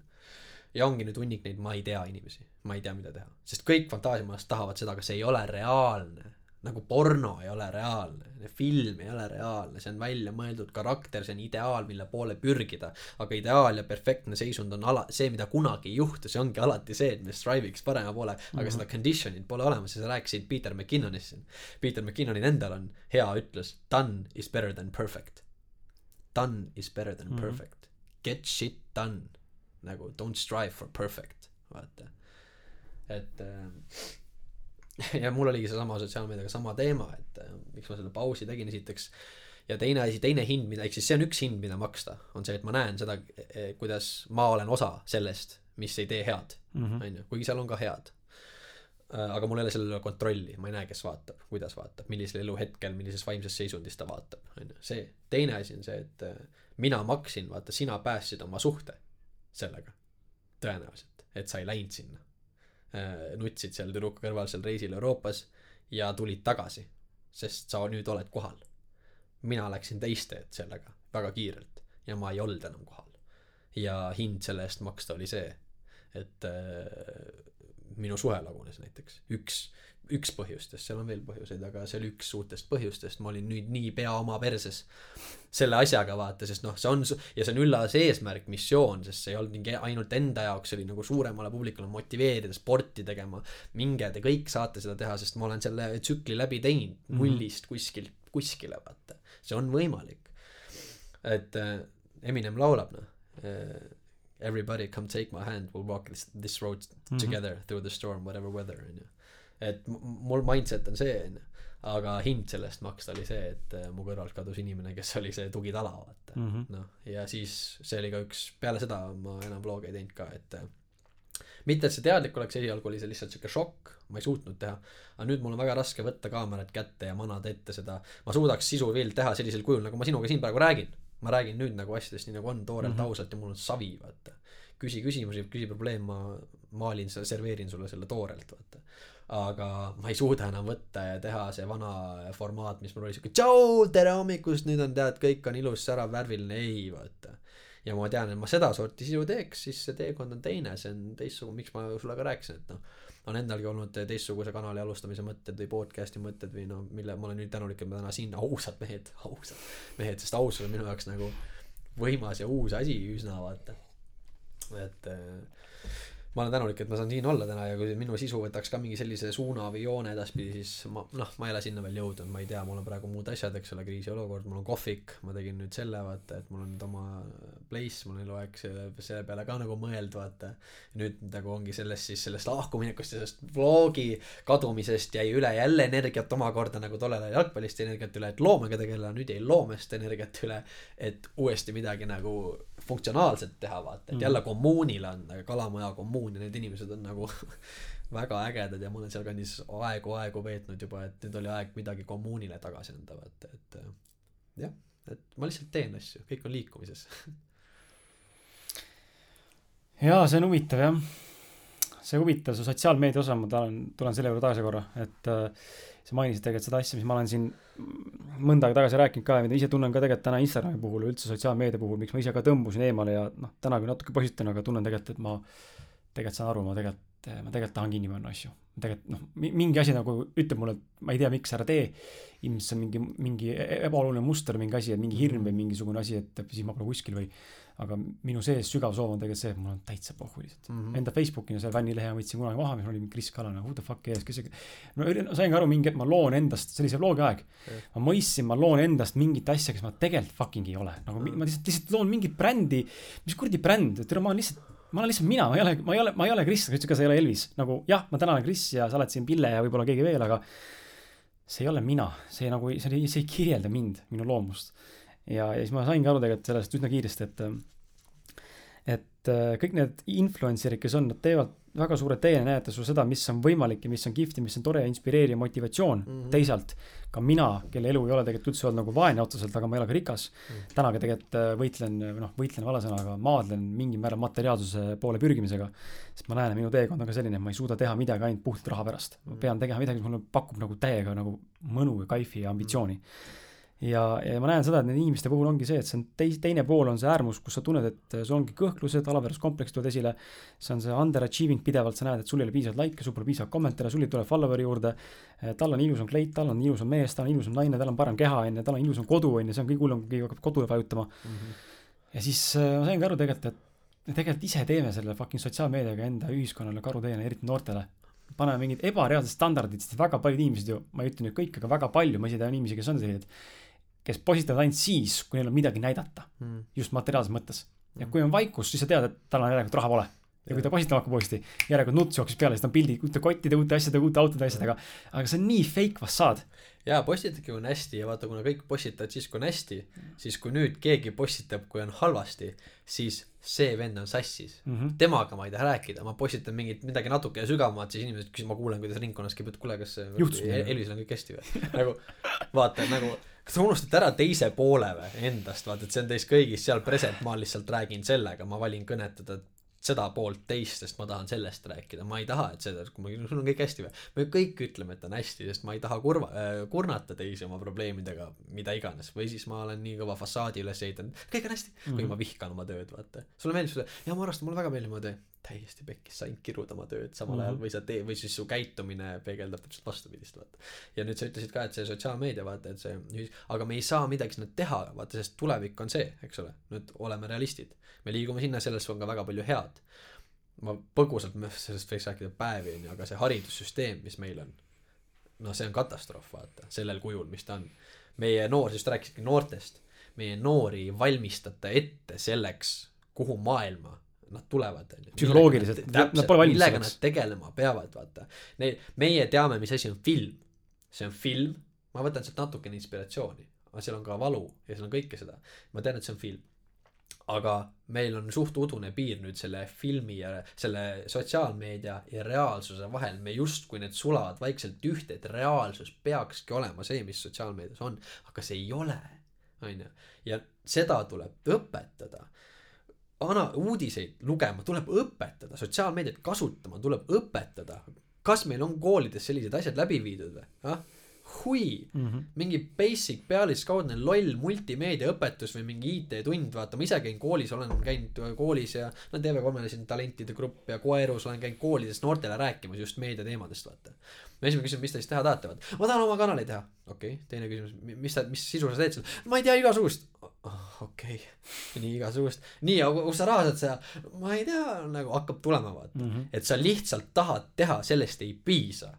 Ja ongi nüüd hunnik neid ma ei tea inimesi, ma ei tea, mida teha, sest kõik fantaasiamaailmas tahavad seda, aga see ei ole reaalne nagu porno ei ole reaalne, film ei ole reaalne, see on välja mõeldud karakter, see on ideaal, mille poole pürgida. aga ideaal ja perfektne seisund on ala-, see, mida kunagi ei juhtu, see ongi alati see, et me strive'iks parema poole, aga mm -hmm. seda condition'it pole olemas ja sa rääkisid Peter McKinnonist siin. Peter McKinnonil endal on hea ütlus, done is better than perfect. Done is better than mm -hmm. perfect. get shit done nagu don't strive for perfect vaata et äh, (laughs) ja mul oligi seesama sotsiaalmeediaga sama teema et äh, miks ma selle pausi tegin esiteks. Ja teine asi teine hind mida ehk siis see on üks hind mida maksta on see et ma näen seda eh, kuidas ma olen osa sellest mis ei tee head Mhm. onju kuigi seal on ka head. Äh, aga mul ei ole selle üle kontrolli ma ei näe kes vaatab kuidas vaatab millisel eluhetkel millises vaimses seisundis ta vaatab onju see teine asi on see et äh, mina maksin vaata sina päästsid oma suhte sellega tõenäoliselt et sa ei läinud sinna nutsid seal tüdruku kõrval seal reisil Euroopas ja tulid tagasi sest sa nüüd oled kohal. Mina läksin teist teed sellega väga kiirelt ja ma ei olnud enam kohal. Ja hind selle eest maksta oli see et äh, minu suhe lagunes näiteks. Üks üks põhjustest seal on veel põhjuseid aga see oli üks uutest põhjustest. Ma olin nüüd nii pea oma perses selle asjaga vaata sest noh see on ja see on üllas eesmärk missioon sest see ei olnud mingi ainult enda jaoks see oli nagu suuremale publikule motiveerida sporti tegema. Minge te kõik saate seda teha sest ma olen selle tsükli läbi teinud nullist kuskilt kuskile vaata. See on võimalik. Et äh, Eminem laulab noh äh, everybody come take my hand we'll walk this, this road Mhm. together through the storm whatever weather onju et mul mindset on see onju aga hind selle eest maksta oli see et äh, mu kõrvalt kadus inimene kes oli see tugitala vaata Mhm. noh ja siis see oli ka üks peale seda ma enam vloge ei teinud ka et äh, mitte et see teadlik oleks esialgu oli see lihtsalt siuke šokk ma ei suutnud teha aga nüüd mul on väga raske võtta kaamerat kätte ja manada ette seda ma suudaks sisu veel teha sellisel kujul nagu ma sinuga siin praegu räägin ma räägin nüüd nagu asjadest nii nagu on toorelt mm. -hmm. ausalt ja mul on savi vaata küsi küsimusi küsi probleem ma maalin selle serveerin sulle selle toorelt vaata aga ma ei suuda enam võtta ja teha see vana formaat mis mul oli siuke tšau tere hommikust nüüd on tead kõik on ilus särav värviline ei vaata. Ja ma tean et ma seda sorti sisu teeks siis see teekond on teine see on teistsugune miks ma sulle ka rääkisin et noh on endalgi olnud teistsuguse kanali alustamise mõtted või podcast'i mõtted või no mille ma olen nüüd tänulik et ma täna siin ausad mehed ausad mehed sest ausus on minu jaoks nagu võimas ja uus asi üsna vaata. Et ma olen tänulik, et ma saan siin olla täna ja kui minu sisu võtaks ka mingi sellise suuna või joone edaspidi, siis ma, noh, ma ei ole sinna veel jõudnud, ma ei tea, mul on praegu muud asjad, eks ole, kriisiolukord, mul on kohvik, ma tegin nüüd selle, vaata, et mul on nüüd oma place, mul on eluaeg selle, selle peale ka nagu mõelnud, vaata. nüüd nagu ongi sellest siis, sellest lahkuminekust ja sellest vlogi kadumisest jäi üle jälle energiat omakorda nagu tollel ajal jalgpallist energiat üle, et loomega tegeleda, nüüd jäi loomest energiat üle, et uuesti midagi nagu funktsionaalselt teha, vaata, et jälle kommuunil on, Kalamaja kommuun ja need inimesed on nagu (laughs) väga ägedad ja ma olen sealkandis aegu-aegu veetnud juba, et nüüd oli aeg midagi kommuunile tagasi anda, vaata, et jah, et ma lihtsalt teen asju, kõik on liikumises. (laughs) jaa, see on huvitav jah. see huvitav, see sotsiaalmeedia osa, ma tahan, tulen selle juurde tagasi korra, et äh, sa mainisid tegelikult seda asja, mis ma olen siin mõnda aega tagasi rääkinud ka ja mida ise tunnen ka tegelikult täna Instagrami puhul, üldse sotsiaalmeedia puhul, miks ma ise ka tõmbusin eemale ja noh, täna küll natuke positiivne, aga tunnen tegelikult, et ma tegelikult saan aru, ma tegelikult, ma tegelikult tahan kinni panna asju. tegelikult noh, mingi asi nagu ütleb mulle, et ma ei tea, miks ära tee, ilmselt see on mingi, mingi ebaoluline muster, mingi asi, mingi hirm või mingisugune asi, et siis ma pole kuskil või aga minu sees sügav soov on tegelikult see, et mul on täitsa pohhu lihtsalt mm. -hmm. Enda Facebooki selle fännilehe võtsin kunagi maha, mis oli Kris Kalane, who the fuck is, kes see no sain ka aru mingi hetk ma loon endast, see oli see vlogi aeg yeah.. ma mõistsin, ma loon endast mingit asja, kes ma tegelikult fucking ei ole. nagu mm. ma lihtsalt, lihtsalt loon mingit brändi, mis kuradi bränd, tere, ma olen lihtsalt ma olen lihtsalt mina, ma ei ole, ma ei ole, ma ei ole Kris, sa ütlesid ka, sa ei ole Elvis. nagu jah, ma täna olen Kris ja sa oled siin Pille ja võib-olla keegi veel, aga see ei ole mina, see nagu, see ei, see ei kirjelda mind, minu loomust. Ja, ja siis ma saingi aru tegelikult sellest üsna kiiresti, et et äh, kõik need influencer'id, kes on, nad teevad väga suure teene, näidata sulle seda, mis on võimalik ja mis on kihvt ja mis on tore ja inspireeriv motivatsioon mm. -hmm. teisalt ka mina, kelle elu ei ole tegelikult üldse olnud nagu vaene otseselt, aga ma ei ole ka rikas mm. -hmm. täna ka tegelikult äh, võitlen, noh, võitlen vale sõnaga, maadlen mingil määral materiaalsuse poole pürgimisega. sest ma näen, et minu teekond on ka selline, et ma ei suuda teha midagi ainult puhtalt raha pärast. ma pean tegema midagi, mis mulle pakub nagu täiega nagu mõnu ja kaifi ja ambitsiooni mm. -hmm ja, ja ma näen seda, et nende inimeste puhul ongi see, et see on teis-, teine pool on see äärmus, kus sa tunned, et sul ongi kõhklused, alaväärsuskompleks tulevad esile. see on see underachieving pidevalt, sa näed, et sul ei ole piisavalt likee, sul pole piisavalt kommentaare, sul ei tule follower'i juurde. tal on ilusam kleit, tal on ilusam mees, tal on ilusam naine, tal on parem keha, on ju, tal on ilusam kodu, on ju, see on kõige hullem, kui keegi hakkab kodule vajutama mm. -hmm. ja siis ma saingi aru tegelikult, et tegelikult ise teeme selle fucking sotsiaalmeediaga enda ühiskonnale karuteene, eriti noortele paneme mingid ebareaalsed standardid, sest väga paljud inimesed ju, ma ei ütle nüüd kõik, aga väga palju, ma ise tean inimesi, kes on sellised kes postitavad ainult siis, kui neil on midagi näidata mm.. just materiaalses mõttes. ja kui on vaikus, siis sa tead, et tal on järelikult raha pole. ja kui ta postitama hakkab uuesti, järelikult nuts jooksis peale, siis ta on pildid uute kottide, uute asjade, uute autode asjadega. aga see on nii fake fassaad. jaa, postitadki on hästi ja vaata, kuna kõik postitavad siis, kui on hästi, siis kui nüüd keegi postitab, kui on halvasti, siis see vend on sassis mm. -hmm. temaga ma ei taha rääkida, ma postitan mingit midagi natuke sügavamat, siis inimesed küsin, ma kuulen, kuidas ringkonnas käib, et kuule, kas? Elvisel on kõik hästi või? nagu vaata nagu, kas te unustate ära teise poole või endast, vaata, et see on teist kõigist seal present, ma lihtsalt räägin sellega, ma valin kõnetada seda poolt teist, sest ma tahan sellest rääkida, ma ei taha, et seda, kui ma, sul on kõik hästi või. me kõik ütleme, et on hästi, sest ma ei taha kurva äh,, kurnata teisi oma probleemidega, mida iganes, või siis ma olen nii kõva fassaadi üles ehitanud, kõik on hästi mm, -hmm. kuigi ma vihkan oma tööd, vaata. sulle meeldib seda, ja ma arvestan, mulle väga meeldib oma töö. Täiesti pekkis, sa ainult kirud oma tööd samal mm -hmm. ajal või sa tee-, või siis su käitumine peegeldab täpselt vastupidist, vaata. ja nüüd sa ütlesid ka, et see sotsiaalmeedia, vaata, et see, aga me ei saa midagi sinna teha, vaata, sest tulevik on see, eks ole, nüüd oleme realistid. me liigume sinna, selles on ka väga palju head ma põgusalt, me sellest võiks rääkida päevi onju, aga see haridussüsteem, mis meil on, no see on katastroof, vaata, sellel kujul, mis ta on. meie noor, just rääkisidki noortest, meie noori ei valmistata ette selleks, kuhu maailma nad tulevad, onju. Psühholoogiliselt, nad pole valmis millega nad tegelema peavad, vaata. Neil, meie teame, mis asi on film. see on film, ma võtan sealt natukene inspiratsiooni, aga seal on ka valu ja seal on kõike seda. ma tean, et see on film aga meil on suht udune piir nüüd selle filmi ja selle sotsiaalmeedia ja reaalsuse vahel, me justkui need sulavad vaikselt ühte, et reaalsus peakski olema see, mis sotsiaalmeedias on, aga see ei ole, onju. ja seda tuleb õpetada. ana-, uudiseid lugema tuleb õpetada, sotsiaalmeediat kasutama tuleb õpetada. kas meil on koolides sellised asjad läbi viidud või, ah? hui mm. -hmm. mingi basic pealiskaudne loll multimeediaõpetus või mingi IT-tund, vaata ma ise käin koolis, olen käinud koolis ja no TV3-l siin talentide grupp ja Koerus olen käinud koolides noortele rääkimas just meediateemadest, vaata. esimene küsimus, mis te siis teha tahate, vaata, ma tahan oma kanali teha, okei okay., teine küsimus, mis ta, mis sisu sa teed seal, ma ei tea igasugust oh,, okei okay., nii igasugust, nii, aga kus sa raha saad seal, ma ei tea, nagu hakkab tulema, vaata Mm -hmm. et sa lihtsalt tahad teha, sellest ei piisa.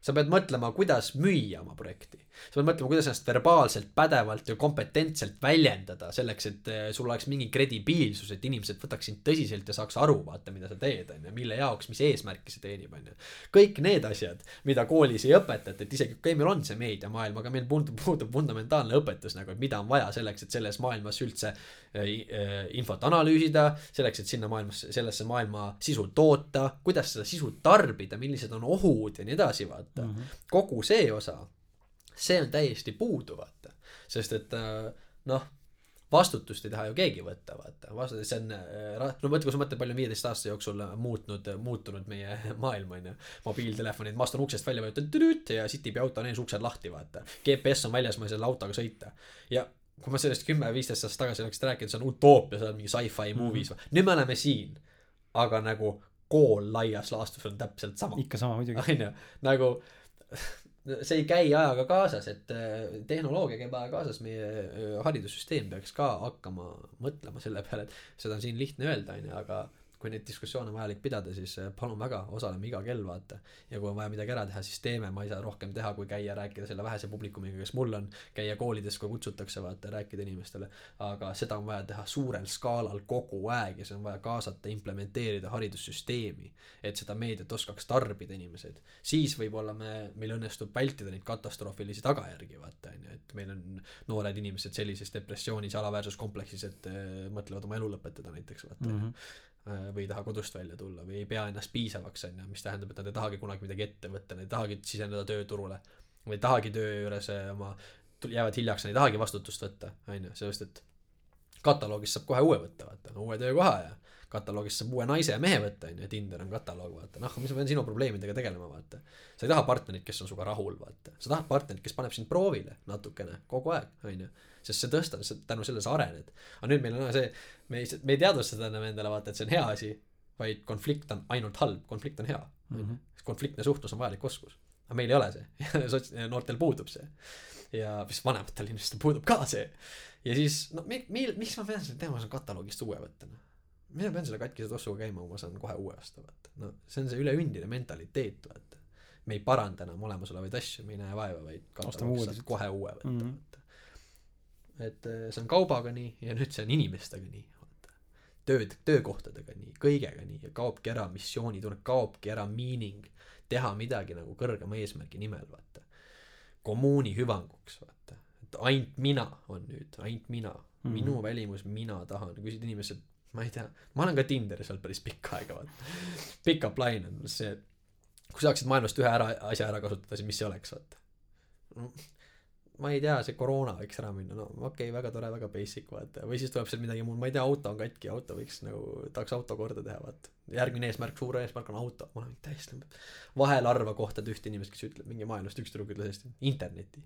sa pead mõtlema, kuidas müüa oma projekti. Sa pead mõtlema, kuidas ennast verbaalselt, pädevalt ja kompetentselt väljendada selleks, et eh, sul oleks mingi kredibiilsus, et inimesed võtaks sind tõsiselt ja saaks aru, vaata, mida sa teed, on ju, mille jaoks, mis eesmärki see teenib, on ju. kõik need asjad, mida koolis ei õpetata, et isegi okei okay,, meil on see meediamaailm, aga meil puudub, puudub fundamentaalne õpetus nagu, et mida on vaja selleks, et selles maailmas üldse äh, äh, infot analüüsida, selleks, et sinna maailmasse, sellesse maailma sisu toota, kuidas seda sisu tarbida, millised on ohud ja nii edasi, vaata mm. -hmm. kogu see osa, see on täiesti puudu, vaata. sest et äh, noh, vastutust ei taha ju keegi võtta, vaata, vastu-, see on äh, ra-, no mõtle, kui sa mõtled, palju on viieteist aasta jooksul muutnud, muutunud meie (laughs) maailm, on ju. mobiiltelefonid, ma astun uksest välja, vajutan tüdüt ja sitib ja auto on ees uksed lahti, vaata. GPS on väljas, ma ei saa selle autoga sõita. ja kui ma sellest kümme-viisteist aastat tagasi oleks rääkinud, see on utoopia, see on mingi sci-fi movies mm, -hmm. nüüd me oleme siin. aga nagu kool laias laastus on täpselt sama ikka sama muidugi. (laughs) onju, nagu (laughs) see ei käi ajaga kaasas, et äh, tehnoloogia käib ajaga kaasas, meie äh, haridussüsteem peaks ka hakkama mõtlema selle peale, et seda on siin lihtne öelda, onju, aga kui neid diskussioone on vajalik pidada, siis äh, palun väga, osaleme iga kell, vaata. ja kui on vaja midagi ära teha, siis teeme, ma ei saa rohkem teha, kui käia rääkida selle vähese publikumiga, kes mul on, käia koolides, kui kutsutakse, vaata, rääkida inimestele. aga seda on vaja teha suurel skaalal kogu aeg ja see on vaja kaasata, implementeerida haridussüsteemi, et seda meediat oskaks tarbida inimesed. siis võib-olla me, meil õnnestub vältida neid katastroofilisi tagajärgi, vaata, on ju, et meil on noored inimesed sellises depressioonis, alaväärsuskompleksis, et äh, mõtlevad oma elu lõpetada näiteks, vaata mm. -hmm või ei taha kodust välja tulla või ei pea ennast piisavaks, on ju, mis tähendab, et nad ei tahagi kunagi midagi ette võtta, nad ei tahagi siseneda tööturule või ei tahagi töö juures eh, oma, jäävad hiljaks, nad ei tahagi vastutust võtta, on ju, sellepärast et kataloogist saab kohe uue võtta, vaata, uue töökoha ja kataloogist saab uue naise ja mehe võtta, on ju, Tinder on kataloog, vaata, noh, mis ma pean sinu probleemidega tegelema, vaata. sa ei taha partnerit, kes on sinuga rahul, vaata, sa tahad partnerit, kes paneb sind proovile natukene, kogu aeg, on ju sest see tõstab, tänu sellele sa arened. aga nüüd meil on see, me ei, me ei teadvusta enam endale vaata, et see on hea asi, vaid konflikt on ainult halb, konflikt on hea mm. -hmm. konfliktne suhtlus on vajalik oskus. aga meil ei ole see, (laughs) sots-, noortel puudub see. ja vist vanematel inimestel puudub ka see. ja siis, no mi-, mil-, miks ma pean selle teema kataloogist uue võtta, noh. miks ma pean selle katkise tossuga käima, ma saan kohe uue osta, vaata. no see on see üleüldine mentaliteet, vaata. me ei paranda enam olemasolevaid asju, me ei näe vaeva, vaid Ostame saad kohe uue võtta Mhm. mm, -hmm. Et eh, see on kaubaga nii ja nüüd see on inimestega nii, vaata. tööd töökohtadega nii kõigega nii ja kaobki ära missioonitunne kaobki ära meaning teha midagi nagu kõrgema eesmärgi nimel vaata kommuuni hüvanguks vaata et ainult mina on nüüd ainult mina mm. -hmm. minu välimus mina tahan küsid inimesed ma ei tea ma olen ka Tinderis olnud päris pikka aega vaata pick-up line on see kui saaksid maailmast ühe ära asja ära kasutada siis mis see oleks vaata ma ei tea see koroona võiks ära minna no okei okay, väga tore väga basic vaata. Või siis tuleb seal midagi muud ma ei tea auto on katki auto võiks nagu tahaks auto korda teha vaata. Järgmine eesmärk suur eesmärk on auto. Ma olen täiesti vahel harva kohtad ühte inimest kes ütleb mingi maailmast üks tüdruk ütles hästi interneti.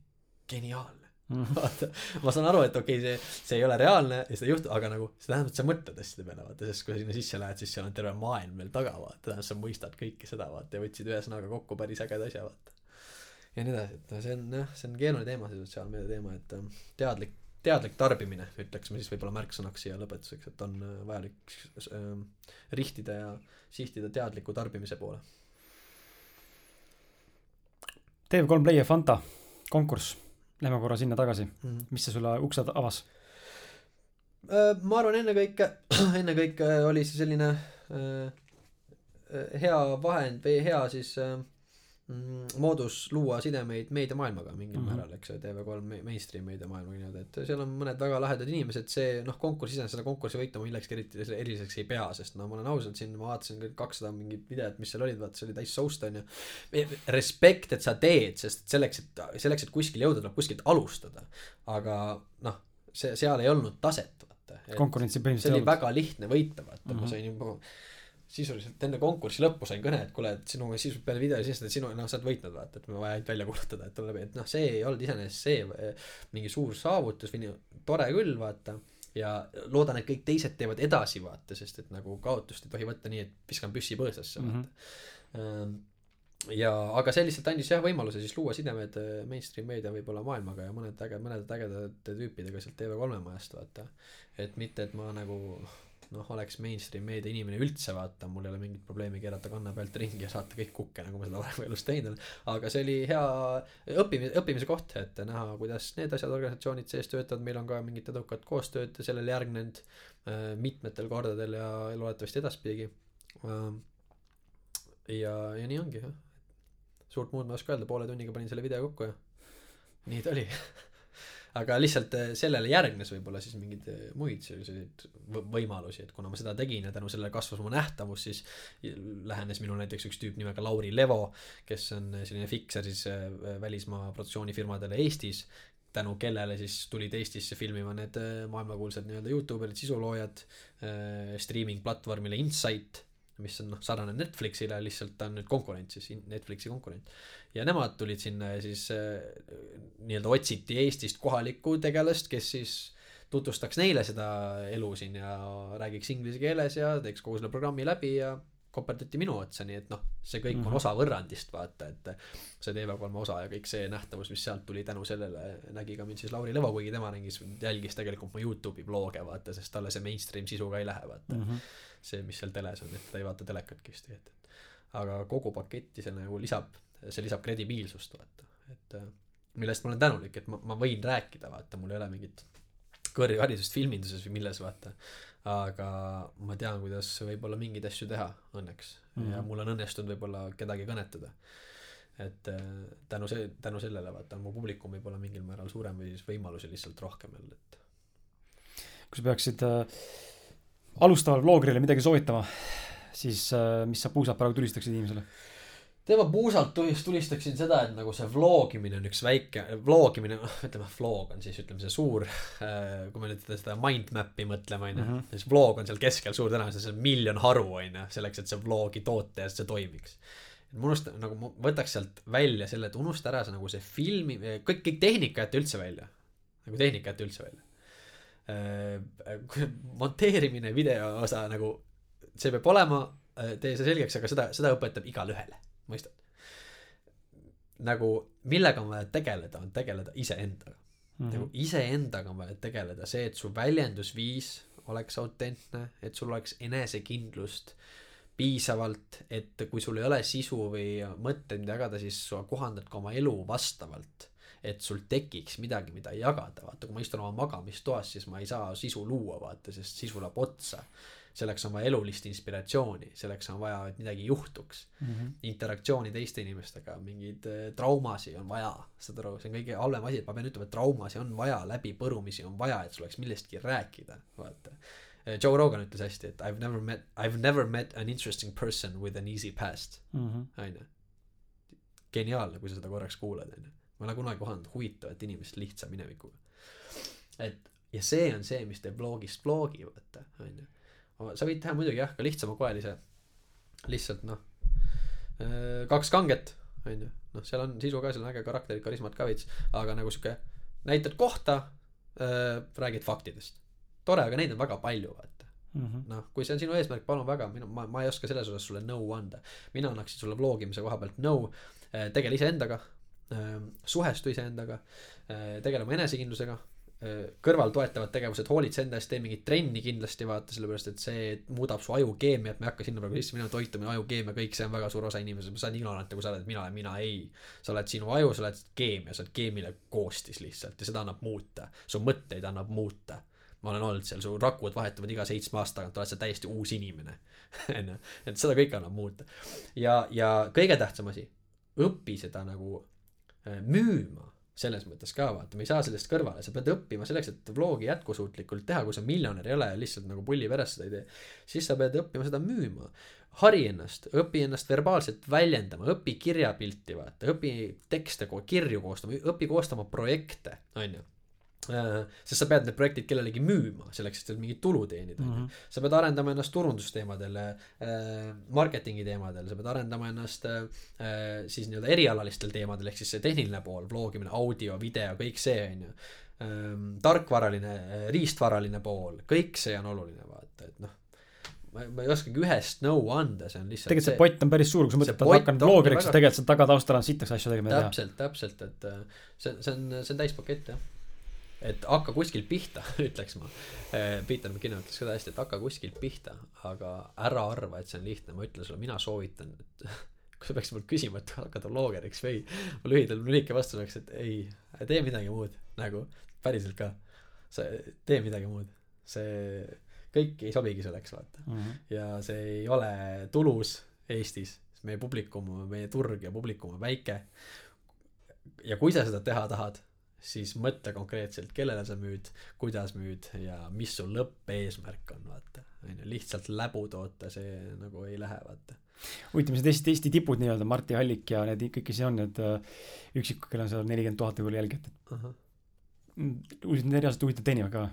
Geniaalne. Vaata ma saan aru et okei okay, see see ei ole reaalne ja seda ei juhtu aga nagu see tähendab et sa mõtled asjade peale vaata. Sest kui sa sinna sisse lähed siis seal on terve maailm veel taga vaata. Tähendab sa mõistad kõike seda vaata ja võtsid ühesõnaga kokku päris ägeda asja vaata ja nii edasi et see on jah see on keeruline teema see sotsiaalmeedia teema et ähm, teadlik teadlik tarbimine ütleksime siis võib-olla märksõnaks siia lõpetuseks et on äh, vajalik ähm, rihtida ja sihtida teadliku tarbimise poole TV3 Play ja Fanta konkurss lähme korra sinna tagasi mm. -hmm. mis see sulle uksed avas Äh, ma arvan ennekõike (clears throat) ennekõike oli see selline äh, äh, hea vahend või hea siis äh, moodus luua sidemeid meediamaailmaga mingil mm Mhm. -hmm. määral eks ju TV3 me- mainstream meediamaailmaga niimoodi et seal on mõned väga lahedad inimesed see noh konkurss iseenesest selle konkursi võita ma millekski eriti eriliseks ei pea sest no ma olen ausalt siin ma vaatasin kõik kakssada mingit videot mis seal olid vaata see oli täis soust onju respekt et sa teed sest selleks et selleks et kuskile jõuda tuleb kuskilt alustada aga noh see seal ei olnud taset vaata konkurentsi see põhimõtteliselt oli ei olnud väga lihtne võita vaata mm -hmm. Mhm. ma sain juba sisuliselt enne konkursi lõppu sain kõne et kuule et sinu sisuliselt peale video siis et sinu noh sa oled võitnud vaata et me vaja ainult välja kuulutada et tuleb et noh see ei olnud iseenesest see eh, mingi suur saavutus või nii tore küll vaata ja loodan et kõik teised teevad edasi vaata sest et nagu kaotust ei tohi võtta nii et viskan püssi põõsasse vaata mm -hmm. ja aga see lihtsalt andis jah võimaluse siis luua sidemed eh, mainstream meedia võib-olla maailmaga ja mõned äge mõned ägedate tüüpidega sealt TV3 majast vaata et mitte et ma nagu noh oleks mainstream meedia inimene üldse vaata mul ei ole mingit probleemi keerata kanna pealt ringi ja saata kõik kukke nagu ma seda varem elus teinud olen. Aga see oli hea õppimise õppimise koht et näha kuidas need asjad organisatsioonid sees töötavad. Meil on ka mingit edukat koostööd sellele järgnenud äh, mitmetel kordadel ja loodetavasti edaspidigi. Äh, ja ja nii ongi jah. Suurt muud ma ei oska öelda poole tunniga panin selle video kokku ja nii ta oli (laughs) aga lihtsalt eh, sellele järgnes võib-olla siis mingeid eh, muid selliseid võ- võimalusi et kuna ma seda tegin ja tänu sellele kasvas mu nähtavus siis lähenes minu näiteks üks tüüp nimega Lauri Levo kes on selline fikser siis eh, välismaa produktsioonifirmadele Eestis tänu kellele siis tulid Eestisse filmima need eh, maailmakuulsad nii-öelda Youtuberid sisuloojad eh, streaming platvormile Insight mis on noh sarnane Netflixile lihtsalt ta on nüüd konkurent siis Netflixi konkurent. ja nemad tulid sinna ja siis äh, nii-öelda otsiti Eestist kohalikku tegelast kes siis tutvustaks neile seda elu siin ja räägiks inglise keeles ja teeks kogu selle programmi läbi ja koperdati minu otsa nii et noh see kõik mm -hmm. Mhm. on osa võrrandist vaata et see TV3 osa ja kõik see nähtavus mis sealt tuli tänu sellele nägi ka mind siis Lauri Levo kuigi tema ringis jälgis tegelikult mu Youtube'i vlog'e vaata sest talle see mainstream sisu ka ei lähe vaata mm -hmm. see mis seal teles on et ta ei vaata telekatki vist tegelikult et aga kogu paketti see nagu lisab see lisab kredibiilsust vaata et äh, millest ma olen tänulik et ma, ma võin rääkida vaata mul ei ole mingit kõrgharidust filminduses või milles vaata aga ma tean kuidas võib-olla mingeid asju teha õnneks mm -hmm. ja Mhm. mul on õnnestunud võib-olla kedagi kõnetada et äh, tänu see tänu sellele vaata mu publikum võib-olla mingil määral suurem või siis võimalusi lihtsalt rohkem jälle et kui sa peaksid äh, alustavale vloggerile midagi soovitama siis äh, mis sa puusalt praegu tulistaksid inimesele tema puusalt tulis- tulistaksin seda et nagu see vlogimine on üks väike vlogimine noh (laughs) ütleme vlog on siis ütleme see suur äh, kui me nüüd seda mind map'i mõtleme onju Mhm. siis vlog on seal keskel suur tõenäosus see on miljon haru onju selleks et see vlogi toota ja et see toimiks. Ma unustan nagu ma võtaks sealt välja selle et unusta ära see nagu see filmi kõik kõik tehnika jätta üldse välja. Nagu tehnika jätta üldse välja. Äh, monteerimine video osa nagu see peab olema äh, tee see selgeks aga seda seda õpetab igale ühele mõistad? Nagu millega on vaja tegeleda on tegeleda iseendaga. Mm nagu -hmm. iseendaga on vaja tegeleda. See et su väljendusviis oleks autentne et sul oleks enesekindlust piisavalt et kui sul ei ole sisu või mõtteid mida jagada siis sa kohandad ka oma elu vastavalt et sul tekiks midagi, mida jagada, vaata, kui ma istun oma magamistoas, siis ma ei saa sisu luua, vaata, sest sisu läheb otsa selleks on vaja elulist inspiratsiooni, selleks on vaja, et midagi juhtuks mm. -hmm. interaktsiooni teiste inimestega, mingeid äh, traumasid on vaja, saad aru, see on kõige halvem asi, et ma pean ütlema, et traumasid on vaja, läbipõrumisi on vaja, et sul oleks millestki rääkida, vaata. Äh, Joe Rogan ütles hästi, et I have never met, I have never met an interesting person with an easy past, Mhm. onju. geniaalne, kui sa seda korraks kuulad, onju. ma ei ole kunagi kohanud huvitavat inimest lihtsa minevikuga. et ja see on see, mis teeb vlogist vlogi, vaata, onju sa võid teha muidugi jah, ka lihtsamakoelise, lihtsalt noh, kaks kanget, on ju, noh, seal on sisu ka, seal on äge karakterid, karismat ka veits, aga nagu sihuke, näitad kohta äh,, räägid faktidest. tore, aga neid on väga palju, vaata. Mm -hmm.. noh, kui see on sinu eesmärk, palun väga, minu, ma, ma ei oska selles osas sulle nõu anda. mina annaksin sulle vlogimise koha pealt nõu äh,, tegele iseendaga. Äh,, suhestu iseendaga. Äh,, tegele oma enesekindlusega kõrval toetavad tegevused, hoolitse enda eest, tee mingit trenni kindlasti vaata, sellepärast et see muudab su ajukeemiat, me ei hakka sinna praegu sisse minema, toitumine, ajukeemia, kõik see on väga suur osa inimesest, sa oled ignorant nagu sa oled, mina olen, mina ei. sa oled sinu aju, sa oled keemia, sa oled keemiline koostis lihtsalt ja seda annab muuta, su mõtteid annab muuta. ma olen olnud seal, su rakud vahetuvad iga seitsme aasta tagant, oled sa täiesti uus inimene (laughs) onju, et seda kõike annab muuta. ja, ja kõige tähtsam asi, õpi seda nagu äh, müüma selles mõttes ka vaata, me ei saa sellest kõrvale, sa pead õppima selleks, et vlogi jätkusuutlikult teha, kui sa miljonär ei ole ja lihtsalt nagu pulli peres seda ei tee, siis sa pead õppima seda müüma. hari ennast, õpi ennast verbaalselt väljendama, õpi kirjapilti vaata, õpi tekste, kirju koostama, õpi koostama projekte, on ju sest sa pead need projektid kellelegi müüma, selleks, et mingit tulu teenida mm. -hmm. sa pead arendama ennast turundusteemadel äh,, marketingi teemadel, sa pead arendama ennast äh, siis nii-öelda erialalistel teemadel, ehk siis see tehniline pool, vlogimine, audio, video, kõik see on ju ähm,. tarkvaraline, riistvaraline pool, kõik see on oluline, vaata, et noh ma, ma ei oskagi ühest nõu anda, see on lihtsalt tegelikult see, see pott on päris suur, kui sa mõtled, et hakkan vlogeriks, siis tegelikult seal taga taustal on sitaks asju tegema täpselt, täpselt, et äh, see, see on, see on täispakett jah et hakka kuskilt pihta, (laughs) ütleks ma. Eh, Peter McKinnon ütles seda hästi, et hakka kuskilt pihta, aga ära arva, et see on lihtne, ma ütlen sulle, mina soovitan, et (laughs) kui sa peaksid mult küsima, et hakata vlogeriks või mu lühidalt lühike vastus oleks, et ei, tee midagi muud, nagu päriselt ka. sa tee midagi muud, see kõik ei sobigi selleks, vaata mm. -hmm. ja see ei ole tulus Eestis, meie publikum, meie turg ja publikum on väike. ja kui sa seda teha tahad siis mõtle konkreetselt, kellele sa müüd, kuidas müüd ja mis su lõppeesmärk on, vaata. on ju, lihtsalt läbu toota, see nagu ei lähe, vaata. huvitav, mis need Eesti, Eesti tipud nii-öelda, Martti Hallik ja need kõik, kes on need äh, üksikud, kellel on seal nelikümmend tuhat võib-olla jälgijat, et uh -huh. need reaalselt huvitav teenivad ka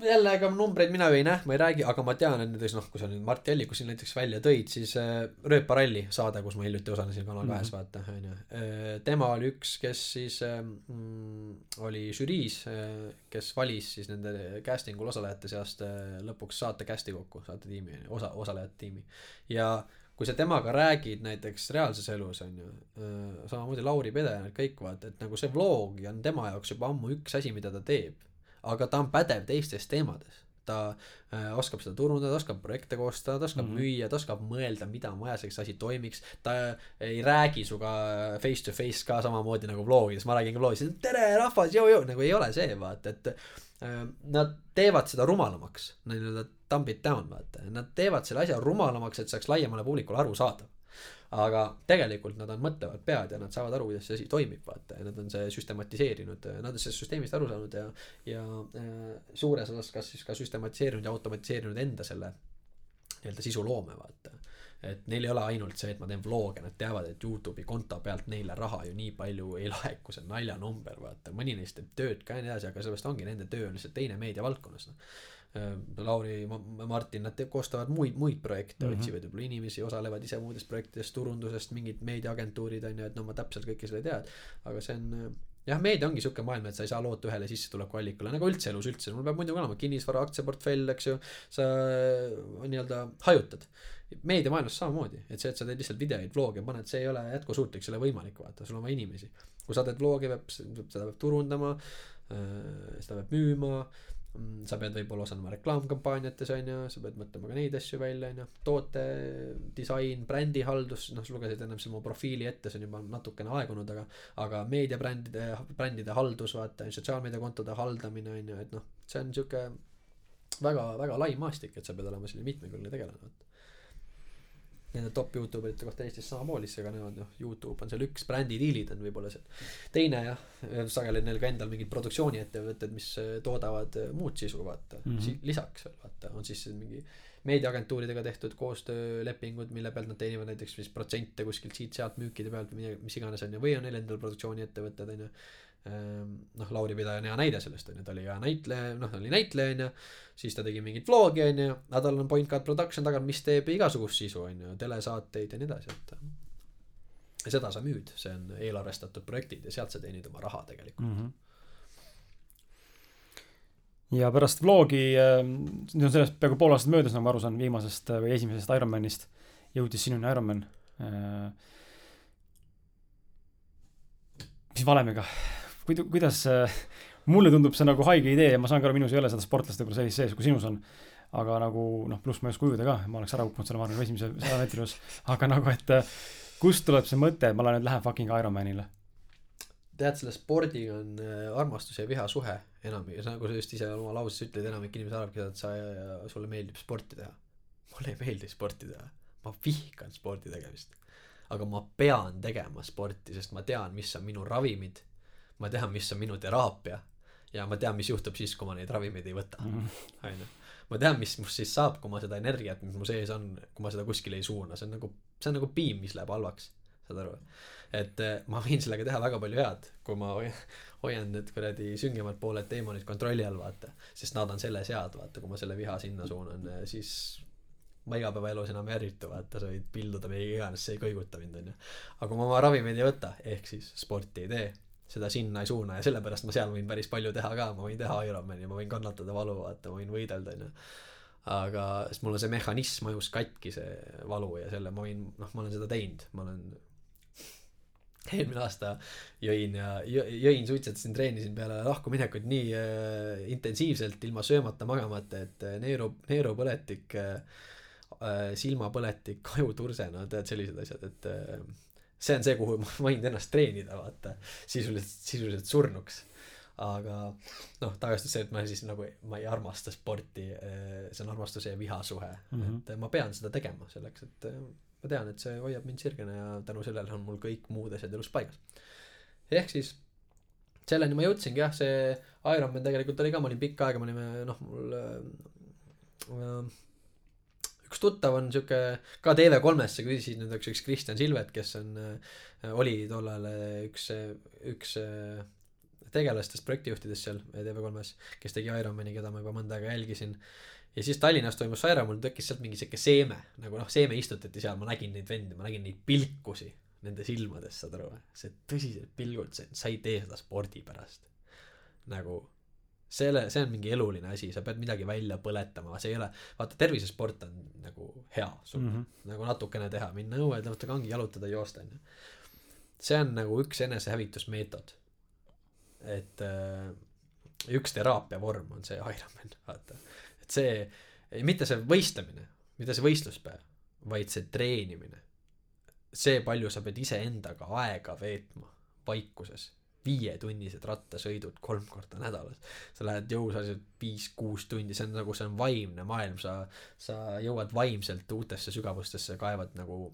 jälle, ega numbreid mina ju ei näe, ma ei räägi, aga ma tean, et näiteks noh, kui sa nüüd Mart Jelliku siin näiteks välja tõid, siis äh, Rööparalli saade, kus ma hiljuti osalesin Kanal kahes mm -hmm. vaata, on ju äh,. tema oli üks, kes siis äh, mm, oli žüriis äh,, kes valis siis nende casting ul osalejate seast äh, lõpuks saate cast'i kokku, saatetiimi, osa, osalejate tiimi. ja kui sa temaga räägid näiteks reaalses elus on ju äh,, samamoodi Lauri Pede ja need kõik vaata, et nagu see vlog on tema jaoks juba ammu üks asi, mida ta teeb aga ta on pädev teistes teemades. ta äh, oskab seda turundada, oskab projekte koostada, ta oskab mm -hmm. müüa, ta oskab mõelda, mida on vaja selleks asi toimiks. ta ei räägi sinuga face to face ka samamoodi nagu vlogides, ma räägin ka vlogis, tere rahvas, jõu-jõu, nagu ei ole see, vaata, et äh, nad teevad seda rumalamaks, nii-öelda dumb it down, vaata, nad teevad selle asja rumalamaks, et saaks laiemale publikule arusaadav aga tegelikult nad on mõtlevad pead ja nad saavad aru, kuidas see asi toimib, vaata, ja nad on see süstematiseerinud, nad on sellest süsteemist aru saanud ja, ja äh, suures osas kas siis ka süstematiseerinud ja automatiseerinud enda selle nii-öelda sisuloome, vaata. et neil ei ole ainult see, et ma teen vlog'e, nad teavad, et Youtube'i konto pealt neile raha ju nii palju ei laeku, see on naljanumber, vaata, mõni neist teeb tööd ka ja nii edasi, aga sellepärast ongi nende töö on lihtsalt teine meediavaldkonnas, noh Lauri, Martin, nad koostavad muid, muid projekte mm, -hmm. otsivad võib-olla inimesi, osalevad ise muudes projektides, turundusest, mingid meediaagentuurid on ju, et no ma täpselt kõike seda ei tea, aga see on jah, meedia ongi sihuke maailm, et sa ei saa loota ühele sissetulekuallikale, nagu üldse elus üldse, mul peab muidugi olema kinnisvara, aktsiaportfell, eks ju, sa nii-öelda hajutad. meediamaailmas samamoodi, et see, et sa teed lihtsalt videoid, vlog'e paned, see ei ole jätkusuutlik, see ei ole võimalik, vaata, sul on vaja inimesi. kui sa teed vlog'i, peab, seda peab turundama, äh, seda peab müüma sa pead võib-olla osalema reklaamkampaaniates on ju sa pead mõtlema ka neid asju välja on ju toote disain brändihaldus noh sa lugesid ennem siin mu profiili ette see on juba natukene aegunud aga aga meediabrändide brändide haldus vaata sotsiaalmeediakontode haldamine on ju et noh see on sihuke väga väga lai maastik et sa pead olema selline mitmekülgne tegelane vaata nende top Youtube erite kohta Eestis samamoodi, aga nemad noh, Youtube on seal üks, brändidiilid on võib-olla seal. teine jah, sageli neil ka endal mingid produktsiooniettevõtted, mis äh, toodavad äh, muud sisu, vaata mm, -hmm. lisaks veel vaata, on siis mingi meediaagentuuridega tehtud koostöölepingud, mille pealt nad teenivad näiteks vist protsente kuskilt siit-sealt müükide pealt või mis iganes on ju, või on neil endal produktsiooniettevõtted on ju noh, Lauri Pidaja on hea näide sellest on ju, ta oli hea näitleja, noh, ta oli näitleja on ju, siis ta tegi mingit vlogi on ju, aga tal on Point Guard Production taga, mis teeb igasugust sisu on ju, telesaateid ja nii edasi, et ja seda sa müüd, see on eelarvestatud projektid ja sealt sa teenid oma raha tegelikult. Mm. -hmm ja pärast vlogi, ehm, nüüd on sellest peaaegu pool aastat möödas, nagu ma aru saan, viimasest või esimesest Ironmanist jõudis sinuni Ironman äh,. mis valemiga kuid-, kuidas äh, mulle tundub see nagu haige idee ja ma saan ka aru, minus ei ole seda sportlast võib-olla sellist sees, kui sinus on. aga nagu noh, pluss ma ei oska ujuda ka, ma oleks ära uppunud selle, ma arvan, esimese saja meetri juures. aga nagu, et äh, kust tuleb see mõte, et ma lähen nüüd lähen fucking Ironmanile? tead, selle spordiga on äh, armastus ja viha suhe enamik, nagu sa just ise oma lauses ütled, enamik inimesi arvabki, et sa sulle meeldib sporti teha. mulle ei meeldi sporti teha, ma vihkan spordi tegemist. aga ma pean tegema sporti, sest ma tean, mis on minu ravimid ma tean, mis on minu teraapia ja ma tean, mis juhtub siis, kui ma neid ravimeid ei võta, onju. ma tean, mis must siis saab, kui ma seda energiat, mis mu sees on, kui ma seda kuskile ei suuna, see on nagu, see on nagu piim, mis läheb halvaks, saad aru? et eh, ma võin sellega teha väga palju head, kui ma hoian need kuradi süngemad pooled teemonid kontrolli all, vaata. sest nad on selles head, vaata, kui ma selle viha sinna suunan, eh, siis ma igapäevaelus enam ei ärritu, vaata, sa võid pilduda või iganes, see ei kõiguta mind, onju. aga kui ma oma ravimeid ei võta, ehk siis sporti ei tee seda sinna ei suuna ja sellepärast ma seal võin päris palju teha ka, ma võin teha Ironmani, ma võin kannatada valu, vaata, ma võin võidelda, onju. aga, sest mul on see mehhanism ajus katki, see valu ja selle ma võin, noh, ma olen seda teinud, ma olen (laughs) eelmine aasta jõin ja jõin, suitsetasin, treenisin peale lahkuminekut nii äh, intensiivselt ilma söömata, magamata, et äh, neeru, neerupõletik äh, äh,, silmapõletik, ajuturse, no tead sellised asjad, et äh, see on see, kuhu ma võin ennast treenida, vaata, sisuliselt, sisuliselt surnuks. aga noh, tagasi see, et ma siis nagu, ma ei armasta sporti, eh, see on armastuse ja viha suhe mm, -hmm. et ma pean seda tegema selleks, et eh, ma tean, et see hoiab mind sirgena ja tänu sellele on mul kõik muud asjad elus paigas. ehk siis selleni ma jõudsingi jah, see Ironman tegelikult oli ka, ma olin pikka aega, me olime noh, mul äh, üks tuttav on sihuke ka TV3-sse küsisin nüüd üks, üks Kristjan Silvet, kes on äh,, oli tollal üks, üks äh, tegelastest, projektijuhtidest seal TV3-s, kes tegi Ironmani, keda ma juba mõnda aega jälgisin. ja siis Tallinnas toimus Ironman, mul tekkis sealt mingi sihuke seeme, nagu noh, seeme istutati seal, ma nägin neid vendi, ma nägin neid pilkusi nende silmades, saad aru, see tõsised pilgud, see, sa ei tee seda spordi pärast. nagu selle, see on mingi eluline asi, sa pead midagi välja põletama, see ei ole, vaata tervisesport on nagu hea sul mm, -hmm. nagu natukene teha, minna õue, tõmmata kangi, jalutada, joosta, onju. see on nagu üks enesehävitusmeetod. et äh, üks teraapia vorm on see Ironman, (laughs) vaata. et see, mitte see võistlemine, mitte see võistluspäev, vaid see treenimine. see, palju sa pead iseendaga aega veetma vaikuses viietunnised rattasõidud kolm korda nädalas. sa lähed jõusaalis viis-kuus tundi, see on nagu, see on vaimne maailm, sa, sa jõuad vaimselt uutesse sügavustesse, kaevad nagu,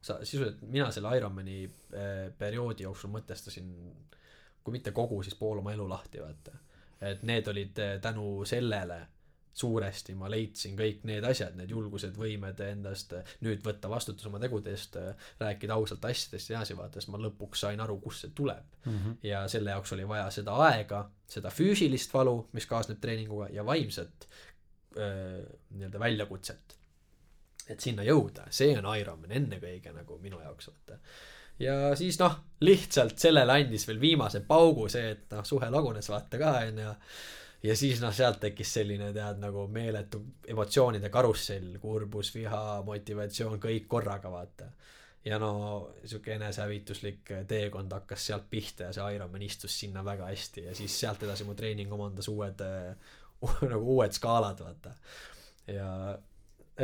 sa sisuliselt, mina selle Ironmani eh, perioodi jooksul mõtestasin, kui mitte kogu, siis pool oma elu lahti, vaata. et need olid eh, tänu sellele suuresti ma leidsin kõik need asjad, need julgused, võimed endast nüüd võtta vastutus oma tegude eest, rääkida ausalt asjadest ja nii edasi, vaata, siis ma lõpuks sain aru, kust see tuleb mm. -hmm. ja selle jaoks oli vaja seda aega, seda füüsilist valu, mis kaasneb treeninguga ja vaimset nii-öelda väljakutset. et sinna jõuda, see on Ironman ennekõike nagu minu jaoks, vaata ja siis noh, lihtsalt sellele andis veel viimase paugu see, et noh, suhe lagunes vaata ka onju ja siis noh, sealt tekkis selline tead nagu meeletu emotsioonide karussell, kurbus, viha, motivatsioon, kõik korraga vaata. ja no sihuke enesehävituslik teekond hakkas sealt pihta ja see Ironman istus sinna väga hästi. Ja siis sealt edasi mu treening omandas uued, (laughs) nagu uued skaalad vaata. Ja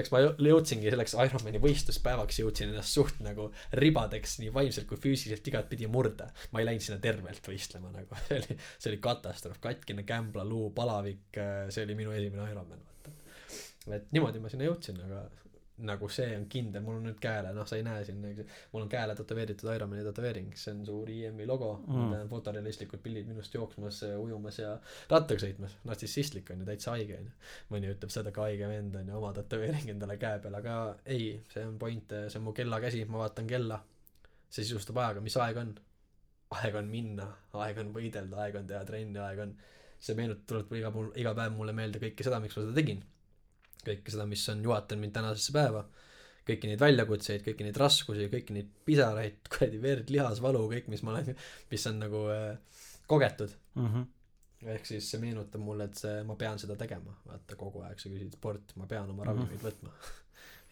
eks ma jõ- jõudsingi selleks Ironmani võistluspäevaks jõudsin ennast suht nagu ribadeks nii vaimselt kui füüsiliselt igatpidi murda. Ma ei läinud sinna tervelt võistlema nagu see oli see oli katastroof. Katkine kämblaluu palavik äh, see oli minu esimene Ironman vaata. Et niimoodi ma sinna jõudsin aga nagu see on kindel mul on nüüd käele noh sa ei näe siin eks ju, mul on käele tätoveeritud Ironmani tätoveering see on suur IM-i logo Mm. mm. ma fotorealistlikud pildid minust jooksmas ujumas ja rattaga sõitmas. Nartsissistlik on ju täitsa haige on ju. mõni ütleb seda ka haige vend on ju oma tätoveering endale käe peal aga ei see on point see on mu kellakäsi ma vaatan kella. see sisustab ajaga mis aeg on. aeg on minna aeg on võidelda aeg on teha trenni aeg on see meenutab tuletab iga iga päev mulle meelde kõike seda miks ma seda tegin kõike seda mis on juhatanud mind tänasesse päeva. Kõiki neid väljakutseid kõiki neid raskusi kõiki neid pisaraid (laughs) kuradi verd lihasvalu kõik mis ma olen mis on nagu äh, kogetud. Mm. -hmm. ehk siis see meenutab mulle et see ma pean seda tegema. Vaata kogu aeg sa küsid sport ma pean oma ravimeid võtma. (laughs)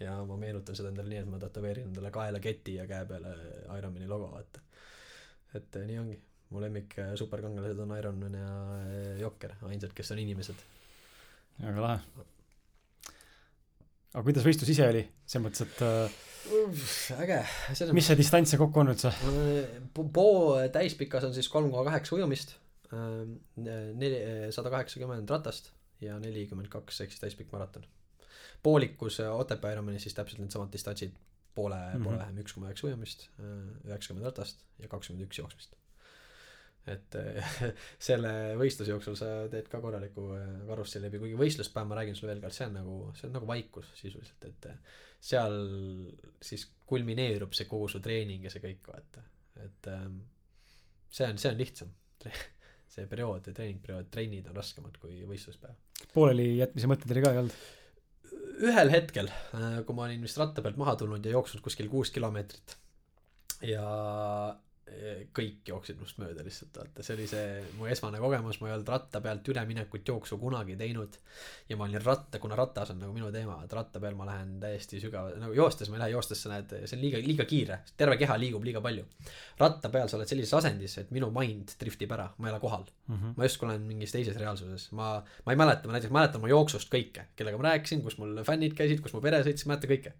Ja ma meenutan seda endale nii et ma tätoveerin endale kaela keti ja käe peale Ironmani logo vaata. Et eh, nii ongi. Mu lemmik eh, superkangelased on Ironman ja eh, Jokker ainsad kes on inimesed. Väga lahe. Aga kuidas võistlus ise oli, selles mõttes, et äh, äge mis see distants see kokku on üldse? Po- Poo täispikas on siis kolm koma kaheksa ujumist, neli, sada kaheksakümmend ratast ja nelikümmend kaks ehk siis täispikk maraton. poolikus äh, Otepää Ironmanis siis täpselt needsamad distantsid, poole mm, Mhm. -hmm. poole vähem, üks koma üheksa ujumist, üheksakümmend ratast ja kakskümmend üks jooksmist. Et (laughs) selle võistluse jooksul sa teed ka korraliku äh, karusselli läbi, kuigi võistluspäev, ma räägin sulle veel kord, see on nagu, see on nagu vaikus sisuliselt, et äh, seal siis kulmineerub see kogu su treening ja see kõik vaata et ähm, see on see on lihtsam (laughs) see periood treeningperiood trennid on raskemad kui võistluspäev pooleli jätmise mõtteid oli ka ei olnud? ühel hetkel äh, kui ma olin vist ratta pealt maha tulnud ja jooksnud kuskil kuus kilomeetrit ja kõik jooksid minust mööda lihtsalt vaata. See oli see mu esmane kogemus ma ei olnud ratta pealt üleminekut jooksu kunagi teinud. Ja ma olin ratta kuna ratas on nagu minu teema et ratta peal ma lähen täiesti sügav nagu joostes ma ei lähe joostes sa näed see on liiga liiga kiire. Terve keha liigub liiga palju. Ratta peal sa oled sellises asendis et minu mind driftib ära ma ei ole kohal. Mhm. ma justkui olen mingis teises reaalsuses. Ma ma ei mäleta ma näiteks mäletan oma jooksust kõike kellega ma rääkisin kus mul fännid käisid kus mu pere sõitis mäletan kõike.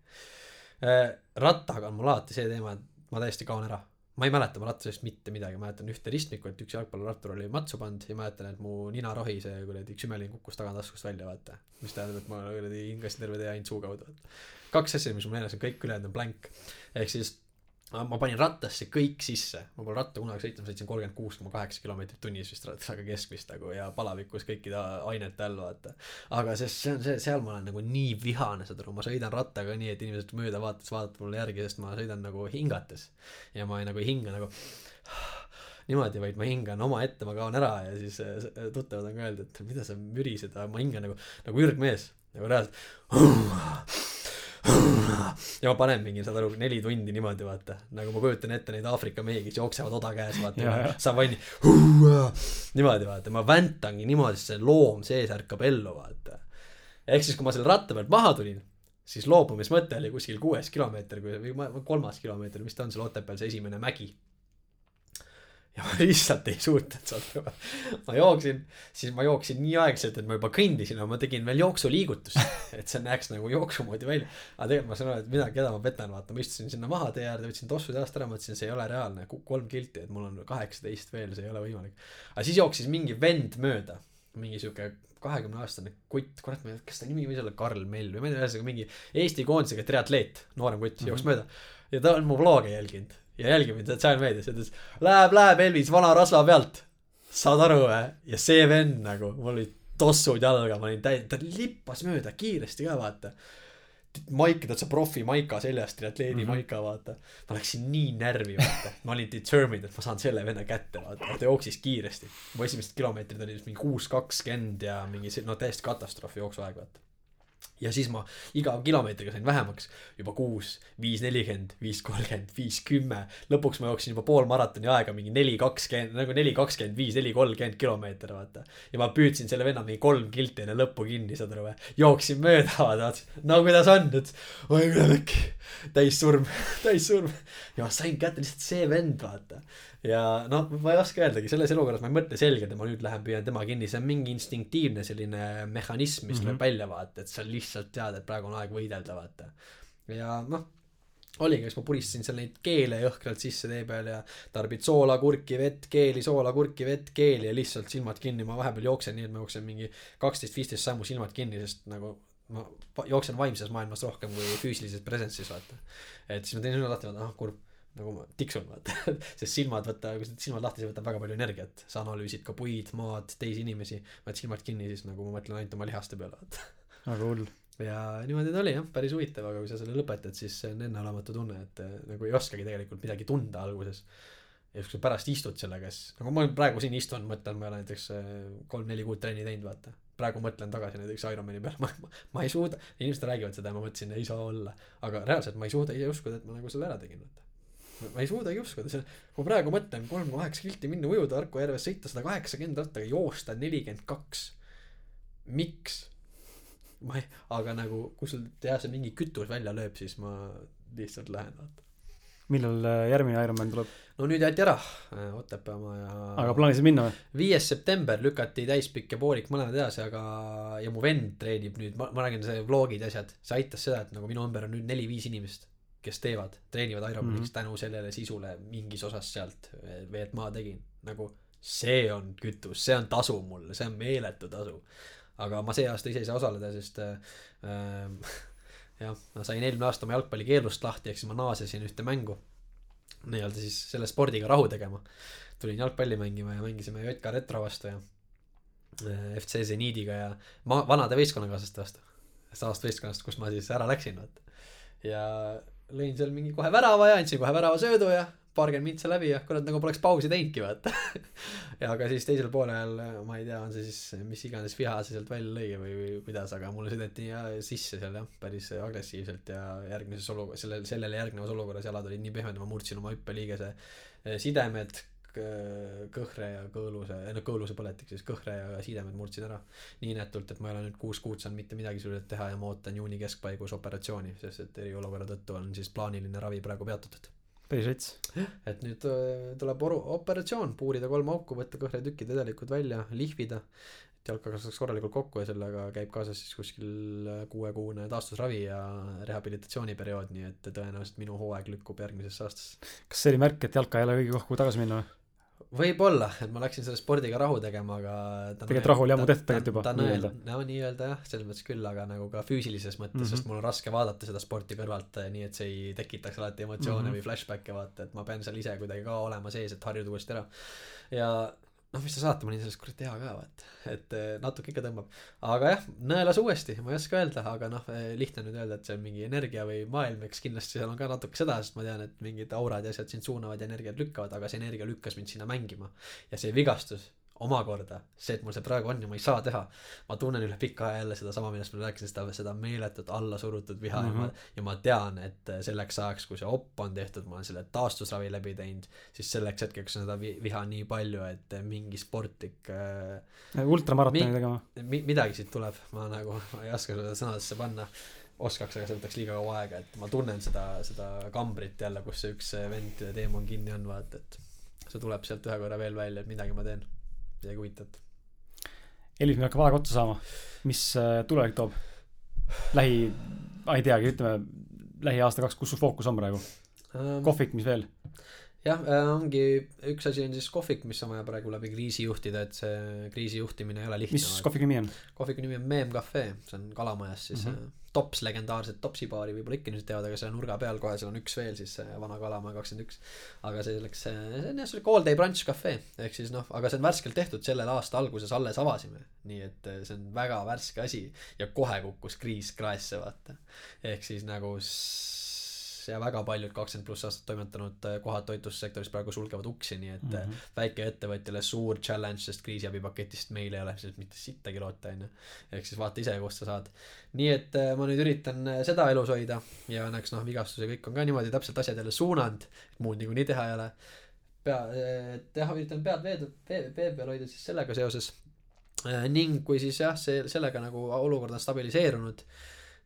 Äh, rattaga on mul alati see teema et ma täiesti kaon ära ma ei mäleta oma rattasest mitte midagi ma mäletan ühte ristmikku et üks jalgpallirattur oli matsu pannud ja mäletan et mu ninarohi see kuradi kümeling kukkus tagataskust välja vaata. mis tähendab et ma kuradi hingasin terve tee ainult suu kaudu vaata. Kaks asja mis mul meeles on kõik ülejäänud on blank. Ehk siis ma panin rattasse kõik sisse. Ma pole ratta kunagi sõitnud sõitsin kolmkümmend kuus koma kaheksa kilomeetrit tunnis vist rattaga keskmist nagu ja palavikus kõikide ainete all vaata. Aga see see on see seal ma olen nagu nii vihane saad aru. Ma sõidan rattaga nii et inimesed mööda vaates vaatavad mulle järgi sest ma sõidan nagu hingates. Ja ma ei nagu ei hinga nagu (sighs) niimoodi vaid ma hingan omaette ma kaon ära ja siis s- tuttavad on ka öelnud et mida sa mürised aga ma hingan nagu nagu ürgmees. Nagu reaalselt ja ma panen mingi saad aru neli tundi niimoodi vaata. Nagu ma kujutan ette neid Aafrika mehi kes jooksevad oda käes vaata jaa. savanni niimoodi vaata ma väntangi niimoodi see loom sees ärkab ellu vaata. Ehk siis kui ma selle ratta pealt maha tulin siis loobumismõte oli kuskil kuues kilomeeter kui või ma- kolmas kilomeeter mis ta on seal Otepääl see esimene mägi ja ma lihtsalt ei suutnud aru ma jooksin siis ma jooksin nii aeglaselt et ma juba kõndisin aga ma tegin veel jooksuliigutusi (laughs) et see näeks nagu jooksu moodi välja. Aga tegelikult ma saan aru et mida keda ma petan vaata ma istusin sinna maha tee äärde võtsin tossud jalast ära mõtlesin see ei ole reaalne Ku- kolm kilti et mul on kaheksateist veel see ei ole võimalik. Aga siis jooksis mingi vend mööda mingi sihuke kahekümne aastane kutt kurat ma ei tea kas ta nimi võis olla Karl Mell või ma ei tea ühesõnaga mingi Eesti koondisega triatleet noorem kutt Mhm. jooks mööda. Ja ta on mu vlogi jälginud ja jälgib mind sotsiaalmeedias ja ütles läheb läheb Elvis vana rasva pealt. Saad aru või? Ja see vend nagu mul olid tossud jalga ma olin täi- ta lippas mööda kiiresti ka vaata. Maika täitsa profi maika seljas triatleedi mm. -hmm. maika vaata. Ma läksin nii närvi vaata. Ma olin determined et ma saan selle venna kätte vaata. Ta jooksis kiiresti. Mu esimesed kilomeetrid olid mingi kuus kakskümmend ja mingi see no täiesti katastroofi jooksuaeg vaata ja siis ma iga kilomeetriga sain vähemaks juba kuus, viis nelikümmend, viis kolmkümmend, viis kümme. lõpuks ma jooksin juba pool maratoni aega mingi neli kakskümmend, nagu neli kakskümmend viis, neli kolmkümmend kilomeeter, vaata. ja ma püüdsin selle venna mingi kolm kilti enne lõppu kinni, saad aru või? jooksin mööda, vaata, no kuidas on nüüd? oi, pekki. täis surm (laughs) täis surm. ja ma sain kätte lihtsalt see vend, vaata ja noh, ma ei oska öeldagi, selles elukorras ma ei mõtle selgelt, et ma nüüd lähen püüan tema kinni, see on mingi instinktiivne selline mehhanism, mis mm -hmm. lööb välja, vaata, et sa lihtsalt tead, et praegu on aeg võidelda, vaata. ja noh, oligi, eks ma puristasin seal neid keele jõhkralt sisse tee peal ja tarbid soola, kurki, vett, keeli, soola, kurki, vett, keeli ja lihtsalt silmad kinni, ma vahepeal jooksen nii, et ma jooksen mingi kaksteist, viisteist sammu silmad kinni, sest nagu ma jooksen vaimses maailmas rohkem kui füüsilises presence'is, vaata. et siis ma teen silmad lahti, vaatan, ah kurb nagu ma tiksun vaata (laughs) sest silmad võtta, kui sa silmad lahti, see võtab väga palju energiat, sa analüüsid ka puid, maad, teisi inimesi, paned silmad kinni, siis nagu ma mõtlen ainult oma lihaste peale vaata. väga hull. Ja niimoodi ta oli jah, päris huvitav, aga kui sa selle lõpetad, siis see on enneolematu tunne, et eh, nagu ei oskagi tegelikult midagi tunda alguses. ja kui sa pärast istud sellega, siis nagu ma praegu siin istun, mõtlen, ma ei ole näiteks eh, kolm-neli kuud trenni teinud, vaata praegu mõtlen tagasi näiteks Ironmani peale, ma, ma, ma ei suuda, inimesed räägivad seda ja ma mõtlesin, ei saa olla, aga reaalselt ma ei suuda ise uskuda, et ma nagu selle ära tegin, vaata ma ei suudagi uskuda, see, ma praegu mõtlen kolm koma kaheksa kilti minna ujuda Harku järves, sõita sada kaheksakümmend rattaga, joosta nelikümmend kaks. miks? Ma ei, aga nagu, kui sul see mingi kütus välja lööb, siis ma lihtsalt lähen, vaata. millal äh, järgmine Ironman tuleb? no nüüd jäeti ära äh, Otepää oma ja aga plaanisid minna või? viies september lükati täispikk ja poolik mõlemad edasi, aga ja mu vend treenib nüüd, ma, ma räägin, see vlogid ja asjad, see aitas seda, et nagu minu ümber on nüüd neli-viis inimest kes teevad, treenivad Ironmaniks mm -hmm. tänu sellele sisule mingis osas sealt, et ma tegin, nagu see on kütus, see on tasu mulle, see on meeletu tasu. Aga ma see aasta ise ei saa osaleda, sest äh, (laughs) jah, ma sain eelmine aasta oma jalgpallikeelust lahti, ehk siis ma naasesin ühte mängu nii-öelda siis selle spordiga rahu tegema. tulin jalgpalli mängima ja mängisime JK Retro vastu ja äh, FC Zeniidiga ja ma vanade võistkonnakaaslaste vastu. samast võistkonnast, kus ma siis ära läksin, vaata. ja lõin seal mingi kohe värava ja andsin kohe värava söödu ja paarkümmend mintsa läbi ja kurat nagu poleks pausi teinudki vaata (laughs) ja aga siis teisel poolel ma ei tea, on see siis mis iganes viha see sealt välja lõi või, või kuidas, aga mulle sõideti ja sisse seal jah, päris agressiivselt ja järgmises olu-, sellel, sellele järgnevas olukorras jalad olid nii pehmed, ma murdsin oma hüppeliigese sidemed kõhre ja kõõluse, no kõõluse põletik siis, kõhre ja sidemed murdsin ära. nii inetult, et ma ei ole nüüd kuus kuud saanud mitte midagi sulle teha ja ma ootan juuni keskpaigus operatsiooni, sest et eriolukorra tõttu on siis plaaniline ravi praegu peatatud. Päris rets. et nüüd äh, tuleb oru-, operatsioon, puurida kolm auku, võtta kõhretükid, vedelikud välja, lihvida, et jalka kasvaks korralikult kokku ja sellega käib kaasas siis kuskil äh, kuuekuune taastusravi ja rehabilitatsiooniperiood, nii et tõenäoliselt minu hooaeg lükkub järgmisesse aastasse. kas see oli märk, et jalka ei ole õige koht, kuhu tagasi minna või? Võib-olla, et ma läksin selle spordiga rahu tegema, aga tegelikult rahu oli ammu tehtud tegelikult juba, nii-öelda. no nii-öelda jah, selles mõttes küll, aga nagu ka füüsilises mõttes mm, -hmm. sest mul on raske vaadata seda sporti kõrvalt, eh, nii et see ei tekitaks alati emotsioone mm -hmm. või flashback'e vaata, et ma pean seal ise kuidagi ka olema sees, et harjuda uuesti ära. ja noh, mis te saate, ma olin selles kurat hea ka vaata, et eh, natuke ikka tõmbab. aga jah, nõelas uuesti, ma ei oska öelda, aga noh, eh, lihtne nüüd öelda, et see on mingi energia või maailm, eks kindlasti seal on ka natuke seda, sest ma tean, et mingid aurad ja asjad sind suunavad ja energiat lükkavad, aga see energia lükkas mind sinna mängima. ja see vigastus omakorda see, et mul see praegu on ja ma ei saa teha. ma tunnen üle pika aja jälle sedasama, millest ma rääkisin, seda, seda meeletut allasurutud viha mm -hmm. ja ma, mhm. ja ma tean, et selleks ajaks, kui see op on tehtud, ma olen selle taastusravi läbi teinud, siis selleks hetkeks on seda viha nii palju, et mingi sportlik äh,. ultramaratoni mi tegema mi. midagi siit tuleb, ma nagu, ma ei oska seda sõnadesse panna oskaks, aga see võtaks liiga kaua aega, et ma tunnen seda, seda kambrit jälle, kus see üks vend teemon kinni on, vaata, et see tuleb sealt ühe korra veel välja, et midagi ma teen midagi huvitavat. Elis, meil hakkab aeg otsa saama. mis äh, tulevik toob? lähi, ma ei teagi, ütleme lähiaasta kaks, kus su fookus on praegu um,? kohvik, mis veel? jah äh,, ongi, üks asi on siis kohvik, mis on vaja praegu läbi kriisi juhtida, et see kriisi juhtimine ei ole lihtne. mis kohviku nimi on? kohviku nimi on Meem Cafe, see on Kalamajas siis mm. -hmm Tops, legendaarset Topsi baari võib-olla ikka nüüd teavad, aga selle nurga peal kohe seal on üks veel siis vana Kalamäe kakskümmend üks. aga see läks, see on jah, see all day brunch cafe ehk siis noh, aga see on värskelt tehtud, sellel aasta alguses alles avasime. nii et eh, see on väga värske asi ja kohe kukkus kriis kraesse, vaata. ehk siis nagu ja väga paljud kakskümmend pluss aastat toimetanud äh, kohad toitlustussektoris praegu sulgevad uksi, nii et mm. -hmm. väikeettevõtjale suur challenge, sest kriisiabipaketist meil ei ole lihtsalt mitte sittagi loota, onju. ehk siis vaata ise, kust sa saad. nii et äh, ma nüüd üritan seda elus hoida ja õnneks noh, vigastus ja kõik on ka niimoodi täpselt asjad jälle suunanud, muud niikuinii teha ei ole. pea, jah, üritan pead vee, vee, vee peal hoida siis sellega seoses ning kui siis jah, see, sellega nagu olukord on stabiliseerunud,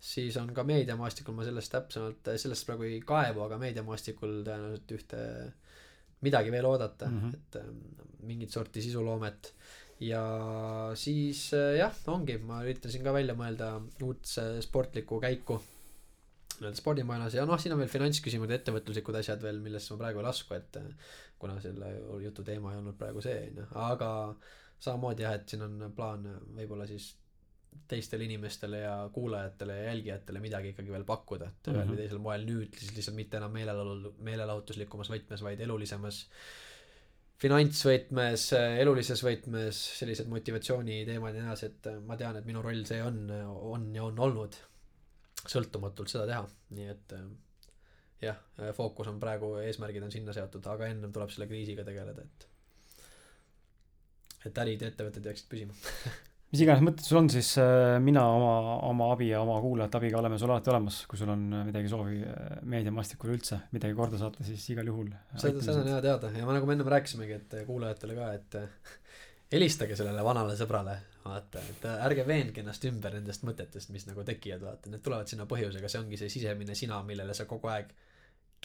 siis on ka meediamaastikul, ma sellest täpsemalt, sellest praegu ei kaevu, aga meediamaastikul tõenäoliselt ühte, midagi veel oodata mm. -hmm. et ähm, mingit sorti sisuloomet. ja siis äh, jah, ongi, ma üritan siin ka välja mõelda uut sportlikku käiku nii-öelda spordimaailmas ja noh, siin on veel finantsküsimused, ettevõtluslikud asjad veel, millesse ma praegu ei lasku, et äh, kuna selle jutu teema ei olnud praegu see, onju, aga samamoodi jah, et siin on plaan võib-olla siis teistele inimestele ja kuulajatele ja jälgijatele midagi ikkagi veel pakkuda, et ühel Mhm. või teisel moel nüüd siis lihtsalt mitte enam meelelaulu, meelelahutuslikumas võtmes, vaid elulisemas finantsvõtmes, elulises võtmes, sellised motivatsiooniteemad ja nii edasi, et ma tean, et minu roll see on, on ja on olnud sõltumatult seda teha, nii et äh, jah, fookus on praegu, eesmärgid on sinna seatud, aga ennem tuleb selle kriisiga tegeleda, et et ärid ja ettevõtted jääksid püsima. (laughs) mis iganes mõtted sul on, siis äh, mina oma, oma abi ja oma kuulajate abiga oleme sul alati olemas, kui sul on äh, midagi soovi äh, meediamaastikul üldse midagi korda saata, siis igal juhul. seda, seda on hea teada ja ma nagu me ennem rääkisimegi, et kuulajatele ka, et helistage sellele vanale sõbrale, vaata, et ärge veenge ennast ümber nendest mõtetest, mis nagu tekivad, vaata, need tulevad sinna põhjusega, see ongi see sisemine sina, millele sa kogu aeg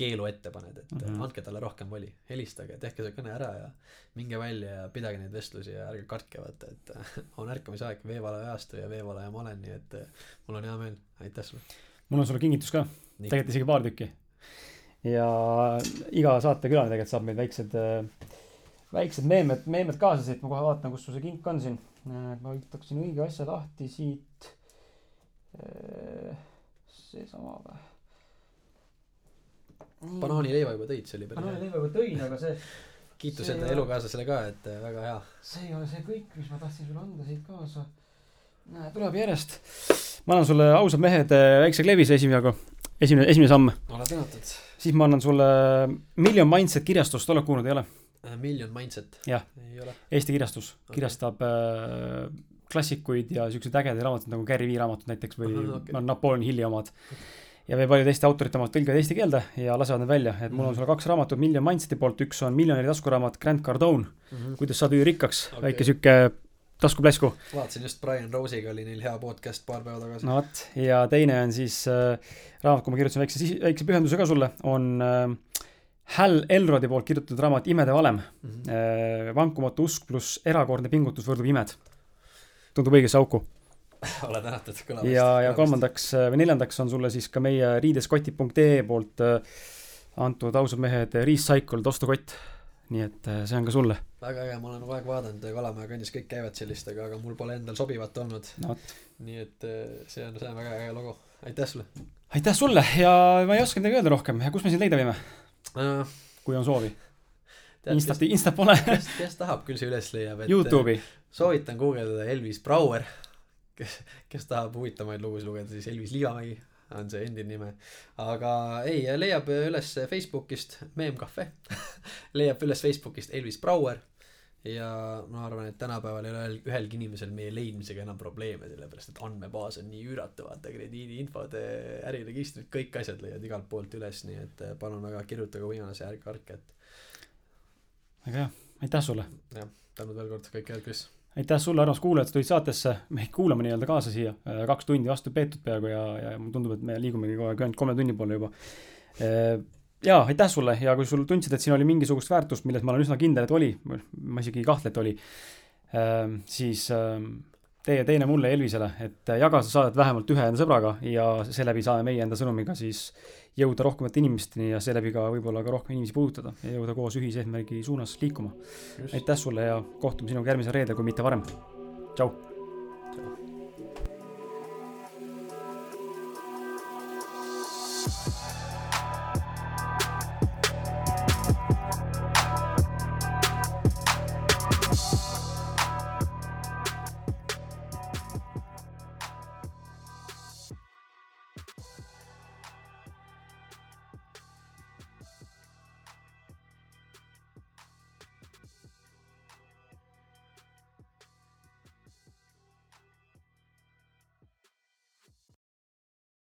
keelu ette paned, et mm. -hmm. andke talle rohkem voli, helistage, tehke see kõne ära ja minge välja ja pidage neid vestlusi ja ärge kartke, vaata, et (laughs) on ärkamisaeg, veevalaja ajastu ja veevalaja ma olen, nii et mul on hea meel, aitäh sulle. mul on sulle kingitus ka, tegelikult isegi paar tükki. ja iga saatekülaline tegelikult saab meil väiksed, väiksed meemed, meemed kaasa siit, ma kohe vaatan, kus sul see kink on siin. ma võtaksin õige asja lahti siit. seesama või? Banaanileiva juba tõid, see oli päris hea. banaanileiva juba tõin, aga see, kiitus enda elukaaslasele ka, et äh, väga hea. see ei ole see kõik, mis ma tahtsin sulle anda siit kaasa. näe, tuleb järjest. ma annan sulle ausad mehed äh, väikse klebise esimene, esimene, esimene samm. ole tänatud. siis ma annan sulle Million Mindset kirjastust, oled kuulnud, ei ole? Million Mindset. Jah. Eesti kirjastus Okei. kirjastab äh, klassikuid ja siukseid ägedaid raamatuid nagu Gary Vee raamatud näiteks või okay. Napoleon Hilli omad. Ja veel paljude teiste autorite omad tõlgivad eesti keelde ja lasevad need välja, et mul on Mhm. sulle kaks raamatut Million Mindseti poolt, üks on Miljonäri taskuraamat Grant Cardone, kuidas saada üürikkaks Okei. okay. väike sihuke taskuplesku. vaatasin just Brian Rose'iga oli neil hea podcast paar päeva tagasi no vot, ja teine on siis äh, raamat, kui ma kirjutasin väikse, väikse pühenduse ka sulle, on äh, Hal Elrodi poolt kirjutatud raamat Imede valem mm. -hmm. äh,. vankumatu usk pluss erakordne pingutus võrdub imed. tundub õigesse auku. (laughs) ole tänatud kõlavast. ja, ja kolmandaks äh, või neljandaks on sulle siis ka meie riideskoti.ee poolt äh, antud ausad mehed Recycled ostukott. nii et äh, see on ka sulle. väga äge, ma olen kogu aeg vaadanud ja Kalamaja kandis kõik käivad sellistega, aga mul pole endal sobivat olnud. no nii et see on, see on väga äge logo, aitäh sulle aitäh sulle ja ma ei oska midagi öelda rohkem, kus me sind leida võime, uh,. kui on soovi? kes, Instat, Instat pole kes, kes tahab, küll see üles leiab, et Youtube'i. soovitan guugeldada Elvis Brouer, kes, kes tahab huvitavaid lugusid lugeda, siis Elvis Liivamägi on see endine nime. aga ei, leiab üles Facebookist Meem Cafe (laughs) leiab üles Facebookist Elvis Brouer ja ma arvan, et tänapäeval ei ole ühel- ühelgi inimesel meie leidmisega enam probleeme, sellepärast et andmebaas on nii üüratu, vaata krediidiinfod, äriregistrid, kõik asjad leiad igalt poolt üles, nii et eh, palun väga kirjutage võimaluse, ärge kartke, et väga hea, aitäh sulle. jah, tänud veel kord, kõike head, Kris. Aitäh sulle, armas kuulaja, et sa tulid saatesse meid kuulama nii-öelda kaasa siia. kaks tundi vastu peetud peaaegu ja, ja mulle tundub, et me liigumegi kogu aeg ainult kolme tunni poole juba. ja aitäh sulle ja kui sul tundsid, et siin oli mingisugust väärtust, milles ma olen üsna kindel, et oli, ma isegi ei kahtle, et oli, siis tee teine mulle Elvisele, et jaga seda saadet vähemalt ühe enda sõbraga ja seeläbi saame meie enda sõnumiga siis jõuda rohkemate inimesteni ja seeläbi ka võib-olla ka rohkem inimesi puudutada ja jõuda koos ühise eesmärgi suunas liikuma. aitäh sulle ja kohtume sinuga järgmisel reedel, kui mitte varem. tšau